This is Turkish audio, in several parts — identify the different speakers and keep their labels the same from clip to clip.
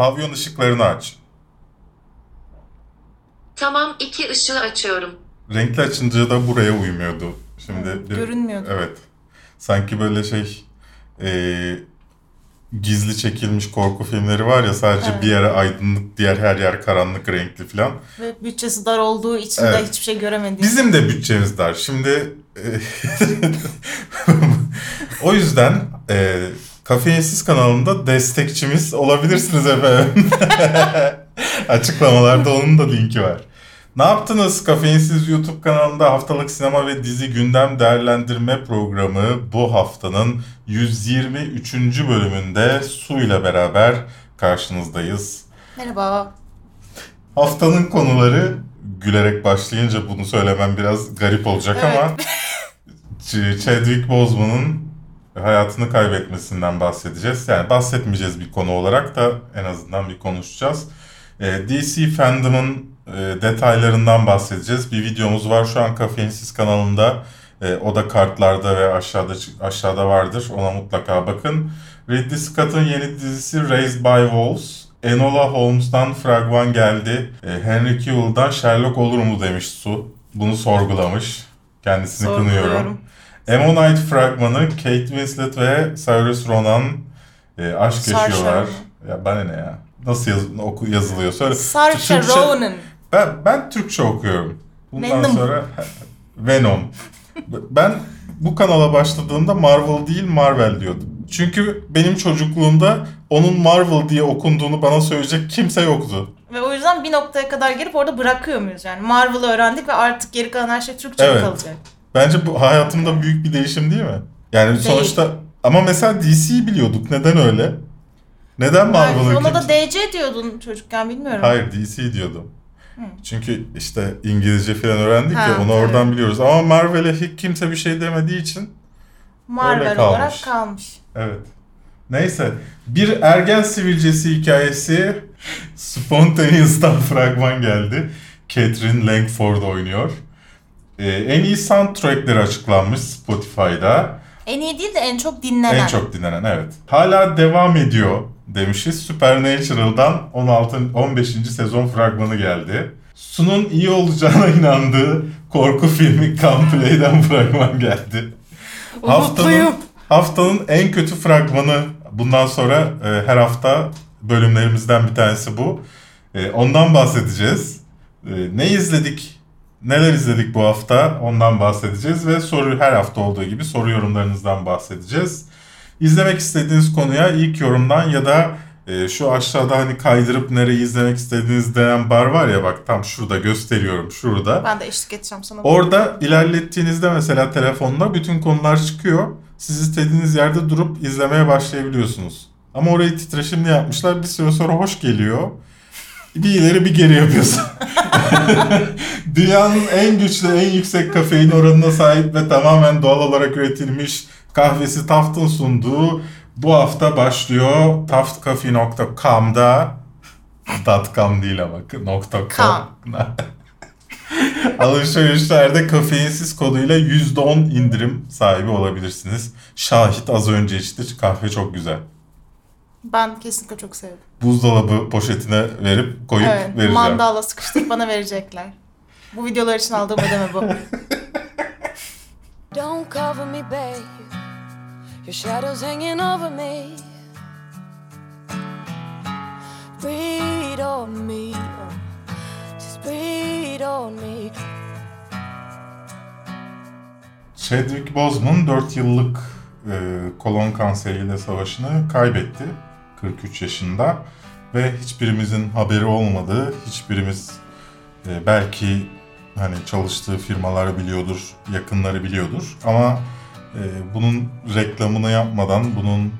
Speaker 1: Pavyon ışıklarını aç.
Speaker 2: Tamam iki ışığı açıyorum.
Speaker 1: Renkli açınca da buraya uymuyordu. Şimdi bir,
Speaker 3: Görünmüyordu.
Speaker 1: Evet. Sanki böyle şey e, gizli çekilmiş korku filmleri var ya sadece
Speaker 3: Evet.
Speaker 1: bir yere aydınlık, diğer her yer karanlık renkli falan.
Speaker 3: Ve bütçesi dar olduğu için de
Speaker 1: Evet.
Speaker 3: hiçbir şey göremediğim.
Speaker 1: Bizim de bütçemiz dar. Şimdi e, o yüzden e, Kafeinsiz kanalında destekçimiz olabilirsiniz efendim. Açıklamalarda onun da linki var. Ne yaptınız? Kafeinsiz YouTube kanalında haftalık sinema ve dizi gündem değerlendirme programı bu haftanın 123. bölümünde Su ile beraber karşınızdayız.
Speaker 3: Merhaba.
Speaker 1: Haftanın konuları gülerek başlayınca bunu söylemem biraz garip olacak
Speaker 3: Evet.
Speaker 1: ama Ch- Chadwick Boseman'ın hayatını kaybetmesinden bahsedeceğiz. Yani bahsetmeyeceğiz bir konu olarak da en azından bir konuşacağız. Ee, DC fandom'ın e, detaylarından bahsedeceğiz. Bir videomuz var şu an Kafeinsiz kanalında. Ee, o da kartlarda ve aşağıda aşağıda vardır. Ona mutlaka bakın. Ridley Scott'ın yeni dizisi Raised by Wolves. Enola Holmes'tan fragman geldi. Ee, Henry Cavill'dan Sherlock olur mu demiş Su. Bunu sorgulamış. Kendisini kınıyorum. Ammonite fragmanı Kate Winslet ve Cyrus Ronan e, aşk
Speaker 3: Saoirse
Speaker 1: yaşıyorlar. Ya bana ne ya? Nasıl yaz, oku, yazılıyor? Söyle.
Speaker 3: Saoirse
Speaker 1: Türkçe-
Speaker 3: Ronan.
Speaker 1: Ben, ben Türkçe okuyorum. Bundan
Speaker 3: Venom.
Speaker 1: sonra Venom. Ben bu kanala başladığımda Marvel değil Marvel diyordum. Çünkü benim çocukluğumda onun Marvel diye okunduğunu bana söyleyecek kimse yoktu.
Speaker 3: Ve o yüzden bir noktaya kadar gelip orada bırakıyor muyuz yani? Marvel'ı öğrendik ve artık geri kalan her şey Türkçe
Speaker 1: Evet.
Speaker 3: kalacak?
Speaker 1: Bence bu hayatımda büyük bir değişim değil mi? Yani
Speaker 3: Değil.
Speaker 1: sonuçta ama mesela DC'yi biliyorduk. Neden öyle? Neden Marvel'ı
Speaker 3: ona da DC diyordun çocukken bilmiyorum.
Speaker 1: Hayır DC diyordum. Çünkü işte İngilizce falan öğrendik
Speaker 3: Ha,
Speaker 1: ya onu
Speaker 3: tabii.
Speaker 1: oradan biliyoruz. Ama Marvel'e hiç kimse bir şey demediği için öyle
Speaker 3: Marvel
Speaker 1: kalmış.
Speaker 3: olarak kalmış.
Speaker 1: evet. Neyse bir ergen sivilcesi hikayesi Spontaneous'tan fragman geldi. Catherine Langford oynuyor. Ee, en iyi soundtrackleri açıklanmış Spotify'da.
Speaker 3: En iyi değil de en çok dinlenen.
Speaker 1: En çok dinlenen evet. Hala devam ediyor demişiz. Supernatural'dan 16 15. sezon fragmanı geldi. Su'nun iyi olacağına inandığı korku filmi Gunplay'den fragman geldi. Haftanın, haftanın en kötü fragmanı bundan sonra e, her hafta bölümlerimizden bir tanesi bu. E, ondan bahsedeceğiz. E, ne izledik, neler izledik bu hafta ondan bahsedeceğiz ve soru her hafta olduğu gibi soru yorumlarınızdan bahsedeceğiz. İzlemek istediğiniz konuya ilk yorumdan ya da e, şu aşağıda hani kaydırıp nereyi izlemek istediğiniz denen bar var ya bak tam şurada gösteriyorum şurada.
Speaker 3: Ben de eşlik edeceğim sana.
Speaker 1: Orada ilerlettiğinizde mesela telefonla bütün konular çıkıyor. Siz istediğiniz yerde durup izlemeye başlayabiliyorsunuz. Ama orayı titreşimli yapmışlar. Bir süre sonra hoş geliyor. Bir ileri bir geri yapıyorsun. Dünyanın en güçlü, en yüksek kafein oranına sahip ve tamamen doğal olarak üretilmiş kahvesi Taft'ın sunduğu bu hafta başlıyor. taftcafe.com'da .com değil ama .com. Alışverişlerde kafeinsiz koduyla %10 indirim sahibi olabilirsiniz. Şahit az önce içti. Kahve çok güzel.
Speaker 3: Ben kesinlikle çok sevdim.
Speaker 1: Buzdolabı poşetine verip koyup
Speaker 3: Evet,
Speaker 1: vereceğim.
Speaker 3: mandala sıkıştırıp bana verecekler. Bu videolar için aldığım ödeme bu.
Speaker 4: Don't cover me, babe. Your shadow's hanging over me. Breathe on me. Just breathe on me.
Speaker 1: Chadwick Boseman 4 yıllık e, kolon kanseriyle savaşını kaybetti. 43 yaşında. Ve hiçbirimizin haberi olmadığı, hiçbirimiz e, belki hani çalıştığı firmaları biliyordur, yakınları biliyordur. Ama e, bunun reklamını yapmadan, bunun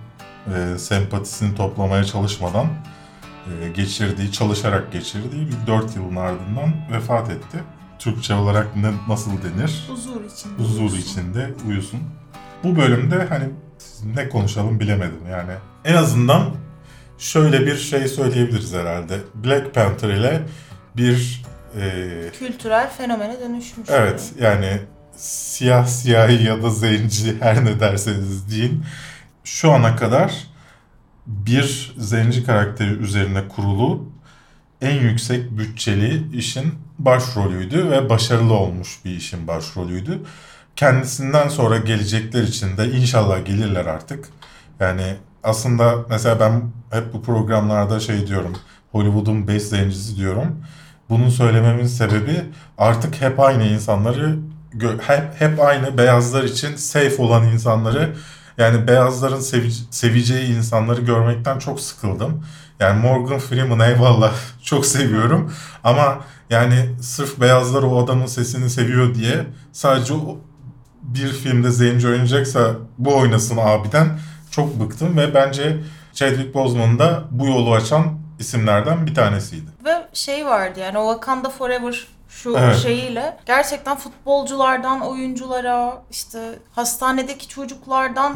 Speaker 1: e, sempatisini toplamaya çalışmadan e, geçirdiği, çalışarak geçirdiği bir 4 yılın ardından vefat etti. Türkçe olarak ne, nasıl denir?
Speaker 3: Huzur için.
Speaker 1: huzur içinde uyusun. Bu bölümde hani ne konuşalım bilemedim yani. En azından şöyle bir şey söyleyebiliriz herhalde. Black Panther ile bir e,
Speaker 3: Kültürel fenomene dönüşmüş.
Speaker 1: evet yani siyah siyahi ya da zenci her ne derseniz deyin şu ana kadar bir zenci karakteri üzerine kurulu en yüksek bütçeli işin başrolüydü ve başarılı olmuş bir işin başrolüydü. Kendisinden sonra gelecekler için de inşallah gelirler artık. Yani aslında mesela ben hep bu programlarda şey diyorum. Hollywood'un beş zencisi diyorum. Bunu söylememin sebebi artık hep aynı insanları hep hep aynı beyazlar için safe olan insanları yani beyazların sevi- seveceği insanları görmekten çok sıkıldım. Yani Morgan Freeman eyvallah çok seviyorum ama yani sırf beyazlar o adamın sesini seviyor diye sadece bir filmde zenci oynayacaksa bu oynasın abiden çok bıktım ve bence Chadwick Boseman da bu yolu açan isimlerden bir tanesiydi.
Speaker 3: Ve şey vardı yani o Wakanda Forever şu
Speaker 1: Evet.
Speaker 3: şeyiyle gerçekten futbolculardan oyunculara işte hastanedeki çocuklardan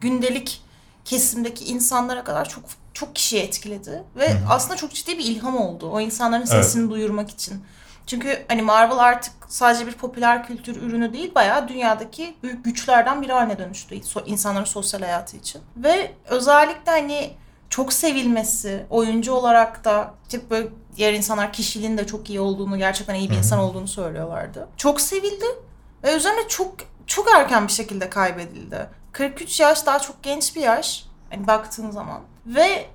Speaker 3: gündelik kesimdeki insanlara kadar çok çok kişiyi etkiledi ve aslında çok ciddi bir ilham oldu o insanların
Speaker 1: Evet.
Speaker 3: sesini duyurmak için. Çünkü hani Marvel artık sadece bir popüler kültür ürünü değil bayağı dünyadaki büyük güçlerden biri haline dönüştü insanların sosyal hayatı için. Ve özellikle hani çok sevilmesi, oyuncu olarak da tip böyle diğer insanlar kişiliğinin de çok iyi olduğunu, gerçekten iyi bir insan olduğunu söylüyorlardı. Çok sevildi ve üzerine çok çok erken bir şekilde kaybedildi. 43 yaş daha çok genç bir yaş hani baktığın zaman ve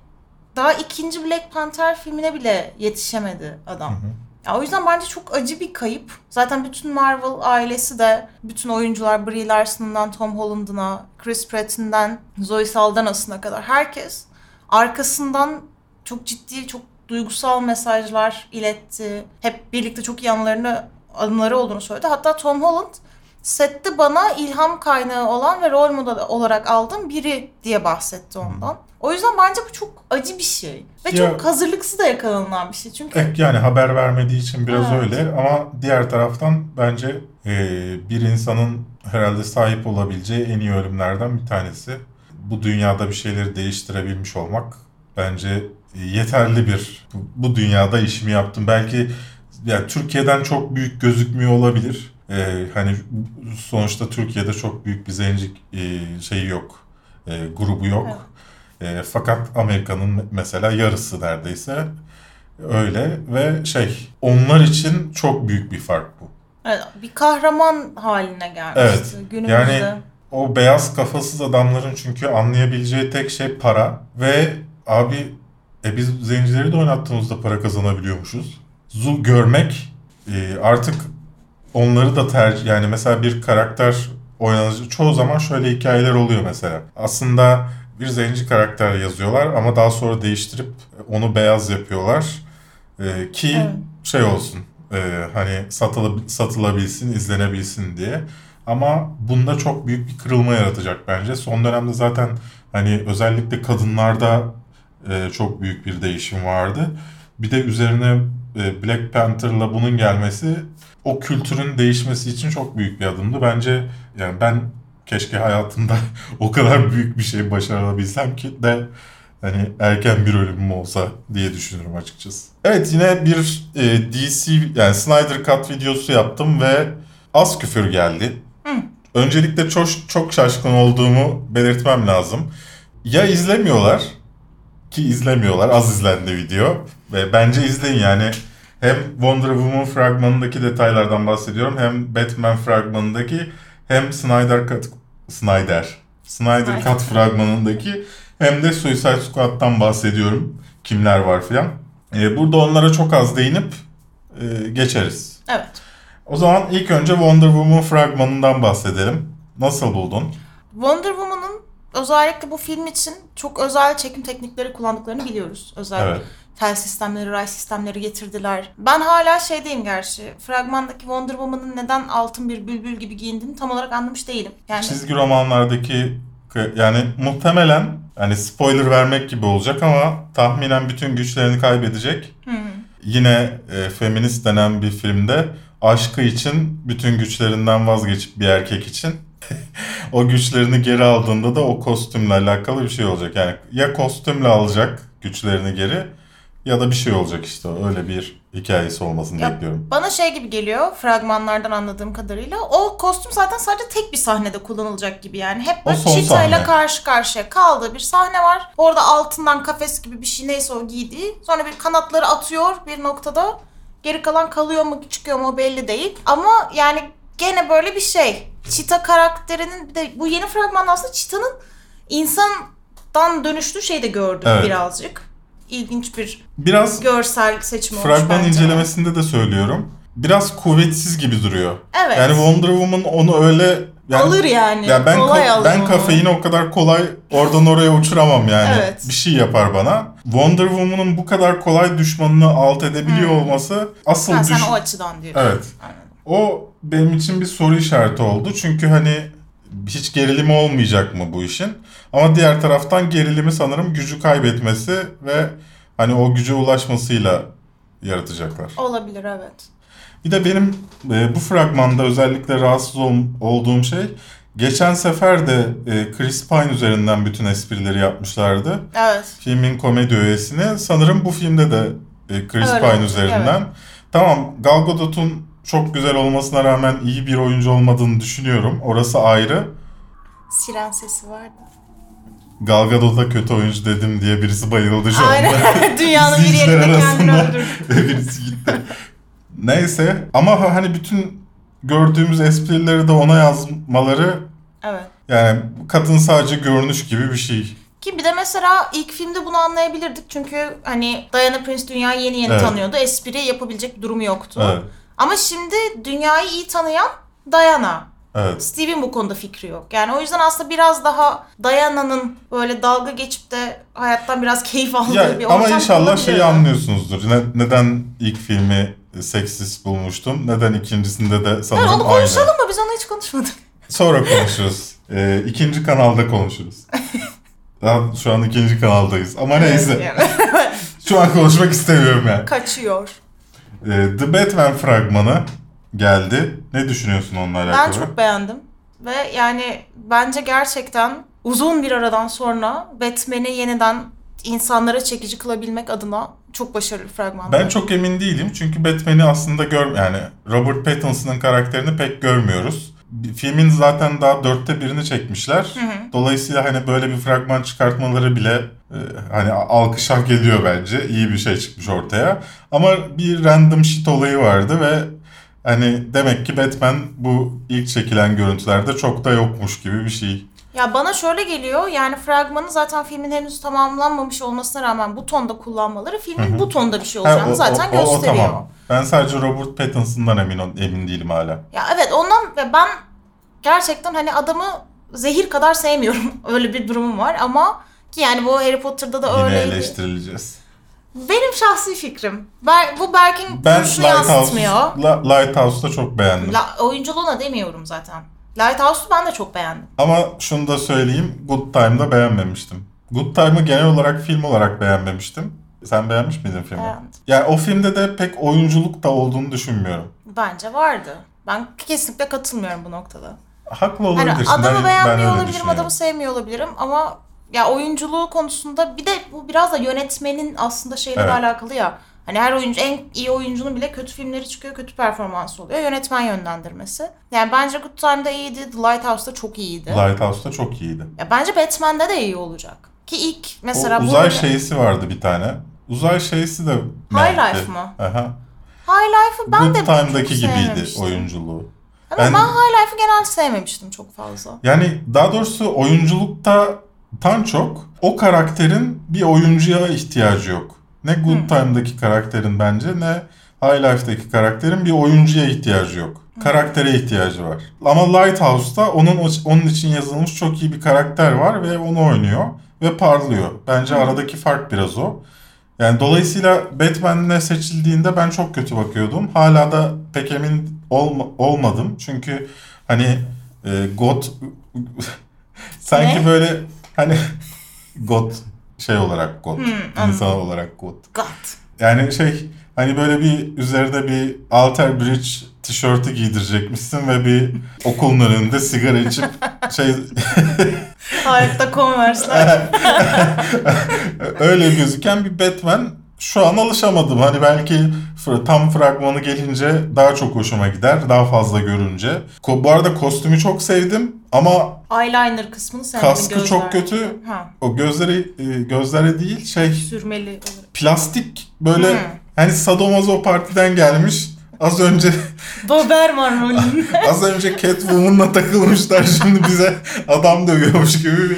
Speaker 3: daha ikinci Black Panther filmine bile yetişemedi adam. Ya o yüzden bence çok acı bir kayıp. Zaten bütün Marvel ailesi de bütün oyuncular Brie Larson'dan Tom Holland'ına, Chris Pratt'inden Zoe Saldanha'sına kadar herkes arkasından çok ciddi, çok duygusal mesajlar iletti. Hep birlikte çok iyi anılarını, anıları olduğunu söyledi. Hatta Tom Holland sette bana ilham kaynağı olan ve rol model olarak aldığım biri diye bahsetti ondan. O yüzden bence bu çok acı bir şey. Ve
Speaker 1: Ya-
Speaker 3: çok hazırlıksız da yakalanılan bir şey. Çünkü
Speaker 1: Eh, Yani haber vermediği için biraz
Speaker 3: Evet.
Speaker 1: öyle ama diğer taraftan bence e, bir insanın herhalde sahip olabileceği en iyi ölümlerden bir tanesi. Bu dünyada bir şeyleri değiştirebilmiş olmak bence yeterli bir bu, bu dünyada işimi yaptım. Belki ya Türkiye'den çok büyük gözükmüyor olabilir. E, hani sonuçta Türkiye'de çok büyük bir zenci e, şeyi yok. e, grubu yok. E, fakat Amerika'nın mesela yarısı neredeyse öyle ve şey onlar için çok büyük bir fark bu.
Speaker 3: Evet, bir kahraman haline gelmişti
Speaker 1: Evet,
Speaker 3: günümüzde.
Speaker 1: yani- O beyaz kafasız adamların çünkü anlayabileceği tek şey para ve abi e biz zencileri de oynattığımızda para kazanabiliyormuşuz. Zu görmek e, artık onları da tercih yani mesela bir karakter oynanıcı çoğu zaman şöyle hikayeler oluyor mesela. Aslında bir zenci karakter yazıyorlar ama daha sonra değiştirip onu beyaz yapıyorlar. E, ki
Speaker 3: Evet.
Speaker 1: şey olsun e, hani satıla, satılabilsin, izlenebilsin diye. Ama bunda çok büyük bir kırılma yaratacak bence. Son dönemde zaten hani özellikle kadınlarda e, çok büyük bir değişim vardı. Bir de üzerine Black Panther'la bunun gelmesi o kültürün değişmesi için çok büyük bir adımdı. Bence yani ben keşke hayatımda o kadar büyük bir şey başarabilsem ki de hani erken bir ölümüm olsa diye düşünürüm açıkçası. Evet yine bir e, DC yani Snyder Cut videosu yaptım ve az küfür geldi. Öncelikle çok çok şaşkın olduğumu belirtmem lazım. Ya izlemiyorlar ki izlemiyorlar. Az izlendi video ve bence izleyin yani. Hem Wonder Woman fragmanındaki detaylardan bahsediyorum hem Batman fragmanındaki hem Snyder Cut Snyder Snyder. Cut fragmanındaki hem de Suicide Squad'dan bahsediyorum. Kimler var filan. Ee, burada onlara çok az değinip e, geçeriz.
Speaker 3: Evet.
Speaker 1: O zaman ilk önce Wonder Woman fragmanından bahsedelim. Nasıl buldun?
Speaker 3: Wonder Woman'ın özellikle bu film için çok özel çekim teknikleri kullandıklarını biliyoruz. Özel
Speaker 1: Evet.
Speaker 3: Tel sistemleri, ray sistemleri getirdiler. Ben hala şeydeyim gerçi. Fragmandaki Wonder Woman'ın neden altın bir bülbül gibi giyindiğini tam olarak anlamış değilim. Yani
Speaker 1: Çizgi romanlardaki yani muhtemelen hani spoiler vermek gibi olacak ama tahminen bütün güçlerini kaybedecek.
Speaker 3: Hı.
Speaker 1: Yine e, feminist denen bir filmde aşkı için bütün güçlerinden vazgeçip bir erkek için o güçlerini geri aldığında da o kostümle alakalı bir şey olacak. Yani ya kostümle alacak güçlerini geri ya da bir şey olacak işte öyle bir hikayesi olmasını
Speaker 3: Ya,
Speaker 1: bekliyorum.
Speaker 3: Bana şey gibi geliyor fragmanlardan anladığım kadarıyla. O kostüm zaten sadece tek bir sahnede kullanılacak gibi yani. Hep böyle
Speaker 1: sahne.
Speaker 3: karşı karşıya kaldığı bir sahne var. Orada altından kafes gibi bir şey neyse o giydiği. Sonra bir kanatları atıyor bir noktada. Geri kalan kalıyor mu çıkıyor mu belli değil. Ama yani gene böyle bir şey. Cheetah karakterinin bir de bu yeni fragmanda aslında Cheetah'ın insandan dönüştüğü şeyi de gördük
Speaker 1: Evet.
Speaker 3: birazcık. İlginç bir
Speaker 1: Biraz
Speaker 3: görsel seçim olmuş
Speaker 1: fragman
Speaker 3: bence.
Speaker 1: incelemesinde de söylüyorum. Biraz kuvvetsiz gibi duruyor.
Speaker 3: Evet.
Speaker 1: Yani Wonder Woman onu öyle yani,
Speaker 3: alır yani.
Speaker 1: Ya ben
Speaker 3: Kolay
Speaker 1: ka-
Speaker 3: alır
Speaker 1: ben kafeini o kadar kolay oradan oraya uçuramam yani.
Speaker 3: Evet.
Speaker 1: Bir şey yapar bana. Wonder Woman'ın bu kadar kolay düşmanını alt edebiliyor
Speaker 3: Hmm.
Speaker 1: olması asıl
Speaker 3: Ha, sen
Speaker 1: düş-
Speaker 3: o açıdan diyorsun.
Speaker 1: Evet.
Speaker 3: Anladım.
Speaker 1: O benim için bir soru işareti oldu. Çünkü hani hiç gerilimi olmayacak mı bu işin? Ama diğer taraftan gerilimi sanırım gücü kaybetmesi ve hani o güce ulaşmasıyla yaratacaklar.
Speaker 3: Olabilir evet.
Speaker 1: Bir de benim e, bu fragmanda özellikle rahatsız ol- olduğum şey geçen sefer de e, Chris Pine üzerinden bütün esprileri yapmışlardı.
Speaker 3: Evet.
Speaker 1: Filmin komedi öğesini. Sanırım bu filmde de e, Chris
Speaker 3: Öyle,
Speaker 1: Pine üzerinden. Tamam Gal Gadot'un çok güzel olmasına rağmen iyi bir oyuncu olmadığını düşünüyorum. Orası ayrı.
Speaker 3: Siren sesi vardı.
Speaker 1: Gal Gadot'a kötü oyuncu dedim diye birisi bayıldı şu anda.
Speaker 3: Aynen. Dünyanın bir yerinde kendini
Speaker 1: arasında.
Speaker 3: öldürdü.
Speaker 1: birisi gitti. Neyse ama ha- hani bütün gördüğümüz esprileri de ona yazmaları
Speaker 3: Evet.
Speaker 1: yani kadın sadece görünüş gibi bir şey.
Speaker 3: Ki bir de mesela ilk filmde bunu anlayabilirdik. Çünkü hani Diana Prince dünyayı yeni yeni
Speaker 1: Evet.
Speaker 3: tanıyordu. Espri yapabilecek durumu yoktu.
Speaker 1: Evet.
Speaker 3: Ama şimdi dünyayı iyi tanıyan Diana.
Speaker 1: Evet.
Speaker 3: Steve'in bu konuda fikri yok. Yani o yüzden aslında biraz daha Diana'nın böyle dalga geçip de hayattan biraz keyif aldığı
Speaker 1: Ya,
Speaker 3: bir
Speaker 1: ama
Speaker 3: ortam
Speaker 1: inşallah
Speaker 3: olabilir.
Speaker 1: şeyi anlıyorsunuzdur. Ne- neden ilk filmi seksist bulmuştum? Neden ikincisinde de sanırım
Speaker 3: onu
Speaker 1: aynı.
Speaker 3: konuşalım mı? Biz onu hiç konuşmadık.
Speaker 1: Sonra konuşuruz. Ee, ikinci kanalda konuşuruz. Daha şu an ikinci kanaldayız. Ama neyse.
Speaker 3: Yani.
Speaker 1: Şu an konuşmak istemiyorum yani.
Speaker 3: Kaçıyor.
Speaker 1: Ee, The Batman fragmanı geldi. Ne düşünüyorsun onunla alakalı?
Speaker 3: Ben çok beğendim. Ve yani bence gerçekten uzun bir aradan sonra Batman'i yeniden insanlara çekici kılabilmek adına çok başarılı fragman.
Speaker 1: Ben çok emin değilim çünkü Batman'i aslında gör yani Robert Pattinson'ın karakterini pek görmüyoruz. Filmin zaten daha dörtte birini çekmişler. Dolayısıyla hani böyle bir fragman çıkartmaları bile e, hani alkış hak ediyor bence. İyi bir şey çıkmış ortaya. Ama bir random shit olayı vardı ve hani demek ki Batman bu ilk çekilen görüntülerde çok da yokmuş gibi bir şey.
Speaker 3: Ya bana şöyle geliyor yani fragmanı zaten filmin henüz tamamlanmamış olmasına rağmen bu tonda kullanmaları filmin bu tonda bir şey
Speaker 1: Ha,
Speaker 3: olacağını zaten gösteriyor.
Speaker 1: tamam. Ben sadece Robert Pattinson'dan emin emin değilim hala.
Speaker 3: Ya evet ondan ve ben gerçekten hani adamı zehir kadar sevmiyorum. Öyle bir durumum var ama ki yani bu Harry Potter'da da
Speaker 1: Yine
Speaker 3: öyleydi.
Speaker 1: eleştirileceğiz.
Speaker 3: Benim şahsi fikrim. Ber- bu Berk'in
Speaker 1: Ben Lighthouse,
Speaker 3: yansıtmıyor.
Speaker 1: La- Lighthouse'da çok beğendim.
Speaker 3: La, oyunculuğuna demiyorum zaten. Lighthouse'u ben de çok beğendim.
Speaker 1: Ama şunu da söyleyeyim. Good Time'da beğenmemiştim. Good Time'ı genel olarak film olarak beğenmemiştim. Sen beğenmiş miydin filmi?
Speaker 3: Beğendim.
Speaker 1: Yani o filmde de pek oyunculuk da olduğunu düşünmüyorum.
Speaker 3: Bence vardı. Ben kesinlikle katılmıyorum bu noktada.
Speaker 1: Haklı
Speaker 3: Hani
Speaker 1: olabilirsin.
Speaker 3: adamı
Speaker 1: ben, ben
Speaker 3: beğenmiyor
Speaker 1: öyle
Speaker 3: olabilirim, adamı sevmiyor olabilirim ama ya oyunculuğu konusunda bir de bu biraz da yönetmenin aslında şeyle
Speaker 1: Evet.
Speaker 3: alakalı ya. Hani her oyuncu en iyi oyuncunun bile kötü filmleri çıkıyor, kötü performans oluyor. Yönetmen yönlendirmesi. Yani bence Good Time'da iyiydi, The Lighthouse'da çok iyiydi.
Speaker 1: Lighthouse'da çok iyiydi.
Speaker 3: ya bence Batman'de de iyi olacak. Ki ilk mesela
Speaker 1: o
Speaker 3: bu
Speaker 1: uzay
Speaker 3: böyle-
Speaker 1: şeysi vardı bir tane. Uzay şeysi de
Speaker 3: High. Life mı?
Speaker 1: Aha.
Speaker 3: High Life'ı ben
Speaker 1: Good
Speaker 3: de
Speaker 1: Time'daki gibiydi oyunculuğu.
Speaker 3: Ama
Speaker 1: Ben-
Speaker 3: ben, High Life'ı genelde sevmemiştim çok fazla.
Speaker 1: Yani daha doğrusu oyunculukta tan çok o karakterin bir oyuncuya ihtiyacı yok. Ne Good. Time'daki karakterin bence ne High Life'daki karakterin bir oyuncuya ihtiyacı yok. Karaktere ihtiyacı var. Ama Lighthouse'da onun onun için yazılmış çok iyi bir karakter var ve onu oynuyor ve parlıyor. Bence aradaki fark biraz o. Yani dolayısıyla Batman'le seçildiğinde ben çok kötü bakıyordum. Hala da pek emin olma- olmadım. Çünkü hani e, God sanki
Speaker 3: Ne?
Speaker 1: böyle hani God şey olarak God.
Speaker 3: Hmm,
Speaker 1: insan
Speaker 3: anladım.
Speaker 1: olarak God.
Speaker 3: God.
Speaker 1: Yani şey hani böyle bir üzerinde bir Alter Bridge tişörtü giydirecekmişsin ve bir okulun önünde sigara içip şey
Speaker 3: Harika Converse'ler.
Speaker 1: öyle gözüken bir Batman şu an alışamadım. Hani belki tam fragmanı gelince daha çok hoşuma gider. Daha fazla görünce. Bu arada kostümü çok sevdim ama
Speaker 3: Eyeliner kısmını sevmedim
Speaker 1: Kaskı
Speaker 3: gözler.
Speaker 1: çok kötü.
Speaker 3: Ha,
Speaker 1: o gözleri e, gözlere değil şey
Speaker 3: sürmeli
Speaker 1: plastik böyle
Speaker 3: Hmm.
Speaker 1: hani sadomazo partiden gelmiş. Az önce
Speaker 3: Doberman rolü.
Speaker 1: az önce Catwoman'la takılmışlar şimdi bize adam dövüyormuş gibi bir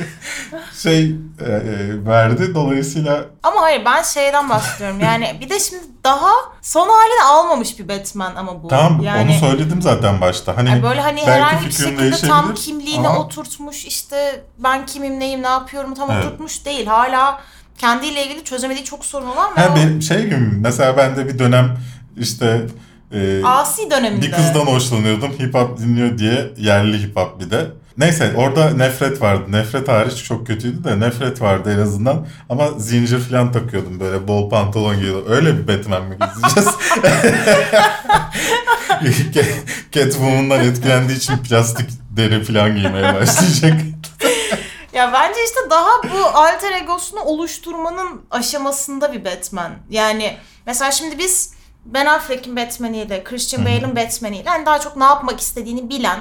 Speaker 1: şey e, e, verdi. Dolayısıyla
Speaker 3: ama hayır ben şeyden bahsediyorum. Yani bir de şimdi daha son halini almamış bir Batman ama bu.
Speaker 1: tamam
Speaker 3: yani,
Speaker 1: onu söyledim zaten başta. Hani
Speaker 3: yani böyle hani herhangi bir şekilde tam kimliğini
Speaker 1: ama-
Speaker 3: oturtmuş işte ben kimim neyim ne yapıyorum tam
Speaker 1: Evet.
Speaker 3: oturtmuş değil. Hala kendiyle ilgili çözemediği çok sorun var. ve
Speaker 1: Ha, benim şey gibi mesela ben de bir dönem işte e,
Speaker 3: Asi döneminde.
Speaker 1: bir kızdan hoşlanıyordum hip hop dinliyor diye yerli hip hop bir de. Neyse orada nefret vardı. Nefret hariç çok kötüydü de nefret vardı en azından. Ama zincir falan takıyordum böyle bol pantolon giyiyordum. Öyle bir Batman mi gideceğiz? Catwoman'dan etkilendiği için plastik deri falan giymeye başlayacak.
Speaker 3: Ya bence işte daha bu alter egosunu oluşturmanın aşamasında bir Batman. Yani mesela şimdi biz Ben Affleck'in Batman'iyle, Christian Bale'ın Batman'iyle hani daha çok ne yapmak istediğini bilen,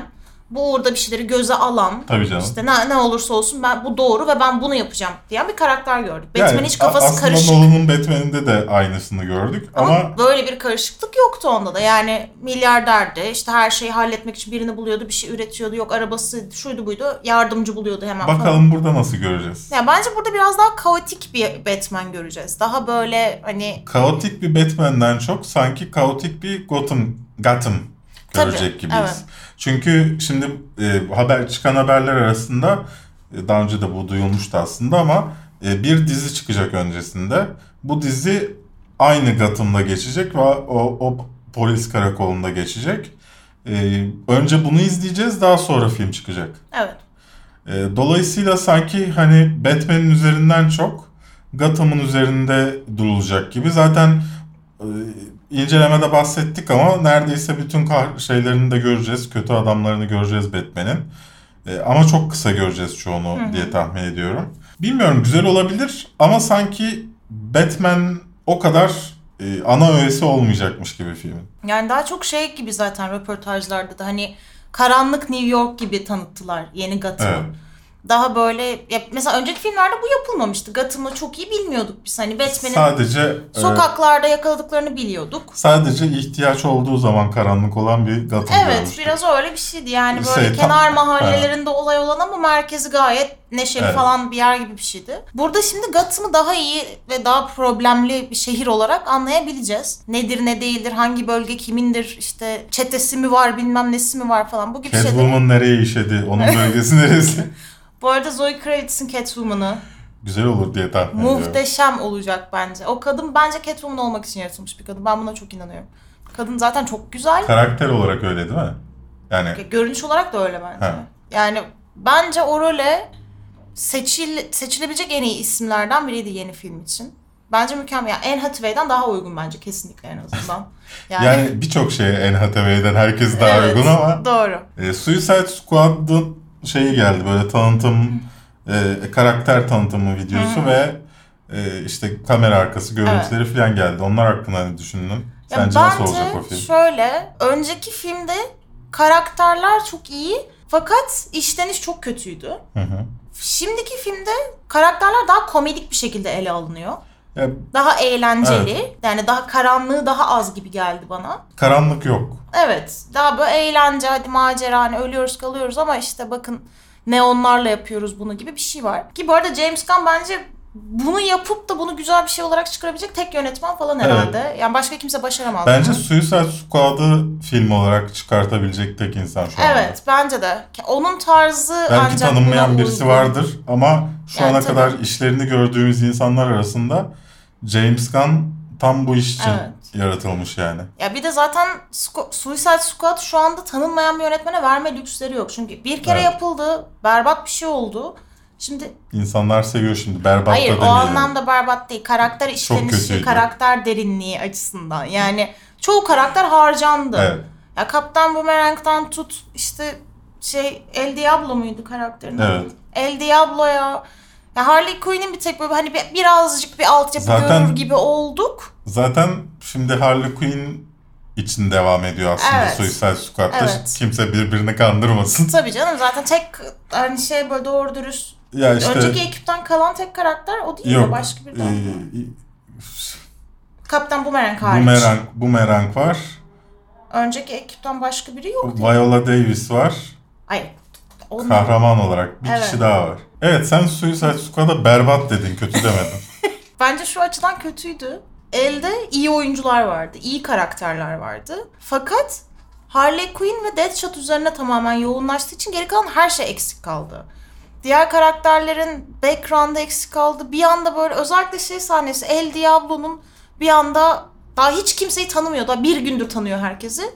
Speaker 3: bu uğurda bir şeyleri göze alan,
Speaker 1: Tabii canım.
Speaker 3: işte ne, ne olursa olsun ben bu doğru ve ben bunu yapacağım diyen bir karakter gördük.
Speaker 1: Yani
Speaker 3: Batman hiç kafası
Speaker 1: aslında
Speaker 3: karışık.
Speaker 1: Nolan'ın Batman'inde de aynısını gördük
Speaker 3: Ama,
Speaker 1: ama,
Speaker 3: böyle bir karışıklık yoktu onda da. Yani milyarderdi. işte her şeyi halletmek için birini buluyordu, bir şey üretiyordu. Yok arabası şuydu buydu. Yardımcı buluyordu hemen falan.
Speaker 1: bakalım burada nasıl göreceğiz.
Speaker 3: Ya bence burada biraz daha kaotik bir Batman göreceğiz. Daha böyle hani
Speaker 1: kaotik bir Batman'den çok sanki kaotik bir Gotham, Gotham
Speaker 3: Tabii,
Speaker 1: görecek gibiyiz.
Speaker 3: evet.
Speaker 1: Çünkü şimdi e, haber çıkan haberler arasında e, daha önce de bu duyulmuştu aslında ama e, bir dizi çıkacak öncesinde. Bu dizi aynı Gotham'da geçecek ve o, o polis karakolunda geçecek. E, önce bunu izleyeceğiz daha sonra film çıkacak.
Speaker 3: evet.
Speaker 1: E, dolayısıyla sanki hani Batman'in üzerinden çok Gotham'ın üzerinde durulacak gibi. Zaten e, incelemede bahsettik ama neredeyse bütün şeylerini de göreceğiz. Kötü adamlarını göreceğiz Batman'in. E, ama çok kısa göreceğiz çoğunu diye tahmin ediyorum. Bilmiyorum güzel olabilir ama sanki Batman o kadar e, ana öğesi olmayacakmış gibi filmin.
Speaker 3: Yani daha çok şey gibi zaten röportajlarda da hani karanlık New York gibi tanıttılar yeni Gotham'ı.
Speaker 1: Evet.
Speaker 3: Daha böyle ya mesela önceki filmlerde bu yapılmamıştı. Gotham'ı çok iyi bilmiyorduk biz. Hani Batman'in
Speaker 1: Sadece e,
Speaker 3: sokaklarda yakaladıklarını biliyorduk.
Speaker 1: sadece ihtiyaç olduğu zaman karanlık olan bir Gotham
Speaker 3: Evet
Speaker 1: görmüştük.
Speaker 3: biraz öyle bir şeydi. Yani böyle
Speaker 1: Şey, tam-
Speaker 3: kenar mahallelerinde olay olan ama merkezi gayet neşeli
Speaker 1: Evet.
Speaker 3: falan bir yer gibi bir şeydi. Burada şimdi Gotham'ı daha iyi ve daha problemli bir şehir olarak anlayabileceğiz. Nedir ne değildir, hangi bölge kimindir, işte çetesi mi var bilmem nesi mi var falan bu gibi şeyler.
Speaker 1: Catwoman nereye işedi? Onun bölgesi neresi?
Speaker 3: Bu arada Zoe Kravitz'in Catwoman'ı
Speaker 1: Güzel olur diye tahmin ediyorum.
Speaker 3: muhteşem olacak bence. O kadın bence Catwoman olmak için yaratılmış bir kadın. Ben buna çok inanıyorum. Kadın zaten çok güzel.
Speaker 1: Karakter olarak öyle değil mi? Yani
Speaker 3: Görünüş olarak da öyle bence.
Speaker 1: He.
Speaker 3: Yani bence o role seçil, seçilebilecek en iyi isimlerden biriydi yeni film için. Bence mükemmel. Yani Anne Hathaway'den daha uygun bence kesinlikle en azından. Yani,
Speaker 1: yani birçok şeye Anne Hathaway'den herkes daha
Speaker 3: Evet,
Speaker 1: uygun ama
Speaker 3: Doğru.
Speaker 1: e, Suicide Squad'ın şeyi geldi böyle tanıtım e, karakter tanıtımı videosu ve e, işte kamera arkası görüntüleri falan geldi. Onlar hakkında ne düşündün?
Speaker 3: Ya
Speaker 1: Sence nasıl olacak o film?
Speaker 3: şöyle, önceki filmde karakterler çok iyi fakat işleniş çok kötüydü.
Speaker 1: Hı hı.
Speaker 3: Şimdiki filmde karakterler daha komedik bir şekilde ele alınıyor.
Speaker 1: Ya,
Speaker 3: Daha eğlenceli. Yani daha karanlığı daha az gibi geldi bana.
Speaker 1: karanlık yok.
Speaker 3: Evet. Daha böyle eğlence, hadi macera, hani ölüyoruz kalıyoruz ama işte bakın neonlarla yapıyoruz bunu gibi bir şey var. Ki bu arada James Gunn bence bunu yapıp da bunu güzel bir şey olarak çıkarabilecek tek yönetmen falan herhalde. Yani başka kimse başaramaz.
Speaker 1: Bence
Speaker 3: bunu.
Speaker 1: Suicide Squad'ı film olarak çıkartabilecek tek insan şu anda.
Speaker 3: Evet bence de. Onun tarzı
Speaker 1: Belki
Speaker 3: ancak
Speaker 1: tanınmayan birisi
Speaker 3: uygun.
Speaker 1: vardır ama şu
Speaker 3: Yani
Speaker 1: ana
Speaker 3: tabii.
Speaker 1: kadar işlerini gördüğümüz insanlar arasında James Gunn tam bu iş için
Speaker 3: Evet.
Speaker 1: yaratılmış yani.
Speaker 3: Ya bir de zaten Squ- Suicide Squad şu anda tanınmayan bir yönetmene verme lüksleri yok. Çünkü bir kere
Speaker 1: Evet.
Speaker 3: yapıldı, berbat bir şey oldu. Şimdi
Speaker 1: İnsanlar seviyor şimdi berbat
Speaker 3: Hayır
Speaker 1: da
Speaker 3: o
Speaker 1: demeyelim.
Speaker 3: anlamda berbat değil. Karakter işlenişi, karakter derinliği açısından. Yani çoğu karakter harcandı.
Speaker 1: Evet.
Speaker 3: Ya Kaptan Boomerang'dan tut işte şey El Diablo muydu karakterin?
Speaker 1: Evet.
Speaker 3: El Diablo'ya Ya Harley Quinn'in bir tek böyle hani bir- birazcık bir altyapı
Speaker 1: Zaten-
Speaker 3: görür gibi olduk.
Speaker 1: Zaten şimdi Harley Quinn için devam ediyor aslında
Speaker 3: Evet.
Speaker 1: Suicide Squad'da.
Speaker 3: Evet.
Speaker 1: Kimse birbirini kandırmasın.
Speaker 3: Tabii canım zaten tek hani şey böyle doğru dürüst.
Speaker 1: Ya işte
Speaker 3: Önceki ekipten kalan tek karakter o değil mi?
Speaker 1: yok.
Speaker 3: Başka bir daha. Kaptan Boomerang hariç.
Speaker 1: Boomerang, Boomerang var.
Speaker 3: Önceki ekipten başka biri yok.
Speaker 1: Viola Davis var.
Speaker 3: Hayır. Onun...
Speaker 1: Kahraman olarak bir
Speaker 3: Evet.
Speaker 1: kişi daha var. Evet sen Suicide Squad'a berbat dedin, kötü demedin.
Speaker 3: Bence şu açıdan kötüydü. Elde iyi oyuncular vardı, iyi karakterler vardı. Fakat Harley Quinn ve Deadshot üzerine tamamen yoğunlaştığı için geri kalan her şey eksik kaldı. Diğer karakterlerin background'ı eksik kaldı. Bir anda böyle özellikle şey sahnesi El Diablo'nun bir anda daha hiç kimseyi tanımıyor. Daha bir gündür tanıyor herkesi.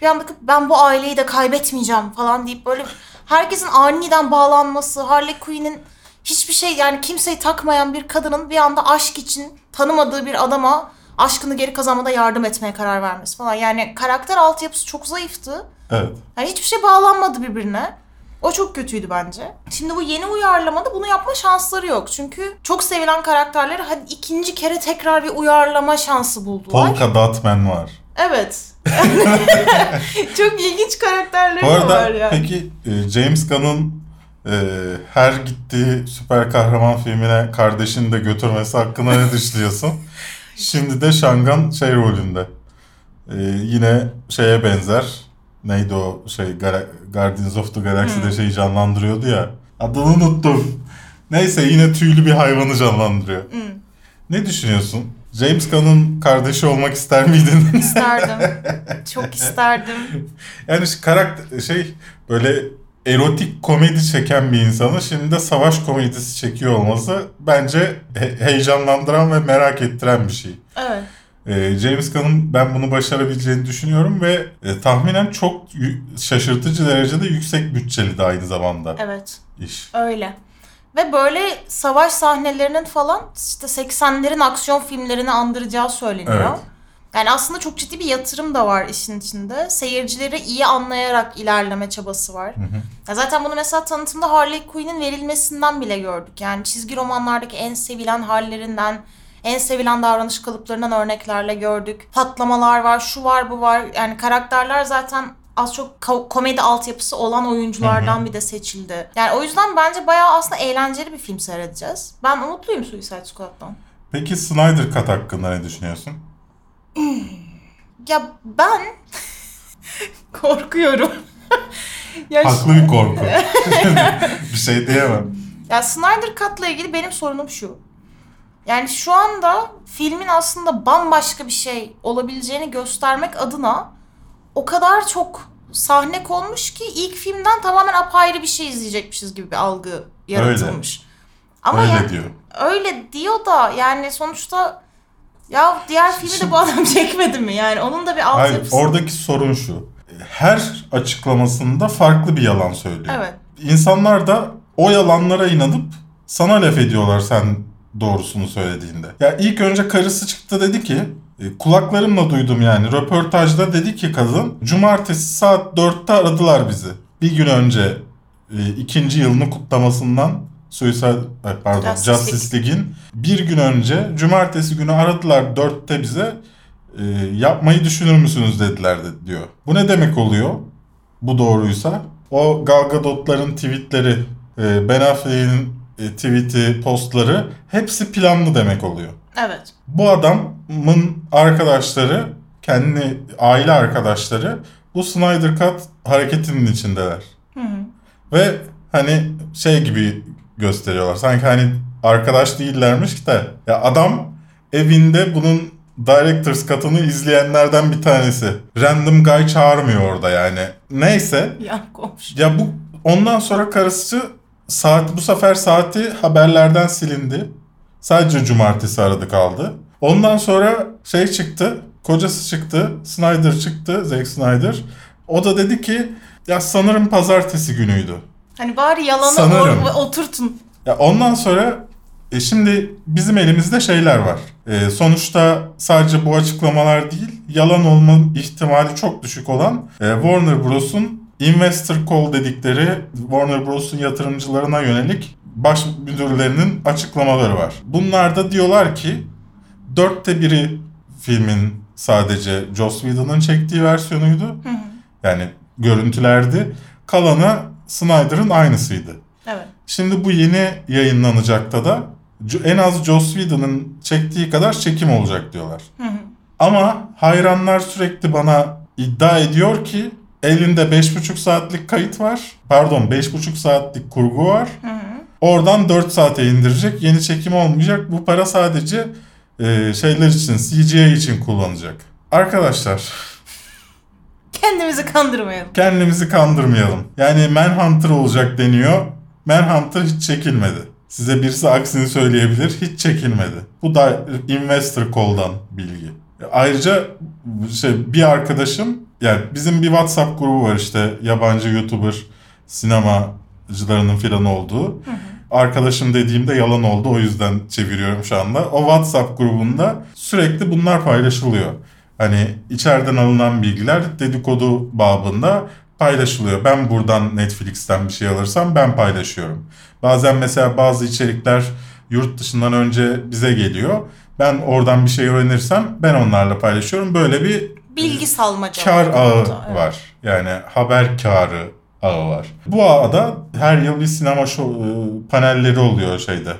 Speaker 3: Bir anda ben bu aileyi de kaybetmeyeceğim falan deyip böyle herkesin aniden bağlanması, Harley Quinn'in hiçbir şey yani kimseyi takmayan bir kadının bir anda aşk için tanımadığı bir adama aşkını geri kazanmada yardım etmeye karar vermesi falan. Yani karakter altyapısı çok zayıftı.
Speaker 1: Evet.
Speaker 3: Yani hiçbir şey bağlanmadı birbirine. O çok kötüydü bence. Şimdi bu yeni uyarlamada bunu yapma şansları yok. Çünkü çok sevilen karakterleri hadi ikinci kere tekrar bir uyarlama şansı buldular.
Speaker 1: Polka Dotman var.
Speaker 3: Evet. çok ilginç karakterleri
Speaker 1: arada
Speaker 3: var yani.
Speaker 1: peki e, James Gunn'ın e, her gittiği süper kahraman filmine kardeşini de götürmesi hakkında ne düşünüyorsun? Şimdi de Şangan şey rolünde. E, yine şeye benzer. Neydi o şey Guardians of the Galaxy'de
Speaker 3: Hmm.
Speaker 1: şeyi canlandırıyordu ya. Adını unuttum. Neyse yine tüylü bir hayvanı canlandırıyor.
Speaker 3: Hmm,
Speaker 1: Ne düşünüyorsun? James Gunn'ın kardeşi olmak ister miydin?
Speaker 3: isterdim. çok isterdim.
Speaker 1: Yani şu karakter şey böyle erotik komedi çeken bir insanı şimdi de savaş komedisi çekiyor olması bence he- heyecanlandıran ve merak ettiren bir şey.
Speaker 3: Evet.
Speaker 1: Ee, James Gunn'ın ben bunu başarabileceğini düşünüyorum ve e, tahminen çok şaşırtıcı derecede yüksek bütçeli de aynı zamanda
Speaker 3: Evet.
Speaker 1: iş.
Speaker 3: Öyle. Ve böyle savaş sahnelerinin falan işte 80'lerin aksiyon filmlerini andıracağı söyleniyor.
Speaker 1: Evet.
Speaker 3: Yani aslında çok ciddi bir yatırım da var işin içinde. Seyircileri iyi anlayarak ilerleme çabası var. Ya zaten bunu mesela tanıtımda Harley Quinn'in verilmesinden bile gördük. Yani çizgi romanlardaki en sevilen hallerinden, en sevilen davranış kalıplarından örneklerle gördük. Patlamalar var, şu var, bu var. Yani karakterler zaten az çok ko- komedi altyapısı olan oyunculardan bir de seçildi. Yani o yüzden bence bayağı aslında eğlenceli bir film seyredeceğiz. Ben umutluyum Suicide Squad'dan.
Speaker 1: Peki Snyder Cut hakkında ne düşünüyorsun?
Speaker 3: Ya ben korkuyorum. ya
Speaker 1: Haklı bir korku. bir şey diyemem.
Speaker 3: Ya Snyder Cut'la ilgili benim sorunum şu. Yani şu anda filmin aslında bambaşka bir şey olabileceğini göstermek adına o kadar çok sahne konmuş ki ilk filmden tamamen apayrı bir şey izleyecekmişiz gibi bir algı yaratılmış. Ama
Speaker 1: Öyle
Speaker 3: yani-
Speaker 1: diyor.
Speaker 3: öyle diyor da yani sonuçta ya diğer filmi de bu adam çekmedi mi? Yani onun da bir
Speaker 1: Hayır,
Speaker 3: altyapısı.
Speaker 1: oradaki sorun şu. Her açıklamasında farklı bir yalan söylüyor.
Speaker 3: Evet.
Speaker 1: İnsanlar da o yalanlara inanıp sana laf ediyorlar sen doğrusunu söylediğinde. Ya ilk önce karısı çıktı dedi ki kulaklarımla duydum yani röportajda dedi ki kadın cumartesi saat 4'te aradılar bizi. Bir gün önce e, ikinci yılını kutlamasından Suicide ay, pardon
Speaker 3: Justice
Speaker 1: Justice, League'in bir gün önce cumartesi günü aradılar 4'te bize e, yapmayı düşünür müsünüz dediler de, diyor. Bu ne demek oluyor? Bu doğruysa. O Gal Gadot'ların tweetleri, e, Ben Affleck'in e, tweet'i, postları hepsi planlı demek oluyor.
Speaker 3: Evet.
Speaker 1: Bu adamın arkadaşları, kendi aile arkadaşları bu Snyder Cut hareketinin içindeler.
Speaker 3: Hı hı.
Speaker 1: Ve hani şey gibi gösteriyorlar. Sanki hani arkadaş değillermiş de. Ya adam evinde bunun Director's Cut'ını izleyenlerden bir tanesi. Random guy çağırmıyor orada yani. Neyse.
Speaker 3: Yan komşu.
Speaker 1: Ya bu ondan sonra karısı saat bu sefer saati haberlerden silindi. Sadece cumartesi aradı kaldı. Ondan sonra şey çıktı. Kocası çıktı. Snyder çıktı. Zack Snyder. O da dedi ki ya sanırım pazartesi günüydü.
Speaker 3: Hani bari yalanı
Speaker 1: Sanırım.
Speaker 3: or- oturtun.
Speaker 1: Ya ondan sonra e şimdi bizim elimizde şeyler var. E, sonuçta sadece bu açıklamalar değil, yalan olma ihtimali çok düşük olan e, Warner Bros'un investor call dedikleri Warner Bros'un yatırımcılarına yönelik baş müdürlerinin açıklamaları var. Bunlar da diyorlar ki dörtte biri filmin sadece Joss Whedon'ın çektiği versiyonuydu. Yani görüntülerdi. Kalanı Snyder'ın aynısıydı.
Speaker 3: Evet.
Speaker 1: Şimdi bu yeni yayınlanacakta da en az Joss Whedon'ın çektiği kadar çekim olacak diyorlar. Ama hayranlar sürekli bana iddia ediyor ki elinde 5,5 saatlik kayıt var. Pardon 5,5 saatlik kurgu var. Oradan 4 saate indirecek. Yeni çekim olmayacak. Bu para sadece e, şeyler için, CGI için kullanacak. Arkadaşlar
Speaker 3: Kendimizi kandırmayalım.
Speaker 1: kendimizi kandırmayalım. Yani Manhunter olacak deniyor. Manhunter hiç çekilmedi. Size birisi aksini söyleyebilir. Hiç çekilmedi. Bu da Investor Call'dan bilgi. Ayrıca şey, bir arkadaşım yani bizim bir WhatsApp grubu var işte yabancı YouTuber sinemacılarının filan olduğu. Arkadaşım dediğimde yalan oldu o yüzden çeviriyorum şu anda. O WhatsApp grubunda sürekli bunlar paylaşılıyor. Hani içeriden alınan bilgiler dedikodu babında paylaşılıyor. Ben buradan Netflix'ten bir şey alırsam ben paylaşıyorum. Bazen mesela bazı içerikler yurt dışından önce bize geliyor. Ben oradan bir şey öğrenirsem ben onlarla paylaşıyorum. Böyle bir
Speaker 3: Bilgi salmaca.
Speaker 1: kar ağı
Speaker 3: evet.
Speaker 1: var. Yani haber karı ağı var. Bu ağda her yıl bir sinema şo- e, panelleri oluyor şeyde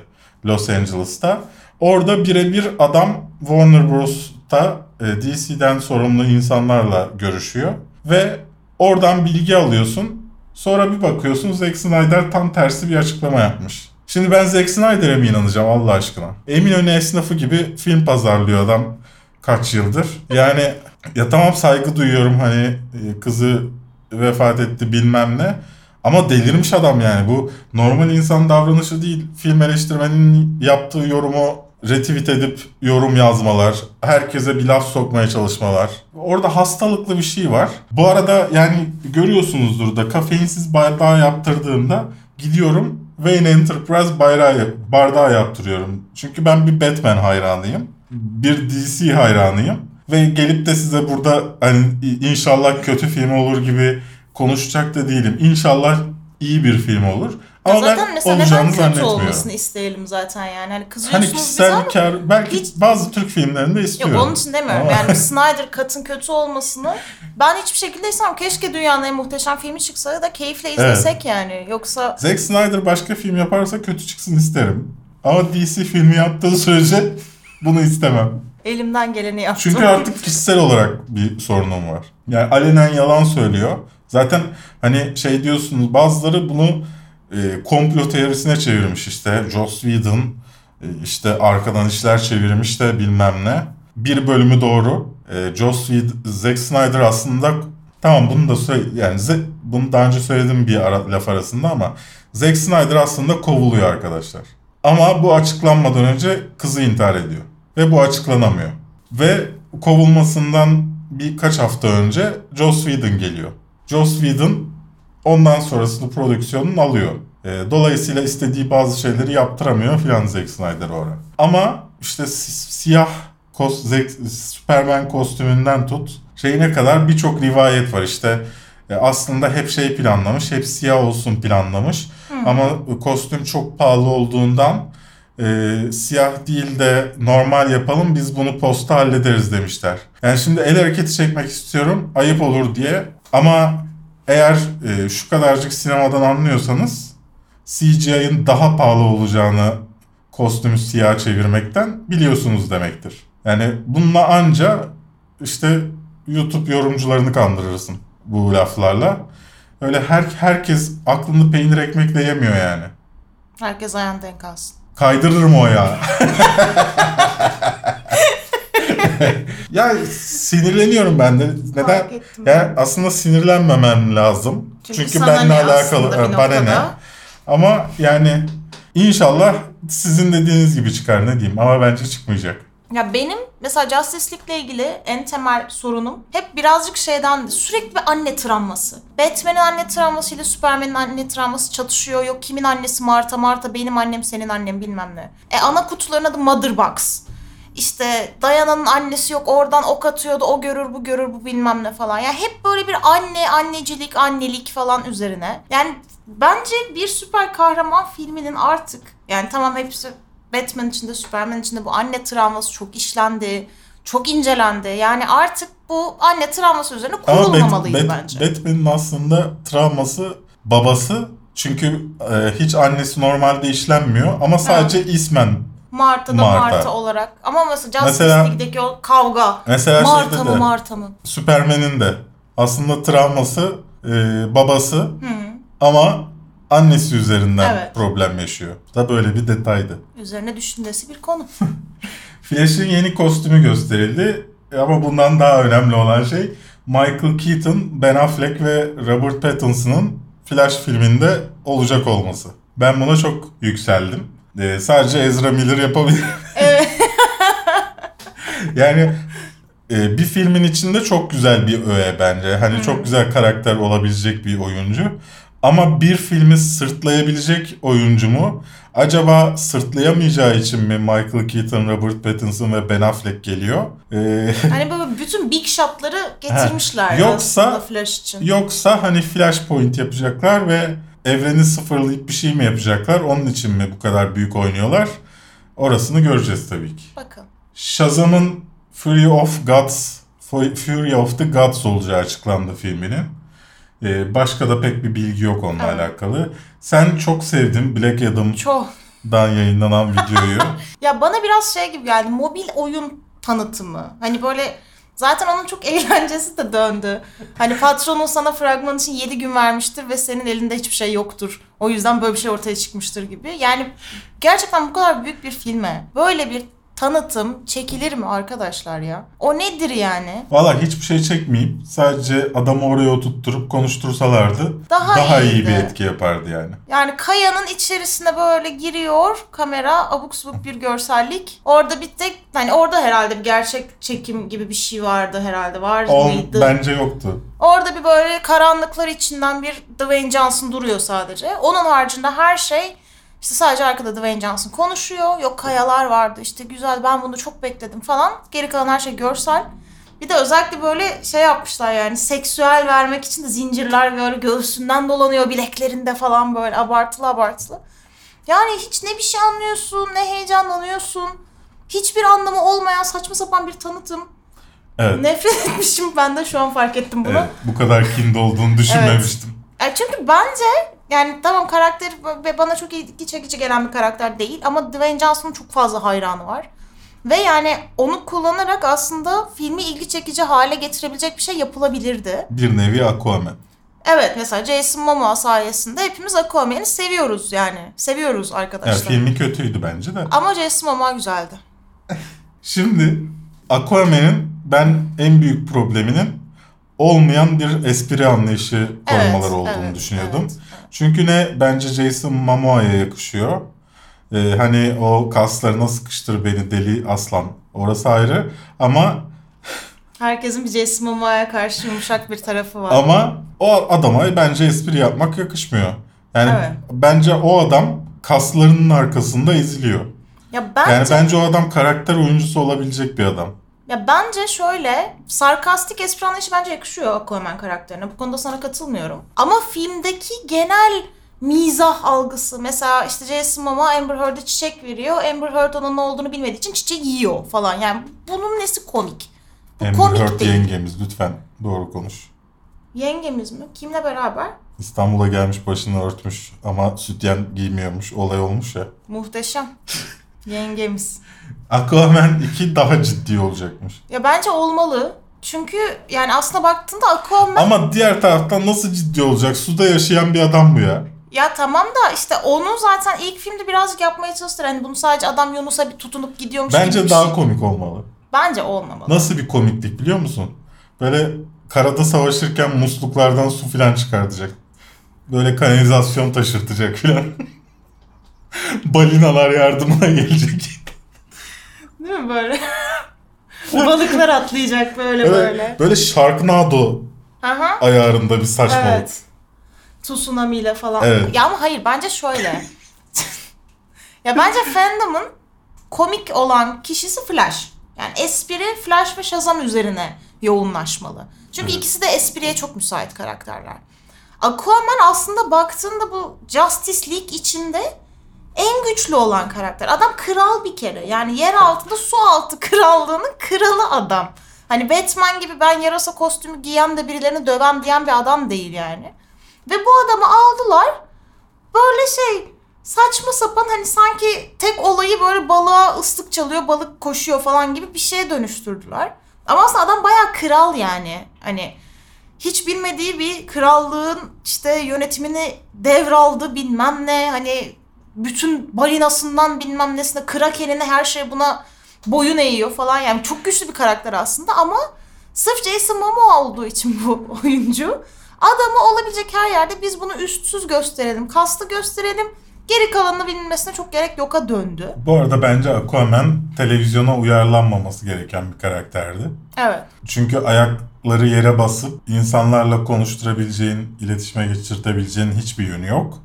Speaker 1: Los Angeles'ta. Orada birebir adam Warner Bros'ta e, DC'den sorumlu insanlarla görüşüyor ve oradan bilgi alıyorsun. Sonra bir bakıyorsun Zack Snyder tam tersi bir açıklama yapmış. Şimdi ben Zack Snyder'e mi inanacağım Allah aşkına? Eminönü esnafı gibi film pazarlıyor adam kaç yıldır. Yani ya tamam saygı duyuyorum hani e, kızı vefat etti bilmem ne. Ama delirmiş adam yani bu normal insan davranışı değil. Film eleştirmenin yaptığı yorumu retweet edip yorum yazmalar, herkese bir laf sokmaya çalışmalar. Orada hastalıklı bir şey var. Bu arada yani görüyorsunuzdur da kafeinsiz bardağı yaptırdığımda gidiyorum Wayne Enterprise bayrağı, bardağı yaptırıyorum. Çünkü ben bir Batman hayranıyım. Bir DC hayranıyım. Ve gelip de size burada hani inşallah kötü film olur gibi konuşacak da değilim. İnşallah iyi bir film olur. Ama
Speaker 3: zaten
Speaker 1: ben
Speaker 3: mesela
Speaker 1: olacağını
Speaker 3: neden kötü olmasını isteyelim zaten yani. Hani kızıyorsunuz
Speaker 1: Hani
Speaker 3: bize
Speaker 1: kişisel bir kar, belki
Speaker 3: hiç-
Speaker 1: bazı Türk filmlerinde istiyorum.
Speaker 3: Yok onun için demiyorum.
Speaker 1: Ama-
Speaker 3: Yani Snyder Cut'ın kötü olmasını ben hiçbir şekilde istemem. Keşke dünyanın en muhteşem filmi çıksa da keyifle izlesek yani. Yoksa
Speaker 1: Zack Snyder başka film yaparsa kötü çıksın isterim. Ama DC filmi yaptığı sürece bunu istemem.
Speaker 3: Elimden geleni yaptım.
Speaker 1: Çünkü artık kişisel olarak bir sorunum var. Yani alenen yalan söylüyor. Zaten hani şey diyorsunuz bazıları bunu e, komplo teorisine çevirmiş işte. Joss Whedon e, işte arkadan işler çevirmiş de bilmem ne. Bir bölümü doğru. E, Joss Whedon, Zack Snyder aslında tamam bunu da söyle yani Ze- bunu daha önce söyledim bir ara, laf arasında ama Zack Snyder aslında kovuluyor arkadaşlar. Ama bu açıklanmadan önce kızı intihar ediyor. Ve bu açıklanamıyor. Ve kovulmasından birkaç hafta önce Joss Whedon geliyor. Joss Whedon ondan sonrasını prodüksiyonun alıyor. E, dolayısıyla istediği bazı şeyleri yaptıramıyor filan Zack Snyder orada. Ama işte si- siyah kos, Zack- Superman kostümünden tut şeyine kadar birçok rivayet var işte. E, aslında hep şey planlamış, hep siyah olsun planlamış. Ama kostüm çok pahalı olduğundan e, siyah değil de normal yapalım biz bunu posta hallederiz demişler. Yani şimdi el hareketi çekmek istiyorum ayıp olur diye ama eğer e, şu kadarcık sinemadan anlıyorsanız CGI'ın daha pahalı olacağını kostümü siyah çevirmekten biliyorsunuz demektir. Yani bununla anca işte YouTube yorumcularını kandırırsın bu laflarla. Öyle her herkes aklını peynir ekmekle yemiyor yani.
Speaker 3: Herkes ayağını denk alsın.
Speaker 1: Kaydırırım o ya. ya sinirleniyorum ben de. Neden? Ya aslında sinirlenmemem lazım.
Speaker 3: Çünkü
Speaker 1: Çünkü, benimle alakalı
Speaker 3: bir
Speaker 1: bana ne. Ama yani inşallah sizin dediğiniz gibi çıkar ne diyeyim ama bence çıkmayacak.
Speaker 3: Ya benim mesela Justice League'le ilgili en temel sorunum hep birazcık şeyden sürekli bir anne travması. Batman'in anne travmasıyla Superman'in anne travması çatışıyor. Yok kimin annesi Marta Marta benim annem senin annem bilmem ne. E ana kutuların adı Mother Box. işte Dayana'nın annesi yok oradan ok atıyordu o görür bu görür bu bilmem ne falan. Yani hep böyle bir anne, annecilik, annelik falan üzerine. Yani bence bir süper kahraman filminin artık yani tamam hepsi Batman içinde, Superman içinde bu anne travması çok işlendi, çok incelendi. Yani artık bu anne travması üzerine
Speaker 1: Ama Bat-
Speaker 3: kurulmamalıydı
Speaker 1: Bat-
Speaker 3: bence.
Speaker 1: Batman'in aslında travması babası. Çünkü e, hiç annesi normalde işlenmiyor ama sadece ismen.
Speaker 3: Marta da
Speaker 1: Marta.
Speaker 3: Marta, olarak. Ama mesela Justice
Speaker 1: Mesela-
Speaker 3: League'deki o kavga.
Speaker 1: Mesela
Speaker 3: Marta mı
Speaker 1: de
Speaker 3: Marta mı?
Speaker 1: Superman'in de aslında travması e, babası
Speaker 3: Hı.
Speaker 1: ama annesi üzerinden
Speaker 3: Evet.
Speaker 1: problem yaşıyor. Bu da böyle bir detaydı.
Speaker 3: Üzerine düşünülesi bir konu.
Speaker 1: Flash'in yeni kostümü gösterildi ama bundan daha önemli olan şey Michael Keaton, Ben Affleck ve Robert Pattinson'ın Flash filminde olacak olması. Ben buna çok yükseldim. Ee, sadece Ezra Miller yapabilir.
Speaker 3: Evet.
Speaker 1: yani e, bir filmin içinde çok güzel bir öğe bence. Hani çok güzel karakter olabilecek bir oyuncu. Ama bir filmi sırtlayabilecek oyuncu mu? Acaba sırtlayamayacağı için mi Michael Keaton, Robert Pattinson ve Ben Affleck geliyor? Ee,
Speaker 3: Hani böyle bütün big shotları getirmişler
Speaker 1: Yoksa-
Speaker 3: aslında Flash için.
Speaker 1: yoksa hani Flashpoint yapacaklar ve evreni sıfırlayıp bir şey mi yapacaklar? Onun için mi bu kadar büyük oynuyorlar? Orasını göreceğiz tabii ki.
Speaker 3: Bakın.
Speaker 1: Shazam'ın Fury of Gods, Fury of the Gods olacağı açıklandı filminin. Ee, başka da pek bir bilgi yok onunla
Speaker 3: Evet.
Speaker 1: alakalı. Sen çok sevdin Black Adam'dan
Speaker 3: Çok.
Speaker 1: yayınlanan videoyu.
Speaker 3: Ya bana biraz şey gibi geldi. Mobil oyun tanıtımı. Hani böyle zaten onun çok eğlencesi de döndü. Hani patronun sana fragman için 7 gün vermiştir ve senin elinde hiçbir şey yoktur. O yüzden böyle bir şey ortaya çıkmıştır gibi. Yani gerçekten bu kadar büyük bir filme böyle bir tanıtım çekilir mi arkadaşlar ya? O nedir yani?
Speaker 1: Valla hiçbir şey çekmeyeyim. Sadece adamı oraya oturtturup konuştursalardı
Speaker 3: Daha
Speaker 1: iyi
Speaker 3: iyiydi.
Speaker 1: bir etki yapardı yani.
Speaker 3: Yani kayanın içerisine böyle giriyor kamera abuk subuk bir görsellik. Orada bir tek hani orada herhalde bir gerçek çekim gibi bir şey vardı herhalde var
Speaker 1: O
Speaker 3: mıydı?
Speaker 1: bence yoktu.
Speaker 3: Orada bir böyle karanlıklar içinden bir Dwayne Johnson duruyor sadece. Onun haricinde her şey işte sadece arkada Dwayne Johnson konuşuyor. Yok kayalar vardı işte güzel ben bunu çok bekledim falan. Geri kalan her şey görsel. Bir de özellikle böyle şey yapmışlar yani seksüel vermek için de zincirler böyle göğsünden dolanıyor bileklerinde falan böyle abartılı abartılı. Yani hiç ne bir şey anlıyorsun ne heyecanlanıyorsun. Hiçbir anlamı olmayan saçma sapan bir tanıtım.
Speaker 1: Evet.
Speaker 3: Nefret etmişim ben de şu an fark ettim bunu.
Speaker 1: evet. Bu kadar kind olduğunu düşünmemiştim.
Speaker 3: E çünkü bence yani tamam karakter ve bana çok ilgi çekici gelen bir karakter değil ama Dwayne Johnson'ın çok fazla hayranı var. Ve yani onu kullanarak aslında filmi ilgi çekici hale getirebilecek bir şey yapılabilirdi.
Speaker 1: Bir nevi Aquaman.
Speaker 3: Evet mesela Jason Momoa sayesinde hepimiz Aquaman'i seviyoruz yani. Seviyoruz arkadaşlar.
Speaker 1: filmi kötüydü bence de.
Speaker 3: Ama Jason Momoa güzeldi.
Speaker 1: Şimdi Aquaman'in ben en büyük probleminin olmayan bir espri anlayışı koymaları olduğunu
Speaker 3: evet,
Speaker 1: düşünüyordum.
Speaker 3: evet, evet.
Speaker 1: Çünkü ne bence Jason Momoa'ya yakışıyor. Ee, hani o kaslarına sıkıştır beni deli aslan. Orası ayrı. Ama
Speaker 3: Herkesin bir Jason Momoa'ya karşı yumuşak bir tarafı var.
Speaker 1: ama o adama bence espri yapmak yakışmıyor. Yani
Speaker 3: Evet.
Speaker 1: bence o adam kaslarının arkasında eziliyor.
Speaker 3: ya bence
Speaker 1: Yani bence o adam karakter oyuncusu olabilecek bir adam.
Speaker 3: Ya bence şöyle sarkastik espri anlayışı bence yakışıyor Aquaman karakterine. Bu konuda sana katılmıyorum. Ama filmdeki genel mizah algısı mesela işte Jason Momoa Amber Heard'e çiçek veriyor. Amber Heard onun ne olduğunu bilmediği için çiçeği yiyor falan. Yani bunun nesi komik? Bu
Speaker 1: Amber
Speaker 3: komik
Speaker 1: Heard
Speaker 3: değil.
Speaker 1: yengemiz lütfen doğru konuş.
Speaker 3: Yengemiz mi? Kimle beraber?
Speaker 1: İstanbul'a gelmiş başını örtmüş ama sütyen giymiyormuş olay olmuş ya.
Speaker 3: Muhteşem. Yengemiz.
Speaker 1: Aquaman 2 daha ciddi olacakmış.
Speaker 3: Ya bence olmalı. Çünkü yani aslında baktığında Aquaman
Speaker 1: Ama diğer taraftan nasıl ciddi olacak? Suda yaşayan bir adam bu ya.
Speaker 3: Ya tamam da işte onu zaten ilk filmde birazcık yapmaya çalıştılar. Hani bunu sadece adam Yunus'a bir tutunup gidiyormuş gibi
Speaker 1: Bence
Speaker 3: bir
Speaker 1: daha
Speaker 3: şey.
Speaker 1: komik olmalı.
Speaker 3: Bence olmamalı.
Speaker 1: Nasıl bir komiklik biliyor musun? Böyle karada savaşırken musluklardan su filan çıkartacak. Böyle kanalizasyon taşırtacak filan. Balinalar yardımına gelecek.
Speaker 3: Değil mi böyle? Balıklar atlayacak böyle
Speaker 1: Böyle,
Speaker 3: böyle.
Speaker 1: böyle Sharknado
Speaker 3: Aha.
Speaker 1: ayarında bir saçmalık.
Speaker 3: Evet. Tsunami ile falan.
Speaker 1: Evet.
Speaker 3: Ya ama hayır bence şöyle. ya bence fandom'ın komik olan kişisi Flash. Yani espri Flash ve Shazam üzerine yoğunlaşmalı. Çünkü
Speaker 1: Evet.
Speaker 3: ikisi de espriye çok müsait karakterler. Aquaman aslında baktığında bu Justice League içinde en güçlü olan karakter. Adam kral bir kere. Yani yer altında su altı krallığının kralı adam. Hani Batman gibi ben yarasa kostümü giyen de birilerini dövem diyen bir adam değil yani. Ve bu adamı aldılar. Böyle şey saçma sapan hani sanki tek olayı böyle balığa ıslık çalıyor, balık koşuyor falan gibi bir şeye dönüştürdüler. Ama aslında adam bayağı kral yani. Hani hiç bilmediği bir krallığın işte yönetimini devraldı bilmem ne hani bütün balinasından bilmem nesine krakenine her şey buna boyun eğiyor falan yani çok güçlü bir karakter aslında ama sırf Jason Momoa olduğu için bu oyuncu adamı olabilecek her yerde biz bunu üstsüz gösterelim, kaslı gösterelim. Geri kalanını bilinmesine çok gerek yoka döndü.
Speaker 1: Bu arada bence Aquaman televizyona uyarlanmaması gereken bir karakterdi.
Speaker 3: Evet.
Speaker 1: Çünkü ayakları yere basıp insanlarla konuşturabileceğin, iletişime geçirtebileceğin hiçbir yönü yok.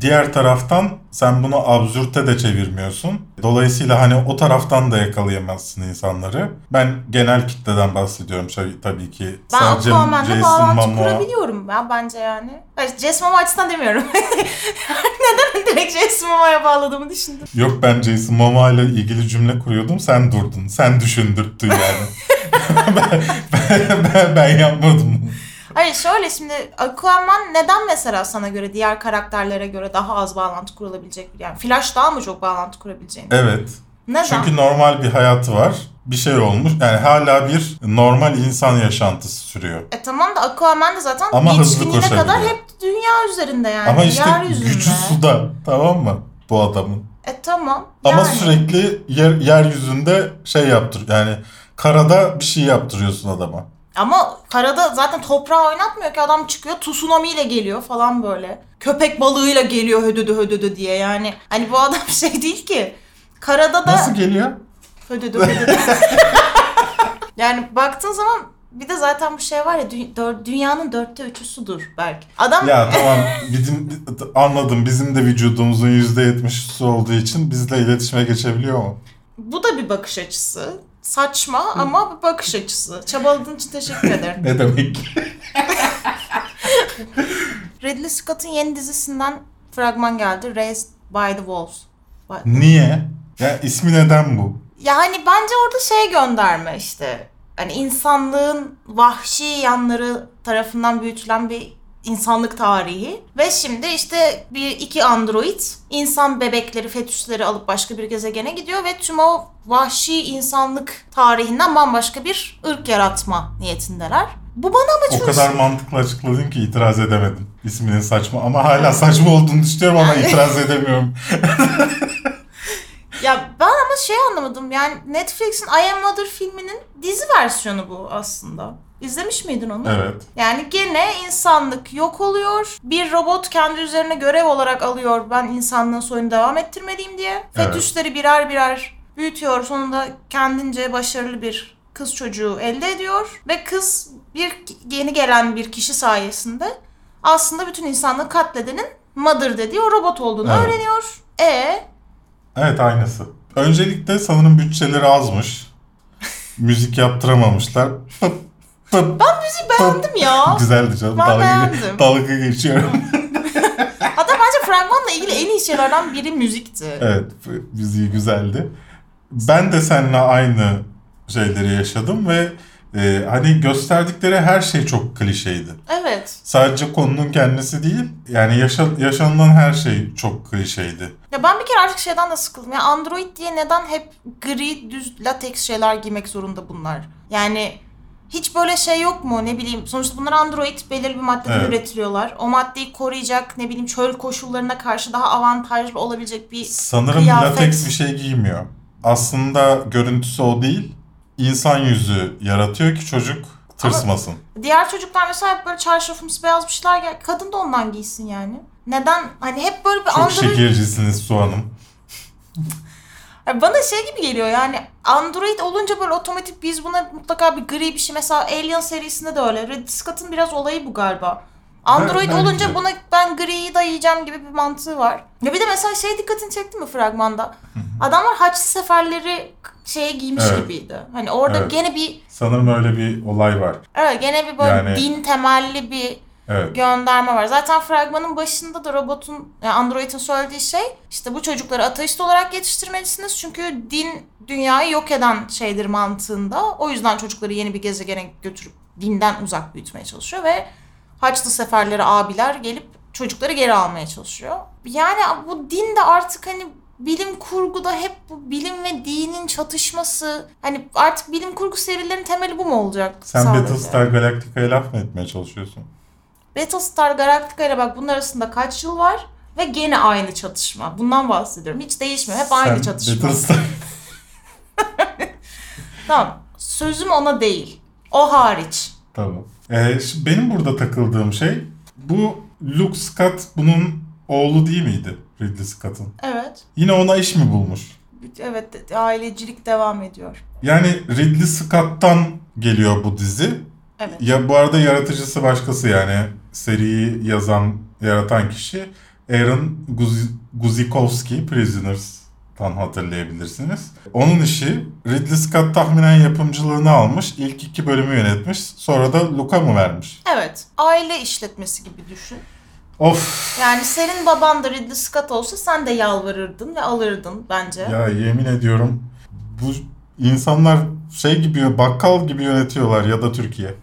Speaker 1: Diğer taraftan sen bunu absürte de çevirmiyorsun. Dolayısıyla hani o taraftan da yakalayamazsın insanları. Ben genel kitleden bahsediyorum tabii, ki.
Speaker 3: Ben
Speaker 1: Sadece
Speaker 3: Aquaman'la bağlantı
Speaker 1: Momoa-
Speaker 3: kurabiliyorum ya bence yani. Hayır Jason Momoa açısından demiyorum. Neden direkt Jason Momoa'ya bağladığımı düşündüm.
Speaker 1: Yok ben Jason Momoa ile ilgili cümle kuruyordum. Sen durdun. Sen düşündürttün yani. ben, ben, ben, ben yapmadım.
Speaker 3: Hayır şöyle şimdi Aquaman neden mesela sana göre diğer karakterlere göre daha az bağlantı kurulabilecek bir yani Flash daha mı çok bağlantı kurabileceğini?
Speaker 1: Evet.
Speaker 3: Neden?
Speaker 1: Çünkü normal bir hayatı var. Bir şey olmuş. Yani hala bir normal insan yaşantısı sürüyor.
Speaker 3: E tamam da Aquaman da zaten
Speaker 1: Ama hızlı
Speaker 3: kadar hep dünya üzerinde yani.
Speaker 1: Ama işte
Speaker 3: yeryüzünde.
Speaker 1: gücü suda. Tamam mı? Bu adamın.
Speaker 3: E tamam.
Speaker 1: Ama
Speaker 3: yani.
Speaker 1: sürekli yer, yeryüzünde şey yaptır. Yani karada bir şey yaptırıyorsun adama.
Speaker 3: Ama karada zaten toprağı oynatmıyor ki adam çıkıyor tsunami ile geliyor falan böyle. Köpek balığıyla geliyor hödödü hödödü diye yani. Hani bu adam şey değil ki. Karada da
Speaker 1: Nasıl geliyor?
Speaker 3: hödödü hödödü. yani baktığın zaman bir de zaten bu şey var ya dü- dör- dünyanın dörtte üçü sudur belki. Adam
Speaker 1: Ya tamam bizim anladım. Bizim de vücudumuzun %70'i su olduğu için bizle iletişime geçebiliyor mu?
Speaker 3: bu da bir bakış açısı. Saçma ama bakış açısı. Çabaladığın için teşekkür ederim.
Speaker 1: Ne demek?
Speaker 3: Ridley Scott'ın yeni dizisinden fragman geldi. Raised by the Wolves.
Speaker 1: Niye? Ya ismi neden bu?
Speaker 3: Yani bence orada şey gönderme işte. Hani insanlığın vahşi yanları tarafından büyütülen bir insanlık tarihi. Ve şimdi işte bir iki android insan bebekleri, fetüsleri alıp başka bir gezegene gidiyor ve tüm o vahşi insanlık tarihinden bambaşka bir ırk yaratma niyetindeler. Bu bana ama
Speaker 1: O kadar mantıklı açıkladın ki itiraz edemedim. İsminin saçma ama hala saçma olduğunu düşünüyorum ama itiraz edemiyorum.
Speaker 3: Ya ben ama şey anlamadım yani Netflix'in I Am Mother filminin dizi versiyonu bu aslında. İzlemiş miydin onu?
Speaker 1: Evet.
Speaker 3: Yani gene insanlık yok oluyor. Bir robot kendi üzerine görev olarak alıyor ben insanlığın soyunu devam ettirmeliyim diye.
Speaker 1: Evet.
Speaker 3: Fetüsleri birer birer büyütüyor. Sonunda kendince başarılı bir kız çocuğu elde ediyor. Ve kız bir yeni gelen bir kişi sayesinde aslında bütün insanlığı katledenin Mother dediği o robot olduğunu
Speaker 1: Evet.
Speaker 3: öğreniyor. E
Speaker 1: Evet aynısı. Öncelikle sanırım bütçeleri azmış. Müzik yaptıramamışlar. Ben
Speaker 3: müziği beğendim ya.
Speaker 1: Güzeldi canım.
Speaker 3: Ben
Speaker 1: dalga,
Speaker 3: beğendim.
Speaker 1: dalga geçiyorum.
Speaker 3: Hatta bence fragmanla ilgili en iyi şeylerden biri müzikti.
Speaker 1: evet müziği güzeldi. Ben de seninle aynı şeyleri yaşadım ve e, hani gösterdikleri her şey çok klişeydi.
Speaker 3: Evet.
Speaker 1: Sadece konunun kendisi değil, yani yaşa, yaşanılan her şey çok klişeydi.
Speaker 3: Ya ben bir kere artık şeyden de sıkıldım. Ya Android diye neden hep gri, düz, lateks şeyler giymek zorunda bunlar? Yani hiç böyle şey yok mu ne bileyim. Sonuçta bunlar Android belirli bir maddeden
Speaker 1: Evet.
Speaker 3: üretiliyorlar. O maddeyi koruyacak ne bileyim çöl koşullarına karşı daha avantajlı olabilecek bir...
Speaker 1: Sanırım
Speaker 3: Kıyafet.
Speaker 1: lateks bir şey giymiyor. Aslında görüntüsü o değil, insan yüzü yaratıyor ki çocuk tırsmasın.
Speaker 3: Diğer çocuklar mesela hep böyle çarşafımsı beyaz bir şeyler gel. Kadın da ondan giysin yani. Neden? Hani hep böyle bir
Speaker 1: Çok
Speaker 3: Android
Speaker 1: şekercisiniz Su Hanım.
Speaker 3: Bana şey gibi geliyor yani Android olunca böyle otomatik biz buna mutlaka bir gri bir şey mesela Alien serisinde de öyle. Ridley Scott'ın biraz olayı bu galiba. Android
Speaker 1: Ben-
Speaker 3: olunca
Speaker 1: bence.
Speaker 3: buna ben griyi dayayacağım gibi bir mantığı var. Ya bir de mesela şey dikkatini çekti mi fragmanda? Adamlar Haçlı seferleri şeye giymiş
Speaker 1: Evet.
Speaker 3: gibiydi. Hani orada
Speaker 1: Evet.
Speaker 3: gene bir
Speaker 1: Sanırım öyle bir olay var.
Speaker 3: evet gene bir böyle
Speaker 1: Yani-
Speaker 3: din temelli bir
Speaker 1: Evet.
Speaker 3: gönderme var. Zaten fragmanın başında da robotun, yani Android'in söylediği şey işte bu çocukları ateist olarak yetiştirmelisiniz. Çünkü din dünyayı yok eden şeydir mantığında. O yüzden çocukları yeni bir gezegene götürüp dinden uzak büyütmeye çalışıyor ve Haçlı seferleri abiler gelip çocukları geri almaya çalışıyor. Yani bu din de artık hani bilim kurguda hep bu bilim ve dinin çatışması hani artık bilim kurgu serilerinin temeli bu mu olacak?
Speaker 1: Sen
Speaker 3: sadece?
Speaker 1: Battlestar Galactica'ya laf mı etmeye çalışıyorsun?
Speaker 3: Battlestar Galactica ile bak bunun arasında kaç yıl var ve gene aynı çatışma. Bundan bahsediyorum. Hiç değişmiyor. Hep aynı
Speaker 1: Sen
Speaker 3: çatışma.
Speaker 1: Battlestar...
Speaker 3: Tamam. Sözüm ona değil. O hariç.
Speaker 1: tamam. Ee, benim burada takıldığım şey bu Luke Scott bunun oğlu değil miydi? Ridley Scott'ın.
Speaker 3: Evet.
Speaker 1: Yine ona iş mi bulmuş?
Speaker 3: Evet ailecilik devam ediyor.
Speaker 1: Yani Ridley Scott'tan geliyor bu dizi.
Speaker 3: Evet.
Speaker 1: Ya bu arada yaratıcısı başkası yani seriyi yazan, yaratan kişi Aaron Guz- Guzikowski Prisoners'tan hatırlayabilirsiniz. Onun işi Ridley Scott tahminen yapımcılığını almış. ilk iki bölümü yönetmiş. Sonra da Luke'a mı vermiş?
Speaker 3: Evet. Aile işletmesi gibi düşün.
Speaker 1: Of!
Speaker 3: Yani senin baban da Ridley Scott olsa sen de yalvarırdın ve alırdın bence.
Speaker 1: Ya yemin ediyorum bu insanlar şey gibi bakkal gibi yönetiyorlar ya da Türkiye.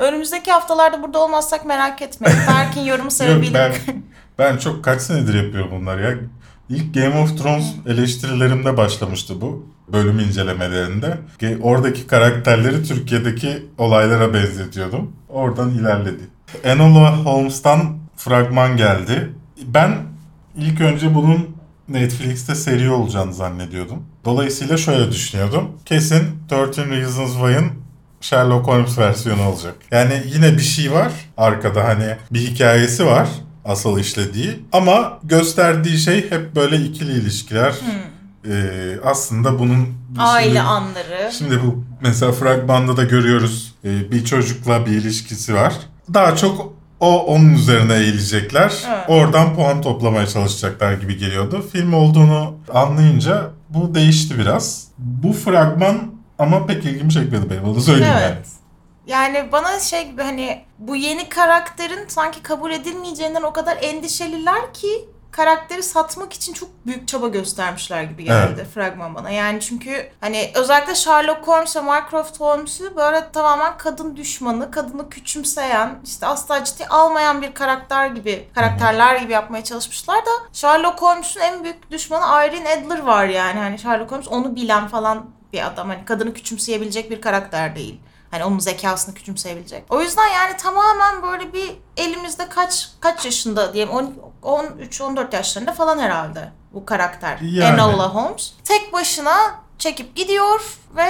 Speaker 3: Önümüzdeki haftalarda burada olmazsak merak etmeyin. Berk'in yorumu sebebiyle.
Speaker 1: ben, ben çok kaç senedir yapıyorum bunlar ya. İlk Game of Thrones eleştirilerimde başlamıştı bu. Bölüm incelemelerinde. Oradaki karakterleri Türkiye'deki olaylara benzetiyordum. Oradan ilerledi. Enola Holmes'tan fragman geldi. Ben ilk önce bunun Netflix'te seri olacağını zannediyordum. Dolayısıyla şöyle düşünüyordum. Kesin 13 Reasons Why'ın Sherlock Holmes versiyonu olacak. Yani yine bir şey var arkada hani bir hikayesi var asıl işlediği ama gösterdiği şey hep böyle ikili ilişkiler. Ee, aslında bunun
Speaker 3: Hmm. Aile
Speaker 1: sürü-
Speaker 3: anları.
Speaker 1: Şimdi bu mesela fragmanda da görüyoruz Ee, bir çocukla bir ilişkisi var. Daha çok o onun üzerine eğilecekler.
Speaker 3: Evet.
Speaker 1: Oradan puan toplamaya çalışacaklar gibi geliyordu. Film olduğunu anlayınca bu değişti biraz. Bu fragman ama pek ilgimi çekmedi benim onu söyleyeyim yani.
Speaker 3: Evet. Yani bana şey gibi hani bu yeni karakterin sanki kabul edilmeyeceğinden o kadar endişeliler ki karakteri satmak için çok büyük çaba göstermişler gibi geldi fragman bana. Yani çünkü hani özellikle Sherlock Holmes ve Mycroft Holmes'u böyle tamamen kadın düşmanı, kadını küçümseyen, işte asla ciddi almayan bir karakter gibi, karakterler gibi yapmaya çalışmışlar da Sherlock Holmes'un en büyük düşmanı Irene Adler var yani. Hani Sherlock Holmes onu bilen falan bir adam. Hani kadını küçümseyebilecek bir karakter değil. Hani onun zekasını küçümseyebilecek. O yüzden yani tamamen böyle bir elimizde kaç kaç yaşında diyelim 13-14 yaşlarında falan herhalde bu karakter.
Speaker 1: Yani.
Speaker 3: Enola Holmes. Tek başına çekip gidiyor ve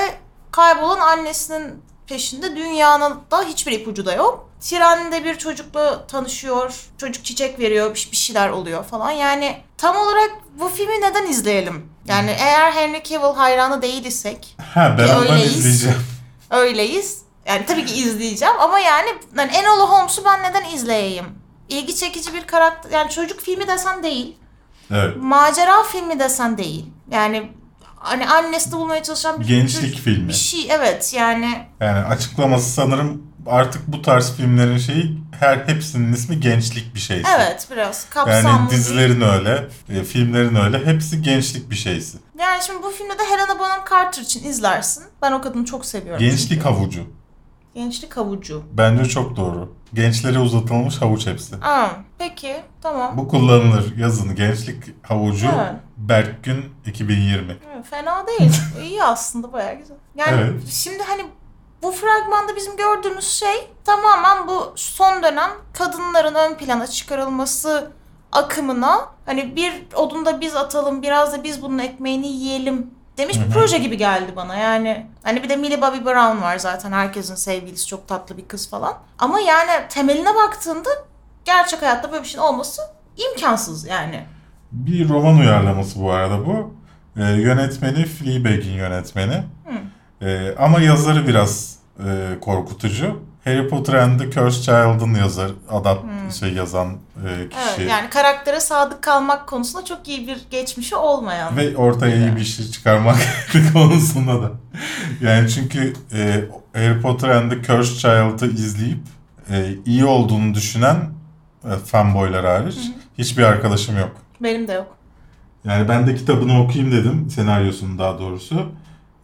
Speaker 3: kaybolan annesinin peşinde dünyanın da hiçbir ipucu da yok. Trende bir çocukla tanışıyor. Çocuk çiçek veriyor. Bir şeyler oluyor falan. Yani tam olarak bu filmi neden izleyelim? Yani eğer Henry Cavill hayranı değil isek
Speaker 1: Ha ben ondan
Speaker 3: Öyleyiz.
Speaker 1: izleyeceğim.
Speaker 3: öyleyiz. Yani tabii ki izleyeceğim ama yani, yani Enola Holmes'u ben neden izleyeyim? İlgi çekici bir karakter. Yani çocuk filmi desen değil.
Speaker 1: Evet.
Speaker 3: Macera filmi desen değil. Yani hani annesini bulmaya çalışan bir
Speaker 1: Gençlik
Speaker 3: bir,
Speaker 1: filmi.
Speaker 3: bir şey. Evet yani
Speaker 1: Yani açıklaması sanırım artık bu tarz filmlerin şeyi her hepsinin ismi gençlik bir şeysi.
Speaker 3: evet biraz kapsamlı.
Speaker 1: Yani dizilerin öyle, e, filmlerin öyle. Hepsi gençlik bir şeysi.
Speaker 3: Yani şimdi bu filmde de Helena Bonham Carter için izlersin. Ben o kadını çok seviyorum.
Speaker 1: Gençlik
Speaker 3: çünkü.
Speaker 1: havucu.
Speaker 3: Gençlik havucu.
Speaker 1: Bence çok doğru. Gençlere uzatılmış havuç hepsi.
Speaker 3: Aa, peki tamam.
Speaker 1: Bu kullanılır yazın. Gençlik havucu
Speaker 3: Evet.
Speaker 1: Berkgün 2020.
Speaker 3: Evet, Fena değil. İyi aslında bayağı güzel. Yani
Speaker 1: Evet.
Speaker 3: şimdi hani bu fragmanda bizim gördüğümüz şey tamamen bu son dönem kadınların ön plana çıkarılması akımına hani bir odunda biz atalım biraz da biz bunun ekmeğini yiyelim demiş
Speaker 1: Hı
Speaker 3: bir
Speaker 1: hı.
Speaker 3: proje gibi geldi bana yani. Hani bir de Millie Bobby Brown var zaten herkesin sevgilisi çok tatlı bir kız falan. Ama yani temeline baktığında gerçek hayatta böyle bir şeyin olması imkansız yani.
Speaker 1: Bir roman uyarlaması bu arada bu. Ee, yönetmeni Fleabag'in yönetmeni. Ee, ama yazarı biraz e, korkutucu. Harry Potter and the Cursed Child'ın yazar, adapt şey yazan e, kişi.
Speaker 3: Hmm. Evet, yani karaktere sadık kalmak konusunda çok iyi bir geçmişi olmayan.
Speaker 1: Ve ortaya iyi bir şey çıkarmak konusunda da. Yani çünkü e, Harry Potter and the Cursed Child'ı izleyip e, iyi olduğunu düşünen e, fanboylar hariç hiçbir arkadaşım yok.
Speaker 3: Benim de yok.
Speaker 1: Yani ben de kitabını okuyayım dedim, senaryosunu daha doğrusu.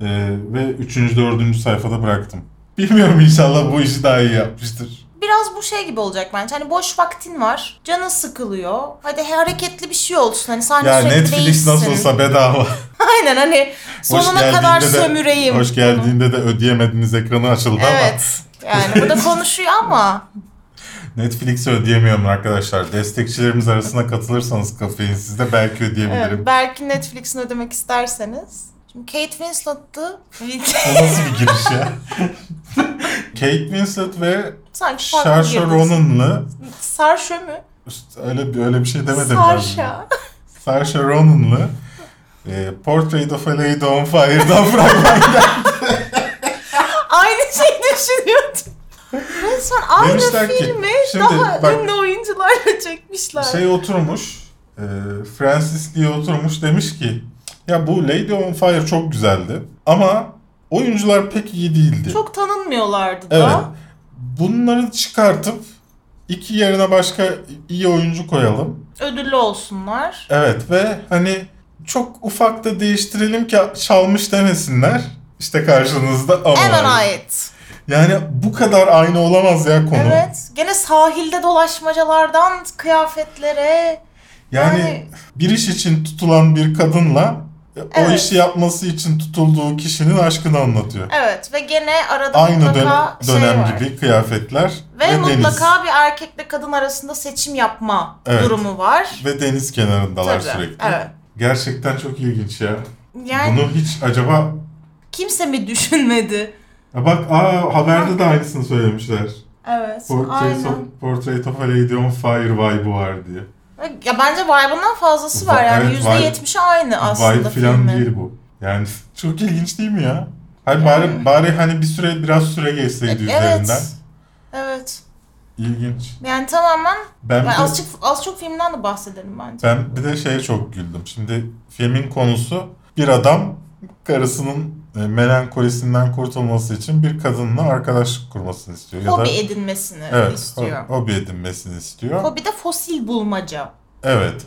Speaker 1: E, ve 3. 4. sayfada bıraktım. Bilmiyorum inşallah bu işi daha iyi yapmıştır.
Speaker 3: Biraz bu şey gibi olacak bence. Hani boş vaktin var. Canın sıkılıyor. Hadi hareketli bir şey olsun. Hani sahne
Speaker 1: Ya
Speaker 3: sürekli
Speaker 1: Netflix
Speaker 3: değişsin.
Speaker 1: nasıl olsa bedava.
Speaker 3: Aynen hani sonuna kadar
Speaker 1: de-
Speaker 3: sömüreyim.
Speaker 1: Hoş geldiğinde de ödeyemediğiniz ekranı açıldı ama.
Speaker 3: Evet. Yani burada konuşuyor ama
Speaker 1: Netflix'i ödeyemiyorum arkadaşlar. Destekçilerimiz arasına katılırsanız kafein sizde belki ödeyebilirim.
Speaker 3: evet, belki Netflix'in ödemek isterseniz. Şimdi Kate Winslet'ı
Speaker 1: O nasıl bir giriş ya? Kate Winslet ve. Ronan'lı
Speaker 3: Saoirse mü?
Speaker 1: işte öyle bir öyle bir şey demedim
Speaker 3: Saoirse.
Speaker 1: Saoirse Ronan'lı e, Portrait of a Lady on Fire'dan fragman
Speaker 3: Aynı şeyi düşünüyordum. Resmen aynı
Speaker 1: Demişler ki,
Speaker 3: filmi
Speaker 1: şimdi
Speaker 3: daha
Speaker 1: bak-
Speaker 3: ünlü oyuncularla çekmişler.
Speaker 1: şey oturmuş e, Francis Lee oturmuş demiş ki ya bu Lady on Fire çok güzeldi ama oyuncular pek iyi değildi.
Speaker 3: Çok tanınmıyorlardı
Speaker 1: Evet.
Speaker 3: da.
Speaker 1: Bunları çıkartıp iki yerine başka iyi oyuncu koyalım.
Speaker 3: Ödüllü olsunlar.
Speaker 1: Evet ve hani çok ufak da değiştirelim ki çalmış demesinler. İşte karşınızda ama.
Speaker 3: Hemen ait.
Speaker 1: Yani bu kadar aynı olamaz ya konu.
Speaker 3: Evet. Gene sahilde dolaşmacalardan kıyafetlere.
Speaker 1: Yani,
Speaker 3: Yani-
Speaker 1: bir iş için tutulan bir kadınla o
Speaker 3: Evet.
Speaker 1: işi yapması için tutulduğu kişinin aşkını anlatıyor.
Speaker 3: Evet ve gene arada
Speaker 1: Aynı
Speaker 3: mutlaka
Speaker 1: dönem, dönem
Speaker 3: şey var.
Speaker 1: gibi kıyafetler
Speaker 3: Ve,
Speaker 1: deniz.
Speaker 3: mutlaka bir erkekle kadın arasında seçim yapma
Speaker 1: Evet.
Speaker 3: durumu var.
Speaker 1: Ve deniz kenarındalar
Speaker 3: Tabii,
Speaker 1: sürekli.
Speaker 3: evet.
Speaker 1: Gerçekten çok ilginç ya.
Speaker 3: Yani
Speaker 1: Bunu hiç acaba
Speaker 3: kimse mi düşünmedi?
Speaker 1: Ya bak aa haberde de aynısını söylemişler.
Speaker 3: Evet.
Speaker 1: Portrait
Speaker 3: aynen.
Speaker 1: of, Portrait of a Lady on Fire vibe'ı var diye.
Speaker 3: Ya bence vibe'ından fazlası var
Speaker 1: Va-
Speaker 3: yani.
Speaker 1: evet,
Speaker 3: Yüzde
Speaker 1: vibe-
Speaker 3: yetmişi aynı aslında
Speaker 1: Vibe falan
Speaker 3: filmin.
Speaker 1: değil bu. Yani çok ilginç değil mi ya? Hayır bari, bari hani bir süre biraz süre geçseydi üzerinden.
Speaker 3: Evet. Evet.
Speaker 1: İlginç.
Speaker 3: Yani tamamen
Speaker 1: Ben
Speaker 3: ben
Speaker 1: de,
Speaker 3: az çok, az çok filmden de bahsedelim bence.
Speaker 1: ben bir de şeye çok güldüm. Şimdi filmin konusu bir adam karısının melankolisinden kurtulması için bir kadınla arkadaşlık kurmasını istiyor. Ya
Speaker 3: Hobi
Speaker 1: da
Speaker 3: edinmesini
Speaker 1: evet,
Speaker 3: istiyor.
Speaker 1: ho- hobi edinmesini istiyor.
Speaker 3: Hobi de fosil bulmaca.
Speaker 1: Evet.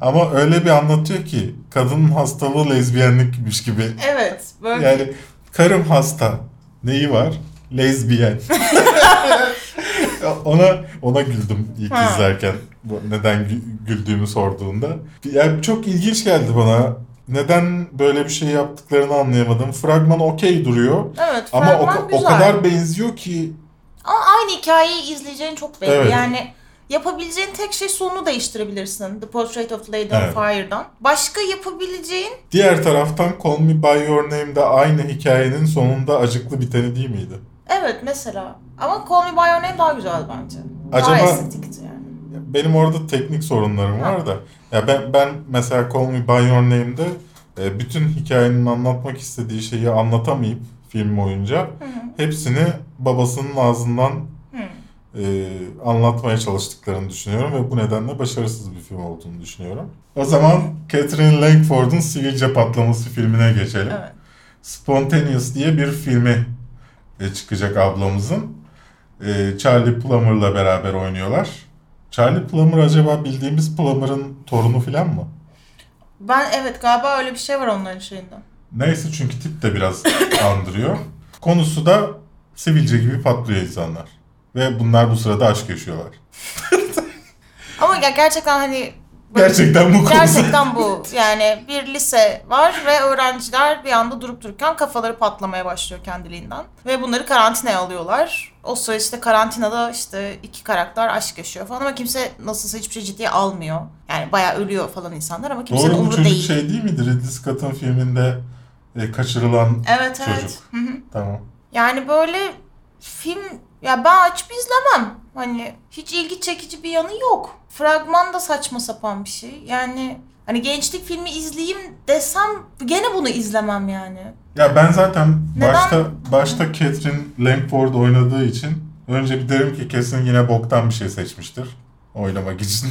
Speaker 1: Ama öyle bir anlatıyor ki kadının hastalığı lezbiyenlikmiş gibi.
Speaker 3: Evet. Böyle
Speaker 1: Yani karım hasta. Neyi var? Lezbiyen. ona ona güldüm ilk
Speaker 3: Ha.
Speaker 1: izlerken. Neden gü- güldüğümü sorduğunda. Yani çok ilginç geldi bana. Neden böyle bir şey yaptıklarını anlayamadım. Fragman okey duruyor.
Speaker 3: evet.
Speaker 1: Ama o,
Speaker 3: fragman
Speaker 1: o
Speaker 3: güzel.
Speaker 1: kadar benziyor ki
Speaker 3: Ama aynı hikayeyi izleyeceğin çok belli.
Speaker 1: Evet.
Speaker 3: Yani yapabileceğin tek şey sonunu değiştirebilirsin. The Portrait of Lady
Speaker 1: Evet.
Speaker 3: on Fire'dan. Başka yapabileceğin
Speaker 1: diğer taraftan Call Me By Your Name'de aynı hikayenin sonunda acıklı biteni değil miydi?
Speaker 3: evet mesela. Ama Call Me By Your Name daha güzel bence.
Speaker 1: Acaba-
Speaker 3: Daha estetikti yani.
Speaker 1: Benim orada teknik sorunlarım var da. Ya ben ben mesela Call Me By Your Name'de e, bütün hikayenin anlatmak istediği şeyi anlatamayıp film boyunca
Speaker 3: Hı
Speaker 1: hepsini babasının ağzından
Speaker 3: Hı.
Speaker 1: e, anlatmaya çalıştıklarını düşünüyorum ve bu nedenle başarısız bir film olduğunu düşünüyorum. O zaman Catherine Langford'un Sivilce Patlaması filmine geçelim.
Speaker 3: Evet.
Speaker 1: Spontaneous diye bir filmi e, çıkacak ablamızın. E, Charlie Plummer'la beraber oynuyorlar. Charlie Plummer acaba bildiğimiz Plummer'ın torunu falan mı?
Speaker 3: Ben evet galiba öyle bir şey var onların şeyinde.
Speaker 1: Neyse çünkü tip de biraz andırıyor. Konusu da sivilce gibi patlıyor insanlar. Ve bunlar bu sırada aşk yaşıyorlar.
Speaker 3: Ama ya gerçekten hani
Speaker 1: Gerçekten bu konusu.
Speaker 3: Gerçekten bu. Yani bir lise var ve öğrenciler bir anda durup dururken kafaları patlamaya başlıyor kendiliğinden. Ve bunları karantinaya alıyorlar. O sıra işte karantinada işte iki karakter aşk yaşıyor falan ama kimse nasılsa hiçbir şey ciddiye almıyor. Yani bayağı ölüyor falan insanlar ama kimsenin
Speaker 1: Doğru
Speaker 3: umru
Speaker 1: çocuk
Speaker 3: değil.
Speaker 1: şey değil miydi? Ridley Scott'ın filminde e, kaçırılan
Speaker 3: Evet evet.
Speaker 1: çocuk.
Speaker 3: Hı hı.
Speaker 1: Tamam.
Speaker 3: Yani böyle film ya ben açıp izlemem. Hani hiç ilgi çekici bir yanı yok. Fragman da saçma sapan bir şey. Yani Hani gençlik filmi izleyeyim desem gene bunu izlemem yani.
Speaker 1: Ya ben zaten
Speaker 3: Neden?
Speaker 1: başta başta Catherine Langford oynadığı için önce bir derim ki kesin yine boktan bir şey seçmiştir oynamak için.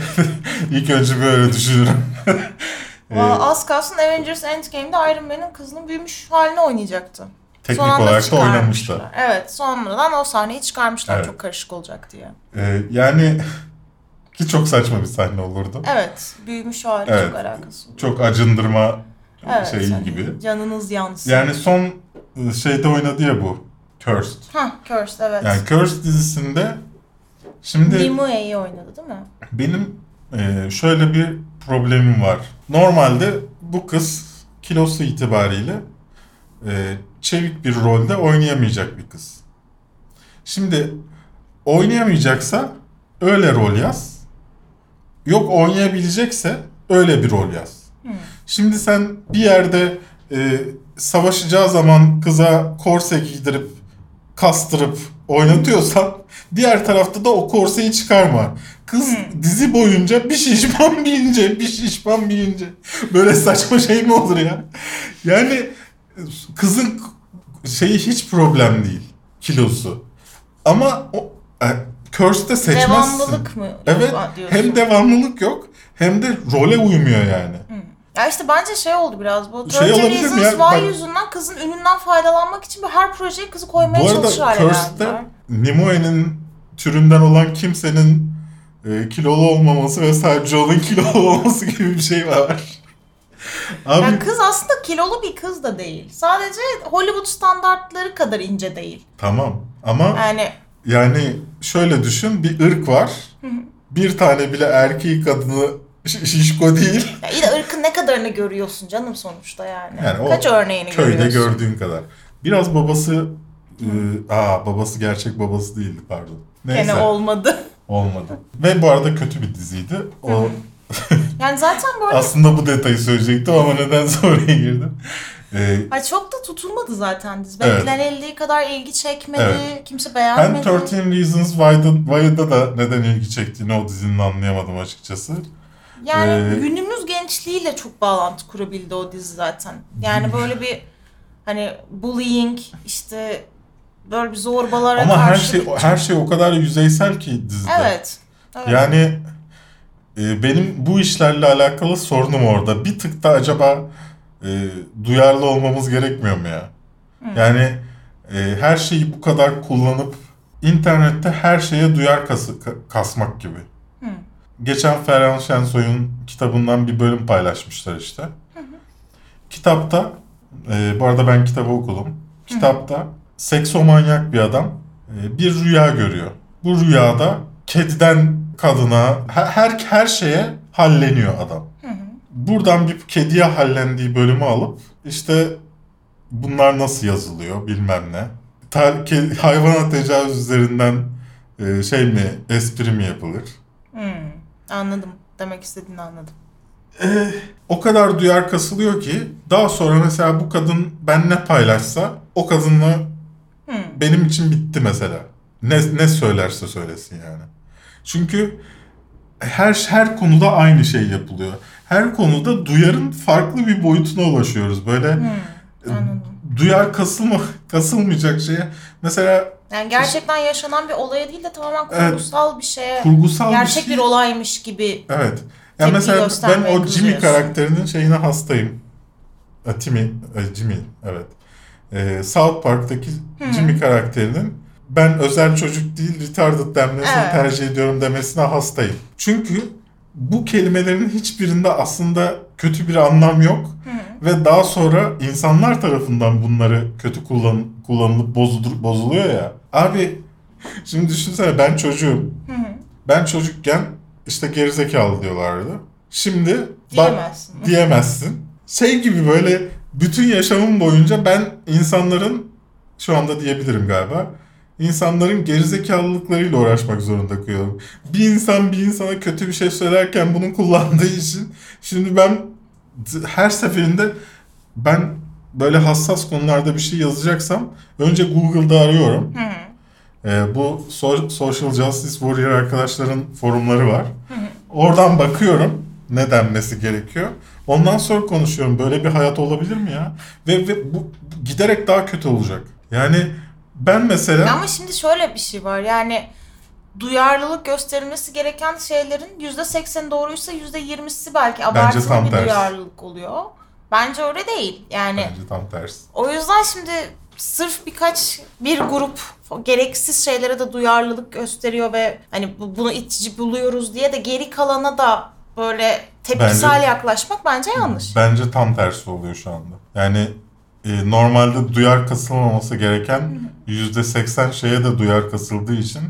Speaker 1: İlk önce böyle düşünürüm. Ee,
Speaker 3: Valla az kalsın Avengers Endgame'de Iron Man'in kızının büyümüş halini oynayacaktı.
Speaker 1: teknik
Speaker 3: Son
Speaker 1: olarak da oynamışlar.
Speaker 3: Evet sonradan o sahneyi çıkarmışlar
Speaker 1: Evet.
Speaker 3: çok karışık olacak diye.
Speaker 1: Ee, yani ki çok saçma bir sahne olurdu.
Speaker 3: Evet büyümüş hali
Speaker 1: Evet.
Speaker 3: çok alakası. yok.
Speaker 1: Çok acındırma
Speaker 3: Evet,
Speaker 1: şey
Speaker 3: hani
Speaker 1: gibi.
Speaker 3: Canınız yansın.
Speaker 1: Yani son e, şeyde oynadı ya bu. Cursed.
Speaker 3: Hah Cursed evet.
Speaker 1: Yani Cursed dizisinde şimdi
Speaker 3: Nimue'yi oynadı değil mi?
Speaker 1: benim e, şöyle bir problemim var. Normalde bu kız kilosu itibariyle e, çevik bir rolde oynayamayacak bir kız. Şimdi oynayamayacaksa öyle rol yaz. Yok oynayabilecekse öyle bir rol yaz.
Speaker 3: Hmm.
Speaker 1: Şimdi sen bir yerde e, savaşacağı zaman kıza korse giydirip kastırıp oynatıyorsan diğer tarafta da o korseyi çıkarma. Kız
Speaker 3: Hmm.
Speaker 1: dizi boyunca bir şişman bir ince, bir şişman bir ince. Böyle saçma şey mi olur ya? Yani kızın şeyi hiç problem değil. Kilosu. Ama o e, Curse'de seçmezsin.
Speaker 3: Devamlılık mı?
Speaker 1: Evet.
Speaker 3: diyorsun?
Speaker 1: Hem devamlılık yok hem de role uymuyor yani.
Speaker 3: Ya işte bence şey oldu biraz bu.
Speaker 1: Şey
Speaker 3: 30
Speaker 1: olabilir mi
Speaker 3: Reasons
Speaker 1: ya?
Speaker 3: Why
Speaker 1: Bak-
Speaker 3: yüzünden kızın ününden faydalanmak için böyle her projeye kızı koymaya
Speaker 1: Bu arada
Speaker 3: çalışır hale
Speaker 1: Curse'de. Nimoy'nin türünden olan kimsenin e, kilolu olmaması ve sadece onun kilolu olması gibi bir şey var. Abi
Speaker 3: Yani kız aslında kilolu bir kız da değil. Sadece Hollywood standartları kadar ince değil.
Speaker 1: tamam ama
Speaker 3: Yani
Speaker 1: yani şöyle düşün bir ırk var. Bir tane bile erkeği kadını şi- şişko değil.
Speaker 3: ya ırkın ne kadarını görüyorsun canım sonuçta yani.
Speaker 1: Yani
Speaker 3: Kaç örneğini
Speaker 1: Köyde
Speaker 3: görüyorsun?
Speaker 1: gördüğün kadar. Biraz babası e, aa babası gerçek babası değildi pardon. Neyse.
Speaker 3: Gene olmadı.
Speaker 1: Olmadı. Ve bu arada kötü bir diziydi. O
Speaker 3: Yani zaten böyle
Speaker 1: aslında bu detayı söyleyecektim ama nedense oraya girdim. Ee,
Speaker 3: Ay çok da tutulmadı zaten dizi.
Speaker 1: Evet.
Speaker 3: Beklenildiği kadar ilgi çekmedi.
Speaker 1: Evet.
Speaker 3: Kimse
Speaker 1: ben
Speaker 3: beğenmedi.
Speaker 1: 13 Reasons Why'da, Why'da da neden ilgi çektiğini o dizinin anlayamadım açıkçası.
Speaker 3: Yani
Speaker 1: Ee,
Speaker 3: günümüz gençliğiyle çok bağlantı kurabildi o dizi zaten. Yani böyle bir hani bullying işte böyle bir zorbalara
Speaker 1: Ama her
Speaker 3: karşı.
Speaker 1: şey her şey o kadar yüzeysel ki dizide.
Speaker 3: Evet. evet.
Speaker 1: Yani e, benim bu işlerle alakalı sorunum orada. Bir tık da acaba e, duyarlı olmamız gerekmiyor mu ya? Yani e, her şeyi bu kadar kullanıp internette her şeye duyar kası, ka- kasmak gibi.
Speaker 3: Hı.
Speaker 1: Geçen Ferhan Şensoy'un kitabından bir bölüm paylaşmışlar işte. Kitapta, e, bu arada ben kitabı okudum. Kitapta seksomanyak bir adam e, bir rüya görüyor. Bu rüyada kediden kadına he- her her şeye halleniyor adam. Buradan bir kediye hallendiği bölümü alıp işte bunlar nasıl yazılıyor bilmem ne. Ta, ke- hayvana tecavüz üzerinden e, şey mi espri mi yapılır?
Speaker 3: Hmm, Anladım. Demek istediğini anladım.
Speaker 1: o kadar duyar kasılıyor ki daha sonra mesela bu kadın ben ne paylaşsa o kadınla
Speaker 3: Hmm.
Speaker 1: benim için bitti mesela. Ne, ne söylerse söylesin yani. Çünkü her her konuda aynı şey yapılıyor. Her konuda duyarın farklı bir boyutuna ulaşıyoruz. Böyle
Speaker 3: Hmm, Anladım.
Speaker 1: duyar kasılma kasılmayacak şeye. Mesela
Speaker 3: Yani gerçekten yaşanan bir olaya değil de tamamen
Speaker 1: Evet.
Speaker 3: kurgusal bir şeye,
Speaker 1: kurgusal
Speaker 3: gerçek
Speaker 1: bir şey.
Speaker 3: bir olaymış gibi.
Speaker 1: Evet. Ya
Speaker 3: Tepki
Speaker 1: mesela ben o Jimmy karakterinin şeyine hastayım. E, Timmy, e, Jimmy evet. E, South Park'taki Jimmy karakterinin ben özel çocuk değil retarded denmesini
Speaker 3: Evet.
Speaker 1: tercih ediyorum demesine hastayım. Çünkü bu kelimelerin hiçbirinde aslında kötü bir anlam yok. Ve daha sonra insanlar tarafından bunları kötü kullan, kullanılıp bozulur, bozuluyor ya. Abi şimdi düşünsene ben çocuğum. Ben çocukken işte gerizekalı diyorlardı. Şimdi bak-
Speaker 3: Diyemezsin.
Speaker 1: diyemezsin. Şey gibi böyle bütün yaşamım boyunca ben insanların şu anda diyebilirim galiba. İnsanların gerizekalılıklarıyla uğraşmak zorunda kalıyorum. Bir insan bir insana kötü bir şey söylerken bunu kullandığı için şimdi ben her seferinde ben böyle hassas konularda bir şey yazacaksam önce Google'da arıyorum.
Speaker 3: Hı hı.
Speaker 1: Ee, bu so- Social Justice Warrior arkadaşların forumları var. Oradan bakıyorum ne denmesi gerekiyor. Ondan sonra konuşuyorum. Böyle bir hayat olabilir mi ya? Ve, ve bu giderek daha kötü olacak. Yani ben mesela
Speaker 3: Ama şimdi şöyle bir şey var yani duyarlılık gösterilmesi gereken şeylerin %80 doğruysa %20'si belki abartılı bir
Speaker 1: tersi.
Speaker 3: duyarlılık oluyor. Bence öyle değil. Yani
Speaker 1: bence tam tersi.
Speaker 3: o yüzden şimdi sırf birkaç bir grup gereksiz şeylere de duyarlılık gösteriyor ve hani bu- bunu itici buluyoruz diye de geri kalana da böyle tepkisel
Speaker 1: Bence-
Speaker 3: yaklaşmak bence yanlış.
Speaker 1: Bence tam tersi oluyor şu anda. Yani e, normalde duyar kasılmaması gereken %80 şeye de duyar kasıldığı için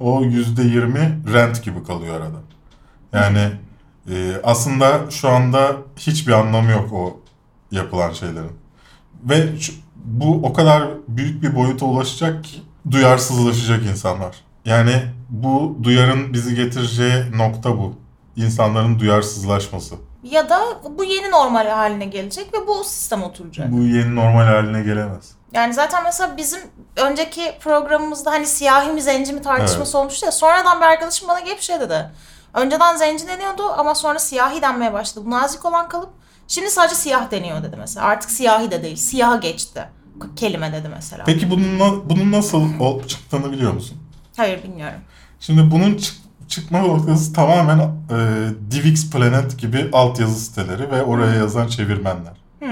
Speaker 1: o %20 rent gibi kalıyor arada. Yani e, aslında şu anda hiçbir anlamı yok o yapılan şeylerin. Ve bu o kadar büyük bir boyuta ulaşacak ki duyarsızlaşacak insanlar. Yani bu duyarın bizi getireceği nokta bu. İnsanların duyarsızlaşması.
Speaker 3: Ya da bu yeni normal haline gelecek ve bu sistem oturacak.
Speaker 1: Bu yeni normal haline gelemez.
Speaker 3: Yani zaten mesela bizim önceki programımızda hani siyahi mi zenci mi tartışması olmuştu ya. Sonradan bir arkadaşım bana gelip şey dedi. Önceden zenci deniyordu ama sonra siyahi denmeye başladı. Bu nazik olan kalıp şimdi sadece siyah deniyor dedi mesela. Artık siyahi de değil. Siyaha geçti. Kelime dedi mesela.
Speaker 1: Peki bunun, bunun nasıl ol- çıktığını biliyor musun?
Speaker 3: Hayır bilmiyorum.
Speaker 1: Şimdi bunun çık- çıkma noktası tamamen e, DivX Planet gibi altyazı siteleri ve oraya yazan çevirmenler.
Speaker 3: Hı.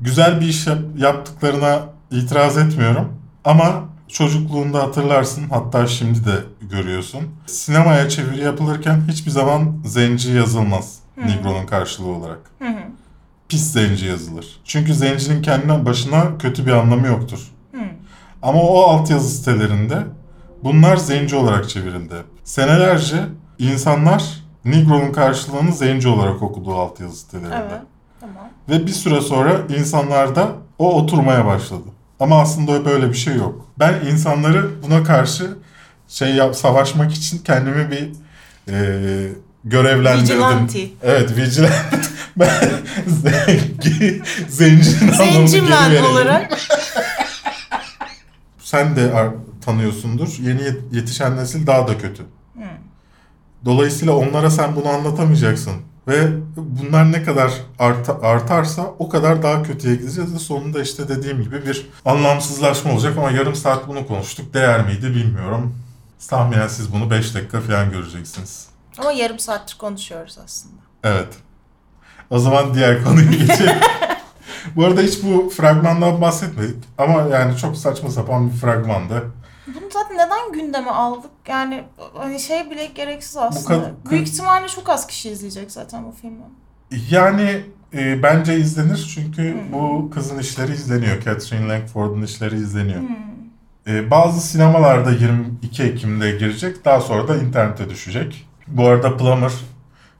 Speaker 1: Güzel bir iş yap- yaptıklarına itiraz etmiyorum ama çocukluğunda hatırlarsın hatta şimdi de görüyorsun. Sinemaya çeviri yapılırken hiçbir zaman zenci yazılmaz Negro'nun karşılığı olarak.
Speaker 3: Hı hı.
Speaker 1: Pis zenci yazılır. Çünkü zencinin kendine başına kötü bir anlamı yoktur.
Speaker 3: Hı.
Speaker 1: Ama o altyazı sitelerinde bunlar zenci olarak çevrildi. Senelerce insanlar Negro'nun karşılığını zenci olarak okudu o altyazı sitelerinde.
Speaker 3: Evet.
Speaker 1: Ve bir süre sonra insanlarda o oturmaya başladı. Ama aslında böyle bir şey yok. Ben insanları buna karşı şey yap, savaşmak için kendimi bir e, görevlendirdim.
Speaker 3: Vigilante.
Speaker 1: Evet, vigilante. ben zenci, zencinin anlamını geri
Speaker 3: Zencimen
Speaker 1: verelim.
Speaker 3: olarak.
Speaker 1: Sen de tanıyorsundur. Yeni yet- yetişen nesil daha da kötü. Dolayısıyla onlara sen bunu anlatamayacaksın. Ve bunlar ne kadar arta- artarsa o kadar daha kötüye gideceğiz ve sonunda işte dediğim gibi bir anlamsızlaşma olacak ama yarım saat bunu konuştuk. Değer miydi bilmiyorum. Tahminen siz bunu 5 dakika falan göreceksiniz.
Speaker 3: Ama yarım saattir konuşuyoruz aslında.
Speaker 1: Evet. O zaman diğer konuya geçelim. bu arada hiç bu fragmandan bahsetmedik ama yani çok saçma sapan bir fragmandı.
Speaker 3: Bunu zaten neden gündeme aldık? Yani hani şey bile gereksiz aslında.
Speaker 1: kad-
Speaker 3: Büyük ihtimalle çok az kişi izleyecek zaten bu filmi.
Speaker 1: Yani e, bence izlenir çünkü bu kızın işleri izleniyor. Catherine Langford'un işleri izleniyor. E, bazı sinemalarda 22 Ekim'de girecek. Daha sonra da internete düşecek. Bu arada Plummer,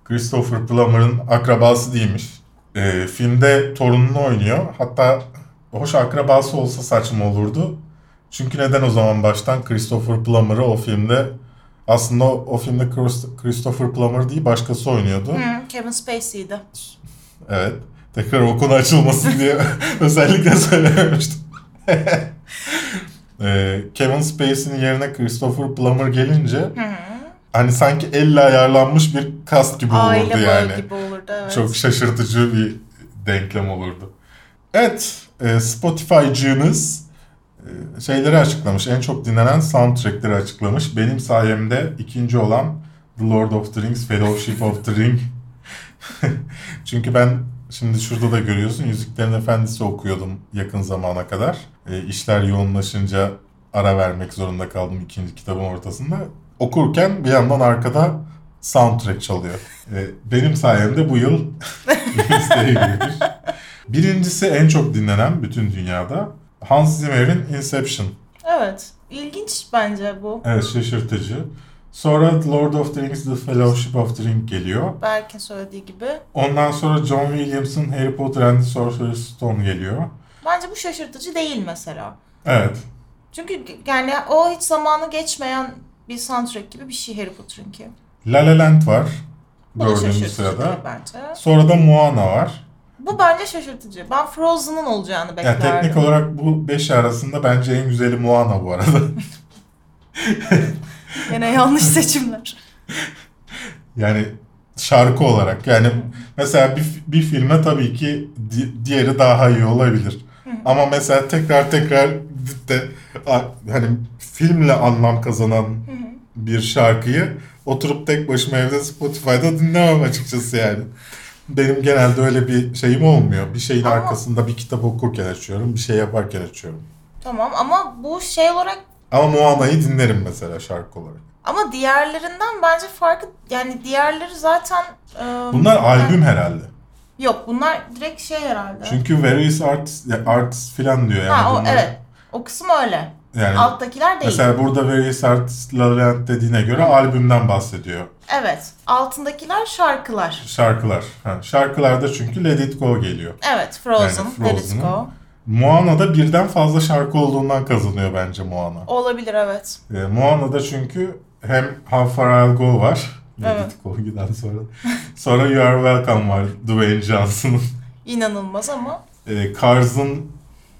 Speaker 1: Christopher Plummer'ın akrabası değilmiş. E, filmde torununu oynuyor. Hatta hoş akrabası olsa saçma olurdu. Çünkü neden o zaman baştan Christopher Plummer'ı o filmde aslında o, o filmde Christ- Christopher Plummer değil başkası oynuyordu.
Speaker 3: Hı, Kevin Spacey'di.
Speaker 1: Evet. Tekrar o konu açılmasın diye özellikle söylememiştim. Ee, Kevin Spacey'nin yerine Christopher Plummer gelince
Speaker 3: Hı
Speaker 1: hani sanki elle ayarlanmış bir kast gibi
Speaker 3: Aile
Speaker 1: olurdu yani.
Speaker 3: gibi olurdu evet.
Speaker 1: Çok şaşırtıcı bir denklem olurdu. Evet, e, Spotify'cığımız şeyleri açıklamış. En çok dinlenen soundtrackleri açıklamış. Benim sayemde ikinci olan The Lord of the Rings, Fellowship of the Ring. Çünkü ben şimdi şurada da görüyorsun Yüzüklerin Efendisi okuyordum yakın zamana kadar. E, işler yoğunlaşınca ara vermek zorunda kaldım ikinci kitabın ortasında. Okurken bir yandan arkada soundtrack çalıyor. E, benim sayemde bu yıl listeye girmiş. Birincisi en çok dinlenen bütün dünyada Hans Zimmer'in Inception.
Speaker 3: Evet. İlginç bence bu.
Speaker 1: Evet şaşırtıcı. Sonra The Lord of the Rings The Fellowship of the Ring geliyor.
Speaker 3: Berk'in söylediği gibi.
Speaker 1: Ondan sonra John Williams'ın Harry Potter and the Sorcerer's Stone geliyor.
Speaker 3: Bence bu şaşırtıcı değil mesela.
Speaker 1: Evet.
Speaker 3: Çünkü yani o hiç zamanı geçmeyen bir soundtrack gibi bir şey Harry Potter'ınki.
Speaker 1: La La Land var.
Speaker 3: Bu da
Speaker 1: Dördüncü
Speaker 3: şaşırtıcı
Speaker 1: sırada.
Speaker 3: değil bence.
Speaker 1: Sonra da Moana var.
Speaker 3: Bu bence şaşırtıcı. Ben Frozen'ın olacağını
Speaker 1: Yani
Speaker 3: beklerdim.
Speaker 1: teknik olarak bu beş arasında bence en güzeli Moana bu arada.
Speaker 3: Yine yanlış seçimler.
Speaker 1: Yani Şarkı olarak. Yani mesela bir, bir filme tabii ki di- diğeri daha iyi olabilir. Ama mesela tekrar tekrar de hani filmle anlam kazanan bir şarkıyı oturup tek başıma evde Spotify'da dinlemem açıkçası yani. Benim genelde öyle bir şeyim olmuyor. Bir şeyin
Speaker 3: Ama-
Speaker 1: arkasında bir kitap okurken açıyorum, bir şey yaparken açıyorum.
Speaker 3: Tamam ama bu şey olarak
Speaker 1: Ama Moana'yı dinlerim mesela şarkı olarak.
Speaker 3: ama diğerlerinden bence farkı yani diğerleri zaten e,
Speaker 1: Bunlar
Speaker 3: yani-
Speaker 1: albüm herhalde.
Speaker 3: Yok bunlar direkt şey herhalde.
Speaker 1: Çünkü various artists, artists filan diyor yani.
Speaker 3: ha o
Speaker 1: bunlar.
Speaker 3: evet. O kısım öyle.
Speaker 1: Yani
Speaker 3: Alttakiler değil.
Speaker 1: mesela burada various artists La La Land dediğine göre albümden bahsediyor.
Speaker 3: Evet. Altındakiler şarkılar.
Speaker 1: Şarkılar. Ha, şarkılarda çünkü Let It Go geliyor.
Speaker 3: Evet. Frozen,
Speaker 1: Yani
Speaker 3: Let It Go.
Speaker 1: Moana'da birden fazla şarkı olduğundan kazanıyor bence Moana.
Speaker 3: Olabilir evet.
Speaker 1: Ee, Moana'da çünkü hem How Far I'll Go var. Let
Speaker 3: Evet.
Speaker 1: It Go giden sonra. sonra You Are Welcome var. Dwayne Johnson'ın.
Speaker 3: İnanılmaz ama.
Speaker 1: Ee, Cars'ın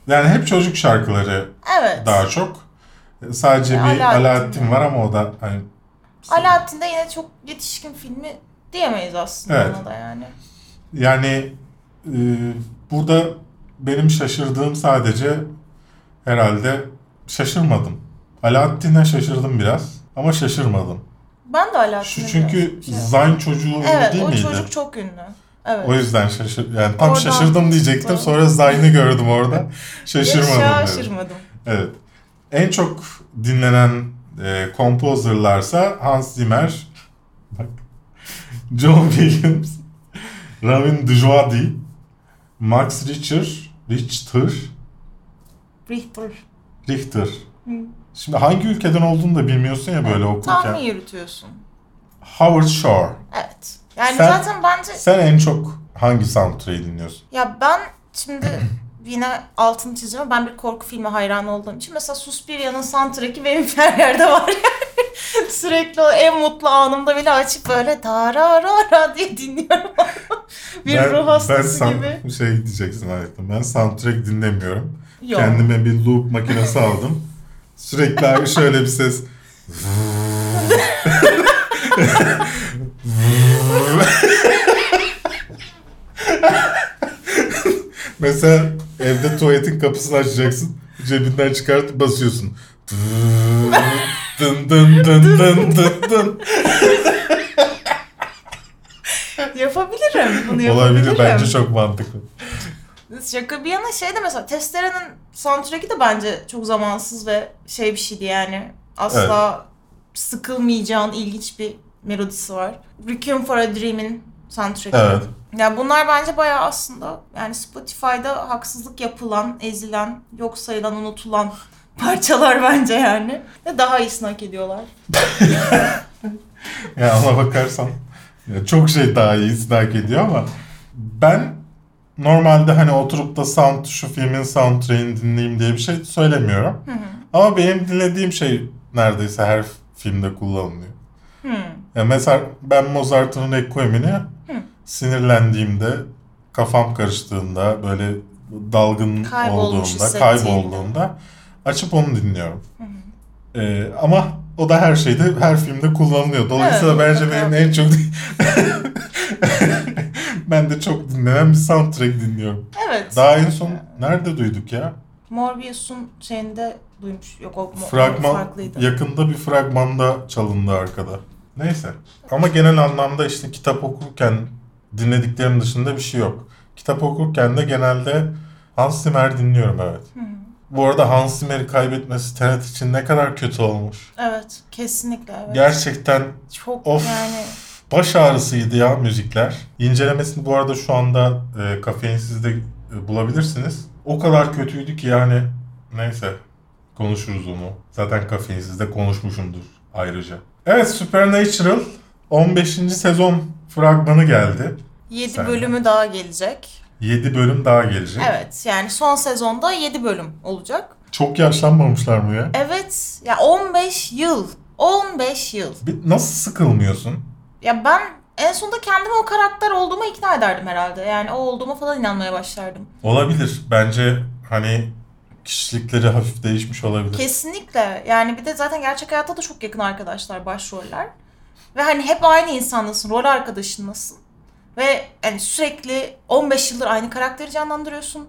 Speaker 1: yani hep çocuk şarkıları
Speaker 3: Evet.
Speaker 1: daha çok. Sadece
Speaker 3: Ve
Speaker 1: bir
Speaker 3: Alaaddin.
Speaker 1: Alaaddin var ama o da hani
Speaker 3: Alaaddin'de yine çok yetişkin filmi diyemeyiz aslında
Speaker 1: Evet.
Speaker 3: ona da yani.
Speaker 1: Yani e, burada benim şaşırdığım sadece herhalde şaşırmadım. Alaaddin'e şaşırdım biraz ama şaşırmadım.
Speaker 3: Ben de Alaaddin'e
Speaker 1: çünkü
Speaker 3: biraz şey-
Speaker 1: Zayn çocuğu ünlü
Speaker 3: Evet
Speaker 1: değil
Speaker 3: o
Speaker 1: miydi?
Speaker 3: çocuk çok ünlü. Evet.
Speaker 1: O yüzden şaşır yani tam
Speaker 3: Oradan
Speaker 1: şaşırdım diyecektim
Speaker 3: tuttu.
Speaker 1: sonra Zayn'ı gördüm orada. Şaşırmadım dedim.
Speaker 3: Şaşırmadım.
Speaker 1: Evet. En çok dinlenen e, composerlarsa Hans Zimmer, bak, John Williams, Ramin Djawadi, Max Richter, Richter,
Speaker 3: Richter.
Speaker 1: Richter.
Speaker 3: Hı.
Speaker 1: Şimdi hangi ülkeden olduğunu da bilmiyorsun ya böyle okurken.
Speaker 3: Tahmin yürütüyorsun.
Speaker 1: Howard Shore.
Speaker 3: Evet. Yani
Speaker 1: Sen-
Speaker 3: zaten bence
Speaker 1: Sen en çok hangi soundtrack'i dinliyorsun?
Speaker 3: ya ben şimdi yine altını çizeceğim. Ben bir korku filmi hayranı olduğum için mesela Suspiria'nın soundtrack'i benim her yerde var. Sürekli o en mutlu anımda bile açıp böyle tararara diye dinliyorum. bir ruh hastası
Speaker 1: ben
Speaker 3: gibi.
Speaker 1: Ben şey diyeceksin hayatım. Ben soundtrack dinlemiyorum.
Speaker 3: Yok.
Speaker 1: Kendime bir loop makinesi aldım. Sürekli abi şöyle bir ses. Mesela evde tuvaletin kapısını açacaksın. Cebinden çıkartıp basıyorsun. Dın dın dın dın dın dın.
Speaker 3: Yapabilirim. Bunu yapabilirim.
Speaker 1: Olabilir bence çok mantıklı.
Speaker 3: Şaka bir yana şey de mesela Testere'nin soundtrack'i de bence çok zamansız ve şey bir şeydi yani. Asla sıkılmayacağın ilginç bir melodisi var. Requiem for a Dream'in soundtrack'i.
Speaker 1: Evet.
Speaker 3: Ya bunlar bence bayağı aslında yani Spotify'da haksızlık yapılan, ezilen, yok sayılan, unutulan parçalar bence yani. Ve daha iyisini hak ediyorlar.
Speaker 1: Ya ona bakarsan ya çok şey daha iyisini hak ediyor ama ben normalde hani oturup da sound şu filmin soundtrack'ini dinleyeyim diye bir şey söylemiyorum.
Speaker 3: Hı hı.
Speaker 1: Ama benim dinlediğim şey neredeyse her filmde kullanılıyor.
Speaker 3: Hı.
Speaker 1: Ya mesela ben Mozart'ın Requiem'ini sinirlendiğimde, kafam karıştığında, böyle dalgın
Speaker 3: Kaybolmuş
Speaker 1: olduğumda, kaybolduğumda açıp onu dinliyorum. Ee, ama o da her şeyde, her filmde kullanılıyor. Dolayısıyla
Speaker 3: Evet,
Speaker 1: bence benim en çok ben de çok dinlenen bir soundtrack dinliyorum.
Speaker 3: Evet.
Speaker 1: Daha en son nerede duyduk ya?
Speaker 3: Morbius'un şeyinde duymuş. Yok o
Speaker 1: Fragman
Speaker 3: farklıydı.
Speaker 1: yakında bir fragmanda çalındı arkada. Neyse. Ama genel anlamda işte kitap okurken dinlediklerim dışında bir şey yok. Kitap okurken de genelde Hans Zimmer dinliyorum evet. Bu arada Hans Zimmer'i kaybetmesi Tenet için ne kadar kötü olmuş.
Speaker 3: Evet. Kesinlikle evet.
Speaker 1: Gerçekten
Speaker 3: Çok
Speaker 1: Of.
Speaker 3: yani
Speaker 1: baş ağrısıydı ya müzikler. İncelemesini bu arada şu anda e, Kafeinsiz'de e, bulabilirsiniz. O kadar kötüydü ki yani neyse konuşuruz onu. Zaten Kafeinsiz'de konuşmuşumdur ayrıca. Evet Supernatural 15. sezon fragmanı geldi.
Speaker 3: 7
Speaker 1: Sen-
Speaker 3: bölümü daha gelecek.
Speaker 1: 7 bölüm daha gelecek.
Speaker 3: Evet yani son sezonda 7 bölüm olacak.
Speaker 1: Çok yaşlanmamışlar mı ya?
Speaker 3: Evet ya 15 yıl. 15 yıl.
Speaker 1: Bir- Nasıl sıkılmıyorsun?
Speaker 3: Ya ben en sonunda kendimi o karakter olduğuma ikna ederdim herhalde. Yani o olduğuma falan inanmaya başlardım.
Speaker 1: Olabilir. Bence hani kişilikleri hafif değişmiş olabilir.
Speaker 3: Kesinlikle. Yani bir de zaten gerçek hayatta da çok yakın arkadaşlar başroller. Ve hani hep aynı insanlasın, rol arkadaşınlasın. Ve hani sürekli 15 yıldır aynı karakteri canlandırıyorsun.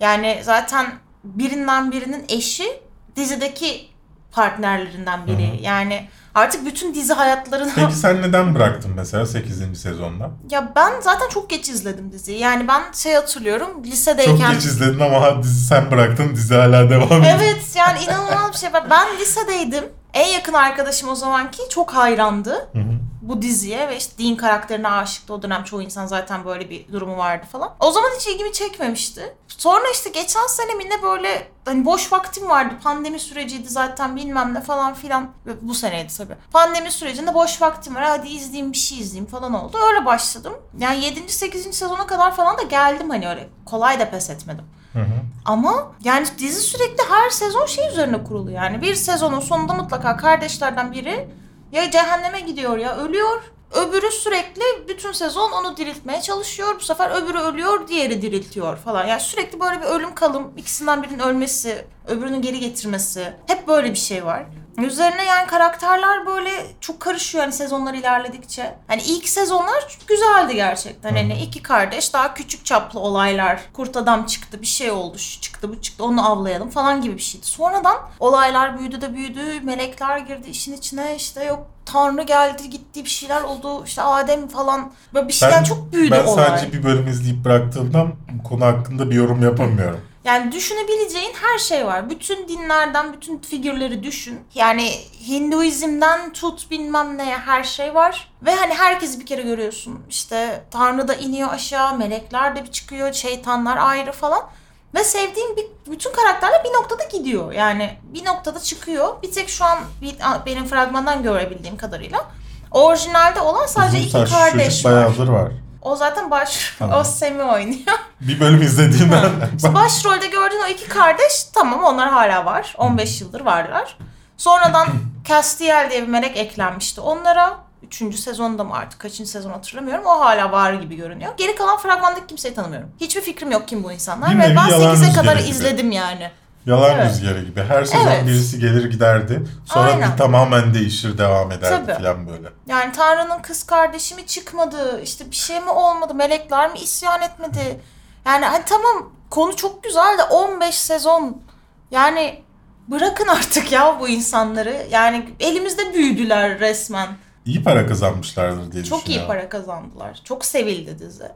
Speaker 3: Yani zaten birinden birinin eşi dizideki partnerlerinden biri.
Speaker 1: Hı hı.
Speaker 3: Yani artık bütün dizi hayatlarını...
Speaker 1: Peki sen neden bıraktın mesela 8. sezonda?
Speaker 3: Ya ben zaten çok geç izledim diziyi. Yani ben şey hatırlıyorum
Speaker 1: Çok
Speaker 3: lisedeyken...
Speaker 1: geç izledin ama dizi sen bıraktın dizi hala devam ediyor.
Speaker 3: Evet yani inanılmaz bir şey. Ben lisedeydim. En yakın arkadaşım o zamanki çok hayrandı
Speaker 1: Hı hı.
Speaker 3: bu diziye ve işte Dean karakterine aşıktı. O dönem çoğu insan zaten böyle bir durumu vardı falan. O zaman hiç ilgimi çekmemişti. Sonra işte geçen sene mi ne böyle hani boş vaktim vardı. Pandemi süreciydi zaten bilmem ne falan filan. Bu seneydi tabii. Pandemi sürecinde boş vaktim var. Hadi izleyeyim bir şey izleyeyim falan oldu. Öyle başladım. Yani 7. 8. sezona kadar falan da geldim hani öyle. Kolay da pes etmedim.
Speaker 1: Hı hı.
Speaker 3: Ama yani dizi sürekli her sezon şey üzerine kurulu yani. Bir sezonun sonunda mutlaka kardeşlerden biri ya cehenneme gidiyor ya ölüyor. Öbürü sürekli bütün sezon onu diriltmeye çalışıyor. Bu sefer öbürü ölüyor, diğeri diriltiyor falan. Yani sürekli böyle bir ölüm kalım, ikisinden birinin ölmesi, öbürünün geri getirmesi. Hep böyle bir şey var. Üzerine yani karakterler böyle çok karışıyor hani sezonlar ilerledikçe. Hani ilk sezonlar güzeldi gerçekten. Hani iki kardeş daha küçük çaplı olaylar. Kurt adam çıktı, bir şey oldu, şu çıktı, bu çıktı, onu avlayalım falan gibi bir şeydi. Sonradan olaylar büyüdü de büyüdü, melekler girdi işin içine işte yok Tanrı geldi gitti bir şeyler oldu işte Adem falan böyle bir şeyden çok büyüdü
Speaker 1: ben
Speaker 3: olay.
Speaker 1: sadece bir bölüm izleyip bıraktığımdan konu hakkında bir yorum yapamıyorum.
Speaker 3: Yani düşünebileceğin her şey var. Bütün dinlerden bütün figürleri düşün. Yani Hinduizm'den tut bilmem neye her şey var. Ve hani herkesi bir kere görüyorsun. İşte Tanrı da iniyor aşağı, melekler de bir çıkıyor, şeytanlar ayrı falan. Ve sevdiğim bir, bütün karakterler bir noktada gidiyor. Yani bir noktada çıkıyor. Bir tek şu an bir, benim fragmandan görebildiğim kadarıyla. Orijinalde olan sadece
Speaker 1: Uzun
Speaker 3: iki kardeş var.
Speaker 1: bayağıdır var.
Speaker 3: O zaten baş...
Speaker 1: Tamam.
Speaker 3: O Semi oynuyor.
Speaker 1: Bir bölüm izlediğimden.
Speaker 3: İşte başrolde gördüğün o iki kardeş tamam onlar hala var. 15 yıldır varlar. Sonradan Castiel diye bir melek eklenmişti onlara. Üçüncü sezonda mı artık kaçıncı sezon hatırlamıyorum. O hala var gibi görünüyor. Geri kalan fragmandaki kimseyi tanımıyorum. Hiçbir fikrim yok kim bu insanlar.
Speaker 1: Bir
Speaker 3: Ve ben
Speaker 1: yalan
Speaker 3: 8'e kadar
Speaker 1: gibi.
Speaker 3: izledim yani.
Speaker 1: Yalan
Speaker 3: Evet.
Speaker 1: rüzgarı gibi. Her sezon
Speaker 3: Evet.
Speaker 1: birisi gelir giderdi. Sonra
Speaker 3: Aynen.
Speaker 1: bir tamamen değişir devam ederdi
Speaker 3: Tabii.
Speaker 1: falan böyle.
Speaker 3: Yani Tanrı'nın kız kardeşi mi çıkmadı? İşte bir şey mi olmadı? Melekler mi isyan etmedi? Yani hani tamam konu çok güzel de 15 sezon. Yani bırakın artık ya bu insanları. Yani elimizde büyüdüler resmen.
Speaker 1: İyi para kazanmışlardır diye
Speaker 3: Çok iyi para kazandılar. Çok sevildi dizi.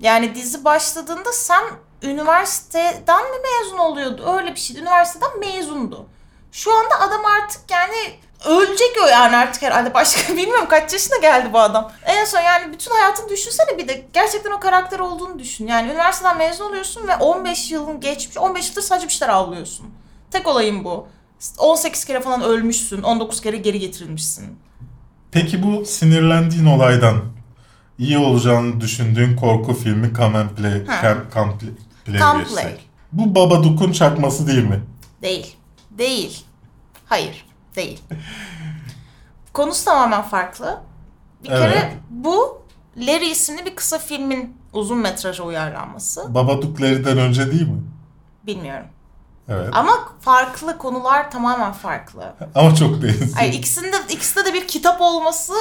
Speaker 3: Yani dizi başladığında sen üniversiteden mi mezun oluyordu? Öyle bir şeydi. Üniversiteden mezundu. Şu anda adam artık yani ölecek o yani artık herhalde başka bilmiyorum kaç yaşına geldi bu adam. En son yani bütün hayatını düşünsene bir de gerçekten o karakter olduğunu düşün. Yani üniversiteden mezun oluyorsun ve 15 yılın geçmiş 15 yıldır sadece bir şeyler avlıyorsun. Tek olayın bu. 18 kere falan ölmüşsün, 19 kere geri getirilmişsin.
Speaker 1: Peki bu sinirlendiğin olaydan iyi olacağını düşündüğün korku filmi Come and Play,
Speaker 3: Ha.
Speaker 1: Come Play, Play
Speaker 3: Come. Play.
Speaker 1: Bu Babadook'un çakması değil mi?
Speaker 3: Değil. Değil. Hayır. Değil. Konusu tamamen farklı. Bir
Speaker 1: Evet.
Speaker 3: kere bu Larry isimli bir kısa filmin uzun metraja uyarlanması.
Speaker 1: Babadook'lardan önce değil mi?
Speaker 3: Bilmiyorum.
Speaker 1: Evet.
Speaker 3: Ama farklı konular tamamen farklı.
Speaker 1: Ama çok benziyor.
Speaker 3: Hayır ikisinde ikisinde de bir kitap olması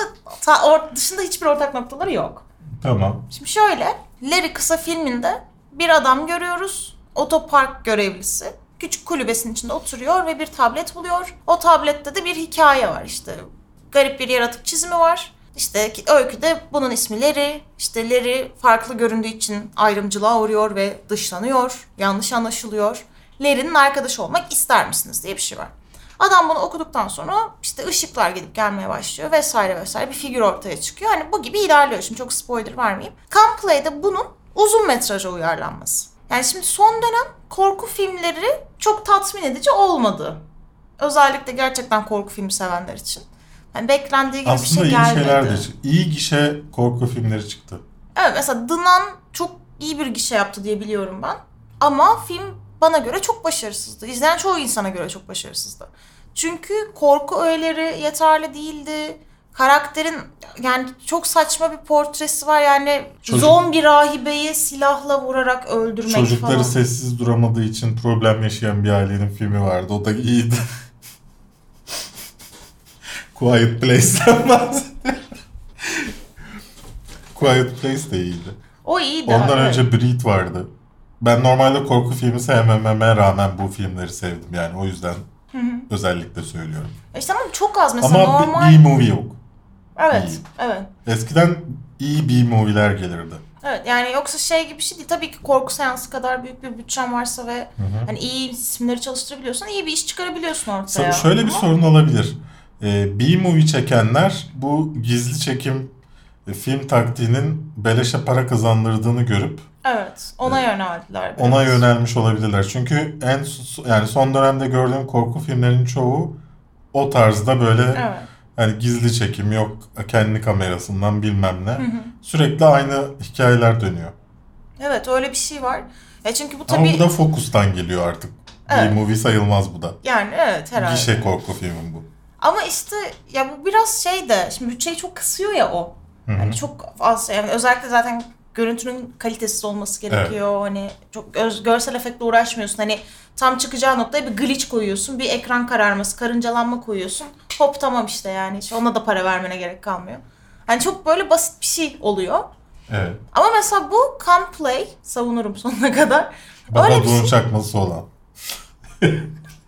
Speaker 3: ta- or- dışında hiçbir ortak noktaları yok.
Speaker 1: Tamam.
Speaker 3: Şimdi şöyle, Larry kısa filminde bir adam görüyoruz. Otopark görevlisi. Küçük kulübesinin içinde oturuyor ve bir tablet buluyor. O tablette de bir hikaye var işte. Garip bir yaratık çizimi var. İşte öyküde bunun ismi Larry. İşte Larry farklı göründüğü için ayrımcılığa uğruyor ve dışlanıyor. Yanlış anlaşılıyor. Larry'nin arkadaşı olmak ister misiniz diye bir şey var. Adam bunu okuduktan sonra işte ışıklar gidip gelmeye başlıyor vesaire vesaire bir figür ortaya çıkıyor. Hani bu gibi ilerliyor. Şimdi çok spoiler vermeyeyim. Gunplay'de bunun uzun metraja uyarlanması. Yani şimdi son dönem korku filmleri çok tatmin edici olmadı. Özellikle gerçekten korku filmi sevenler için. Yani beklendiği gibi
Speaker 1: Aslında
Speaker 3: bir
Speaker 1: iyi
Speaker 3: şey gelmedi.
Speaker 1: şeyler de. İyi gişe korku filmleri çıktı.
Speaker 3: Evet mesela Nun çok iyi bir gişe yaptı diye biliyorum ben. Ama film bana göre çok başarısızdı. İzleyen çoğu insana göre çok başarısızdı. Çünkü korku öğeleri yeterli değildi. Karakterin yani çok saçma bir portresi var yani
Speaker 1: Çocuk-
Speaker 3: zombi rahibeyi silahla vurarak öldürmek
Speaker 1: Çocukları
Speaker 3: falan.
Speaker 1: sessiz duramadığı için problem yaşayan bir ailenin filmi vardı. O da iyiydi. Quiet Place'den bahsediyorum. Quiet Place de iyiydi.
Speaker 3: O iyiydi.
Speaker 1: Ondan
Speaker 3: evet.
Speaker 1: önce Breed vardı. Ben normalde korku filmi sevmememe rağmen bu filmleri sevdim yani o yüzden özellikle söylüyorum.
Speaker 3: İşte ama çok az mesela
Speaker 1: Ama
Speaker 3: normal.
Speaker 1: bir B-movie yok.
Speaker 3: evet,
Speaker 1: iyi.
Speaker 3: evet.
Speaker 1: Eskiden iyi B-movie'ler gelirdi.
Speaker 3: Evet yani yoksa şey gibi bir şey değil. Tabii ki korku seansı kadar büyük bir bütçen varsa ve hani iyi isimleri çalıştırabiliyorsan iyi bir iş çıkarabiliyorsun ortaya.
Speaker 1: So- şöyle bir
Speaker 3: Ama-
Speaker 1: sorun olabilir. Ee, B-movie çekenler bu gizli çekim e, film taktiğinin beleşe para kazandırdığını görüp
Speaker 3: Evet ona yöneldiler. biraz.
Speaker 1: ona yönelmiş olabilirler. Çünkü en yani son dönemde gördüğüm korku filmlerinin çoğu o tarzda böyle
Speaker 3: Evet.
Speaker 1: hani gizli çekim yok kendi kamerasından bilmem ne. Sürekli aynı hikayeler dönüyor.
Speaker 3: Evet öyle bir şey var. Ya çünkü bu
Speaker 1: Ama
Speaker 3: tabii
Speaker 1: bu da Focus'tan geliyor artık.
Speaker 3: Evet.
Speaker 1: B-movie sayılmaz bu da.
Speaker 3: yani evet herhalde.
Speaker 1: Gişe korku filmi bu.
Speaker 3: Ama işte ya bu biraz şey de şimdi bütçeyi çok kısıyor ya o. Yani çok az yani özellikle zaten görüntünün kalitesiz olması gerekiyor. Hani çok öz- görsel efektle uğraşmıyorsun. Hani tam çıkacağı noktaya bir glitch koyuyorsun. Bir ekran kararması, karıncalanma koyuyorsun. Hop tamam işte yani. Hiç ona da para vermene gerek kalmıyor. Hani çok böyle basit bir şey oluyor.
Speaker 1: Evet.
Speaker 3: Ama mesela bu Come Play savunurum sonuna kadar.
Speaker 1: Baba
Speaker 3: Öyle bir şey
Speaker 1: çakması olan.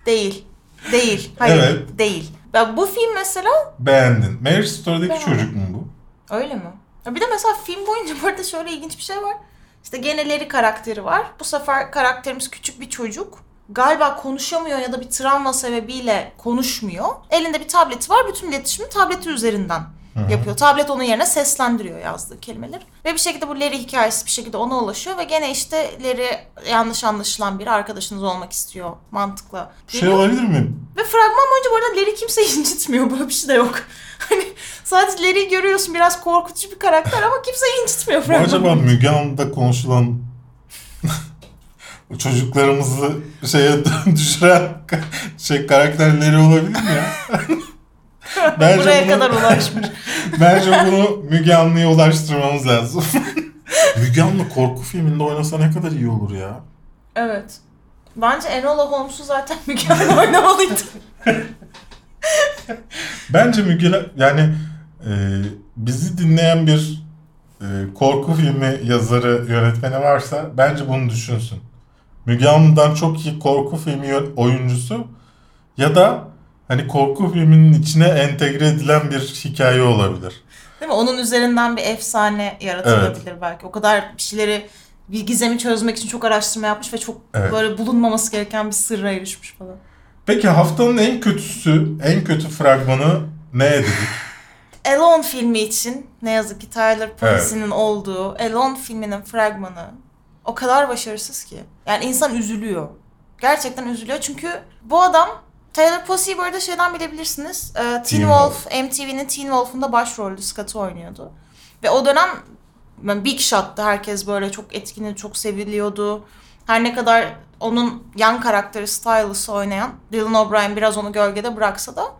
Speaker 3: değil. Değil. Hayır
Speaker 1: Evet.
Speaker 3: değil. Ya bu film mesela
Speaker 1: Beğendin. Marriage Story'deki
Speaker 3: Beğendim.
Speaker 1: çocuk mu bu?
Speaker 3: Öyle mi? Bir de mesela film boyunca bu arada şöyle ilginç bir şey var. İşte gene Larry karakteri var. Bu sefer karakterimiz küçük bir çocuk. Galiba konuşamıyor ya da bir travma sebebiyle konuşmuyor. Elinde bir tableti var. Bütün iletişimi tableti üzerinden yapıyor. Tablet onun yerine seslendiriyor yazdığı kelimeler. Ve bir şekilde bu Larry hikayesi bir şekilde ona ulaşıyor. Ve gene işte Larry yanlış anlaşılan bir arkadaşınız olmak istiyor mantıkla.
Speaker 1: Şey olabilir mi?
Speaker 3: Ve fragman boyunca bu arada Larry kimseyi incitmiyor. Böyle bir şey de yok. Hani sadece görüyorsun biraz korkutucu bir karakter ama kimseyi incitmiyor fragman.
Speaker 1: acaba Müge Anlı'da konuşulan çocuklarımızı şeye düşüren şey karakterleri olabilir mi ya? Bence
Speaker 3: Buraya
Speaker 1: bunu-
Speaker 3: kadar ulaşmış.
Speaker 1: Bence bunu Müge Anlı'ya ulaştırmamız lazım. Müge Anlı korku filminde oynasa ne kadar iyi olur ya.
Speaker 3: Evet. Bence Enola Holmes'u zaten mükemmel oynamalıydı.
Speaker 1: Bence Müge yani e, bizi dinleyen bir e, korku filmi yazarı, yönetmeni varsa bence bunu düşünsün. Müge Anlı'dan çok iyi korku filmi oyuncusu ya da hani korku filminin içine entegre edilen bir hikaye olabilir.
Speaker 3: Değil mi? Onun üzerinden bir efsane yaratılabilir belki. O kadar bir şeyleri bir gizemi çözmek için çok araştırma yapmış ve çok
Speaker 1: Evet.
Speaker 3: böyle bulunmaması gereken bir sırra erişmiş falan.
Speaker 1: Peki haftanın en kötüsü, en kötü fragmanı ne dedik?
Speaker 3: Alone filmi için ne yazık ki Tyler Percy'nin olduğu Alone filminin fragmanı o kadar başarısız ki. Yani insan üzülüyor. Gerçekten üzülüyor çünkü bu adam Taylor Percy'yi bu arada şeyden bilebilirsiniz. Ee, Teen,
Speaker 1: Teen
Speaker 3: Wolf, MTV'nin Teen Wolf'unda başrollü Scott'ı oynuyordu. Ve o dönem ben Big Shot'tı. Herkes böyle çok etkini, çok seviliyordu. Her ne kadar onun yan karakteri Stylus'ı oynayan Dylan O'Brien biraz onu gölgede bıraksa da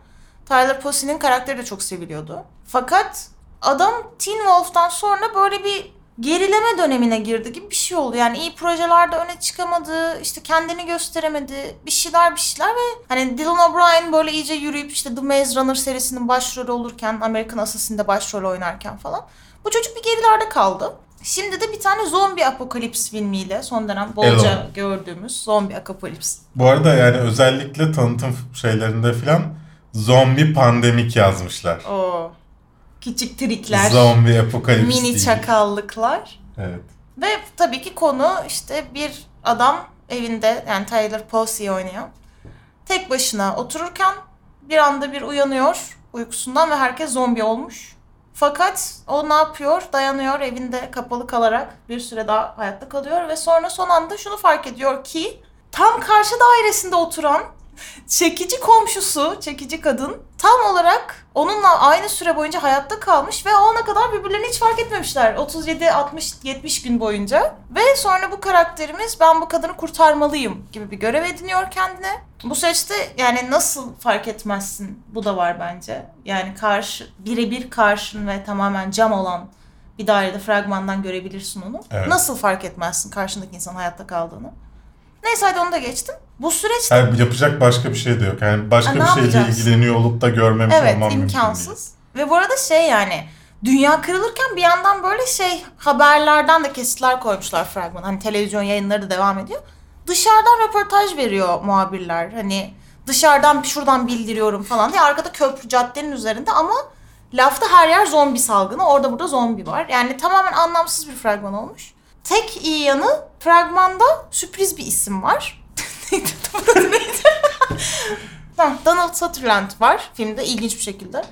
Speaker 3: Tyler Percy'nin karakteri de çok seviliyordu. Fakat adam Teen Wolf'tan sonra böyle bir gerileme dönemine girdi gibi bir şey oldu. Yani iyi projelerde öne çıkamadı, işte kendini gösteremedi, bir şeyler bir şeyler ve hani Dylan O'Brien böyle iyice yürüyüp işte The Maze Runner serisinin başrolü olurken, American Assassin'de başrol oynarken falan. Bu çocuk bir gerilerde kaldı. Şimdi de bir tane zombi apokalips filmiyle son dönem bolca
Speaker 1: Alone.
Speaker 3: gördüğümüz zombi apokalips.
Speaker 1: Bu arada yani özellikle tanıtım şeylerinde filan zombi pandemik yazmışlar.
Speaker 3: O küçük trikler.
Speaker 1: Zombi apokalips
Speaker 3: mini
Speaker 1: değil.
Speaker 3: çakallıklar.
Speaker 1: Evet.
Speaker 3: Ve tabii ki konu işte bir adam evinde yani Tyler Posey oynayan tek başına otururken bir anda bir uyanıyor uykusundan ve herkes zombi olmuş. Fakat o ne yapıyor? Dayanıyor evinde kapalı kalarak bir süre daha hayatta kalıyor ve sonra son anda şunu fark ediyor ki tam karşı dairesinde oturan çekici komşusu, çekici kadın tam olarak onunla aynı süre boyunca hayatta kalmış ve o ana kadar birbirlerini hiç fark etmemişler. 37, 60, 70 gün boyunca. Ve sonra bu karakterimiz ben bu kadını kurtarmalıyım gibi bir görev ediniyor kendine. Bu süreçte yani nasıl fark etmezsin bu da var bence. Yani karşı birebir karşın ve tamamen cam olan bir dairede fragmandan görebilirsin onu.
Speaker 1: Evet.
Speaker 3: Nasıl fark etmezsin karşındaki insan hayatta kaldığını. Neyse hadi onu da geçtim. Bu süreçte
Speaker 1: Yani yapacak başka bir şey de yok. Yani başka
Speaker 3: Ha,
Speaker 1: bir şeyle ilgileniyor olup da görmemiş
Speaker 3: Evet
Speaker 1: olmam
Speaker 3: imkansız. Ve bu arada şey yani dünya kırılırken bir yandan böyle şey haberlerden de kesitler koymuşlar fragman. Hani televizyon yayınları da devam ediyor. Dışarıdan röportaj veriyor muhabirler. Hani dışarıdan şuradan bildiriyorum falan diye. Arkada köprü caddenin üzerinde ama lafta her yer zombi salgını. Orada burada zombi var. Yani tamamen anlamsız bir fragman olmuş. Tek iyi yanı fragmanda sürpriz bir isim var. Neydi? Neydi? Ha, Donald Sutherland var filmde ilginç bir şekilde.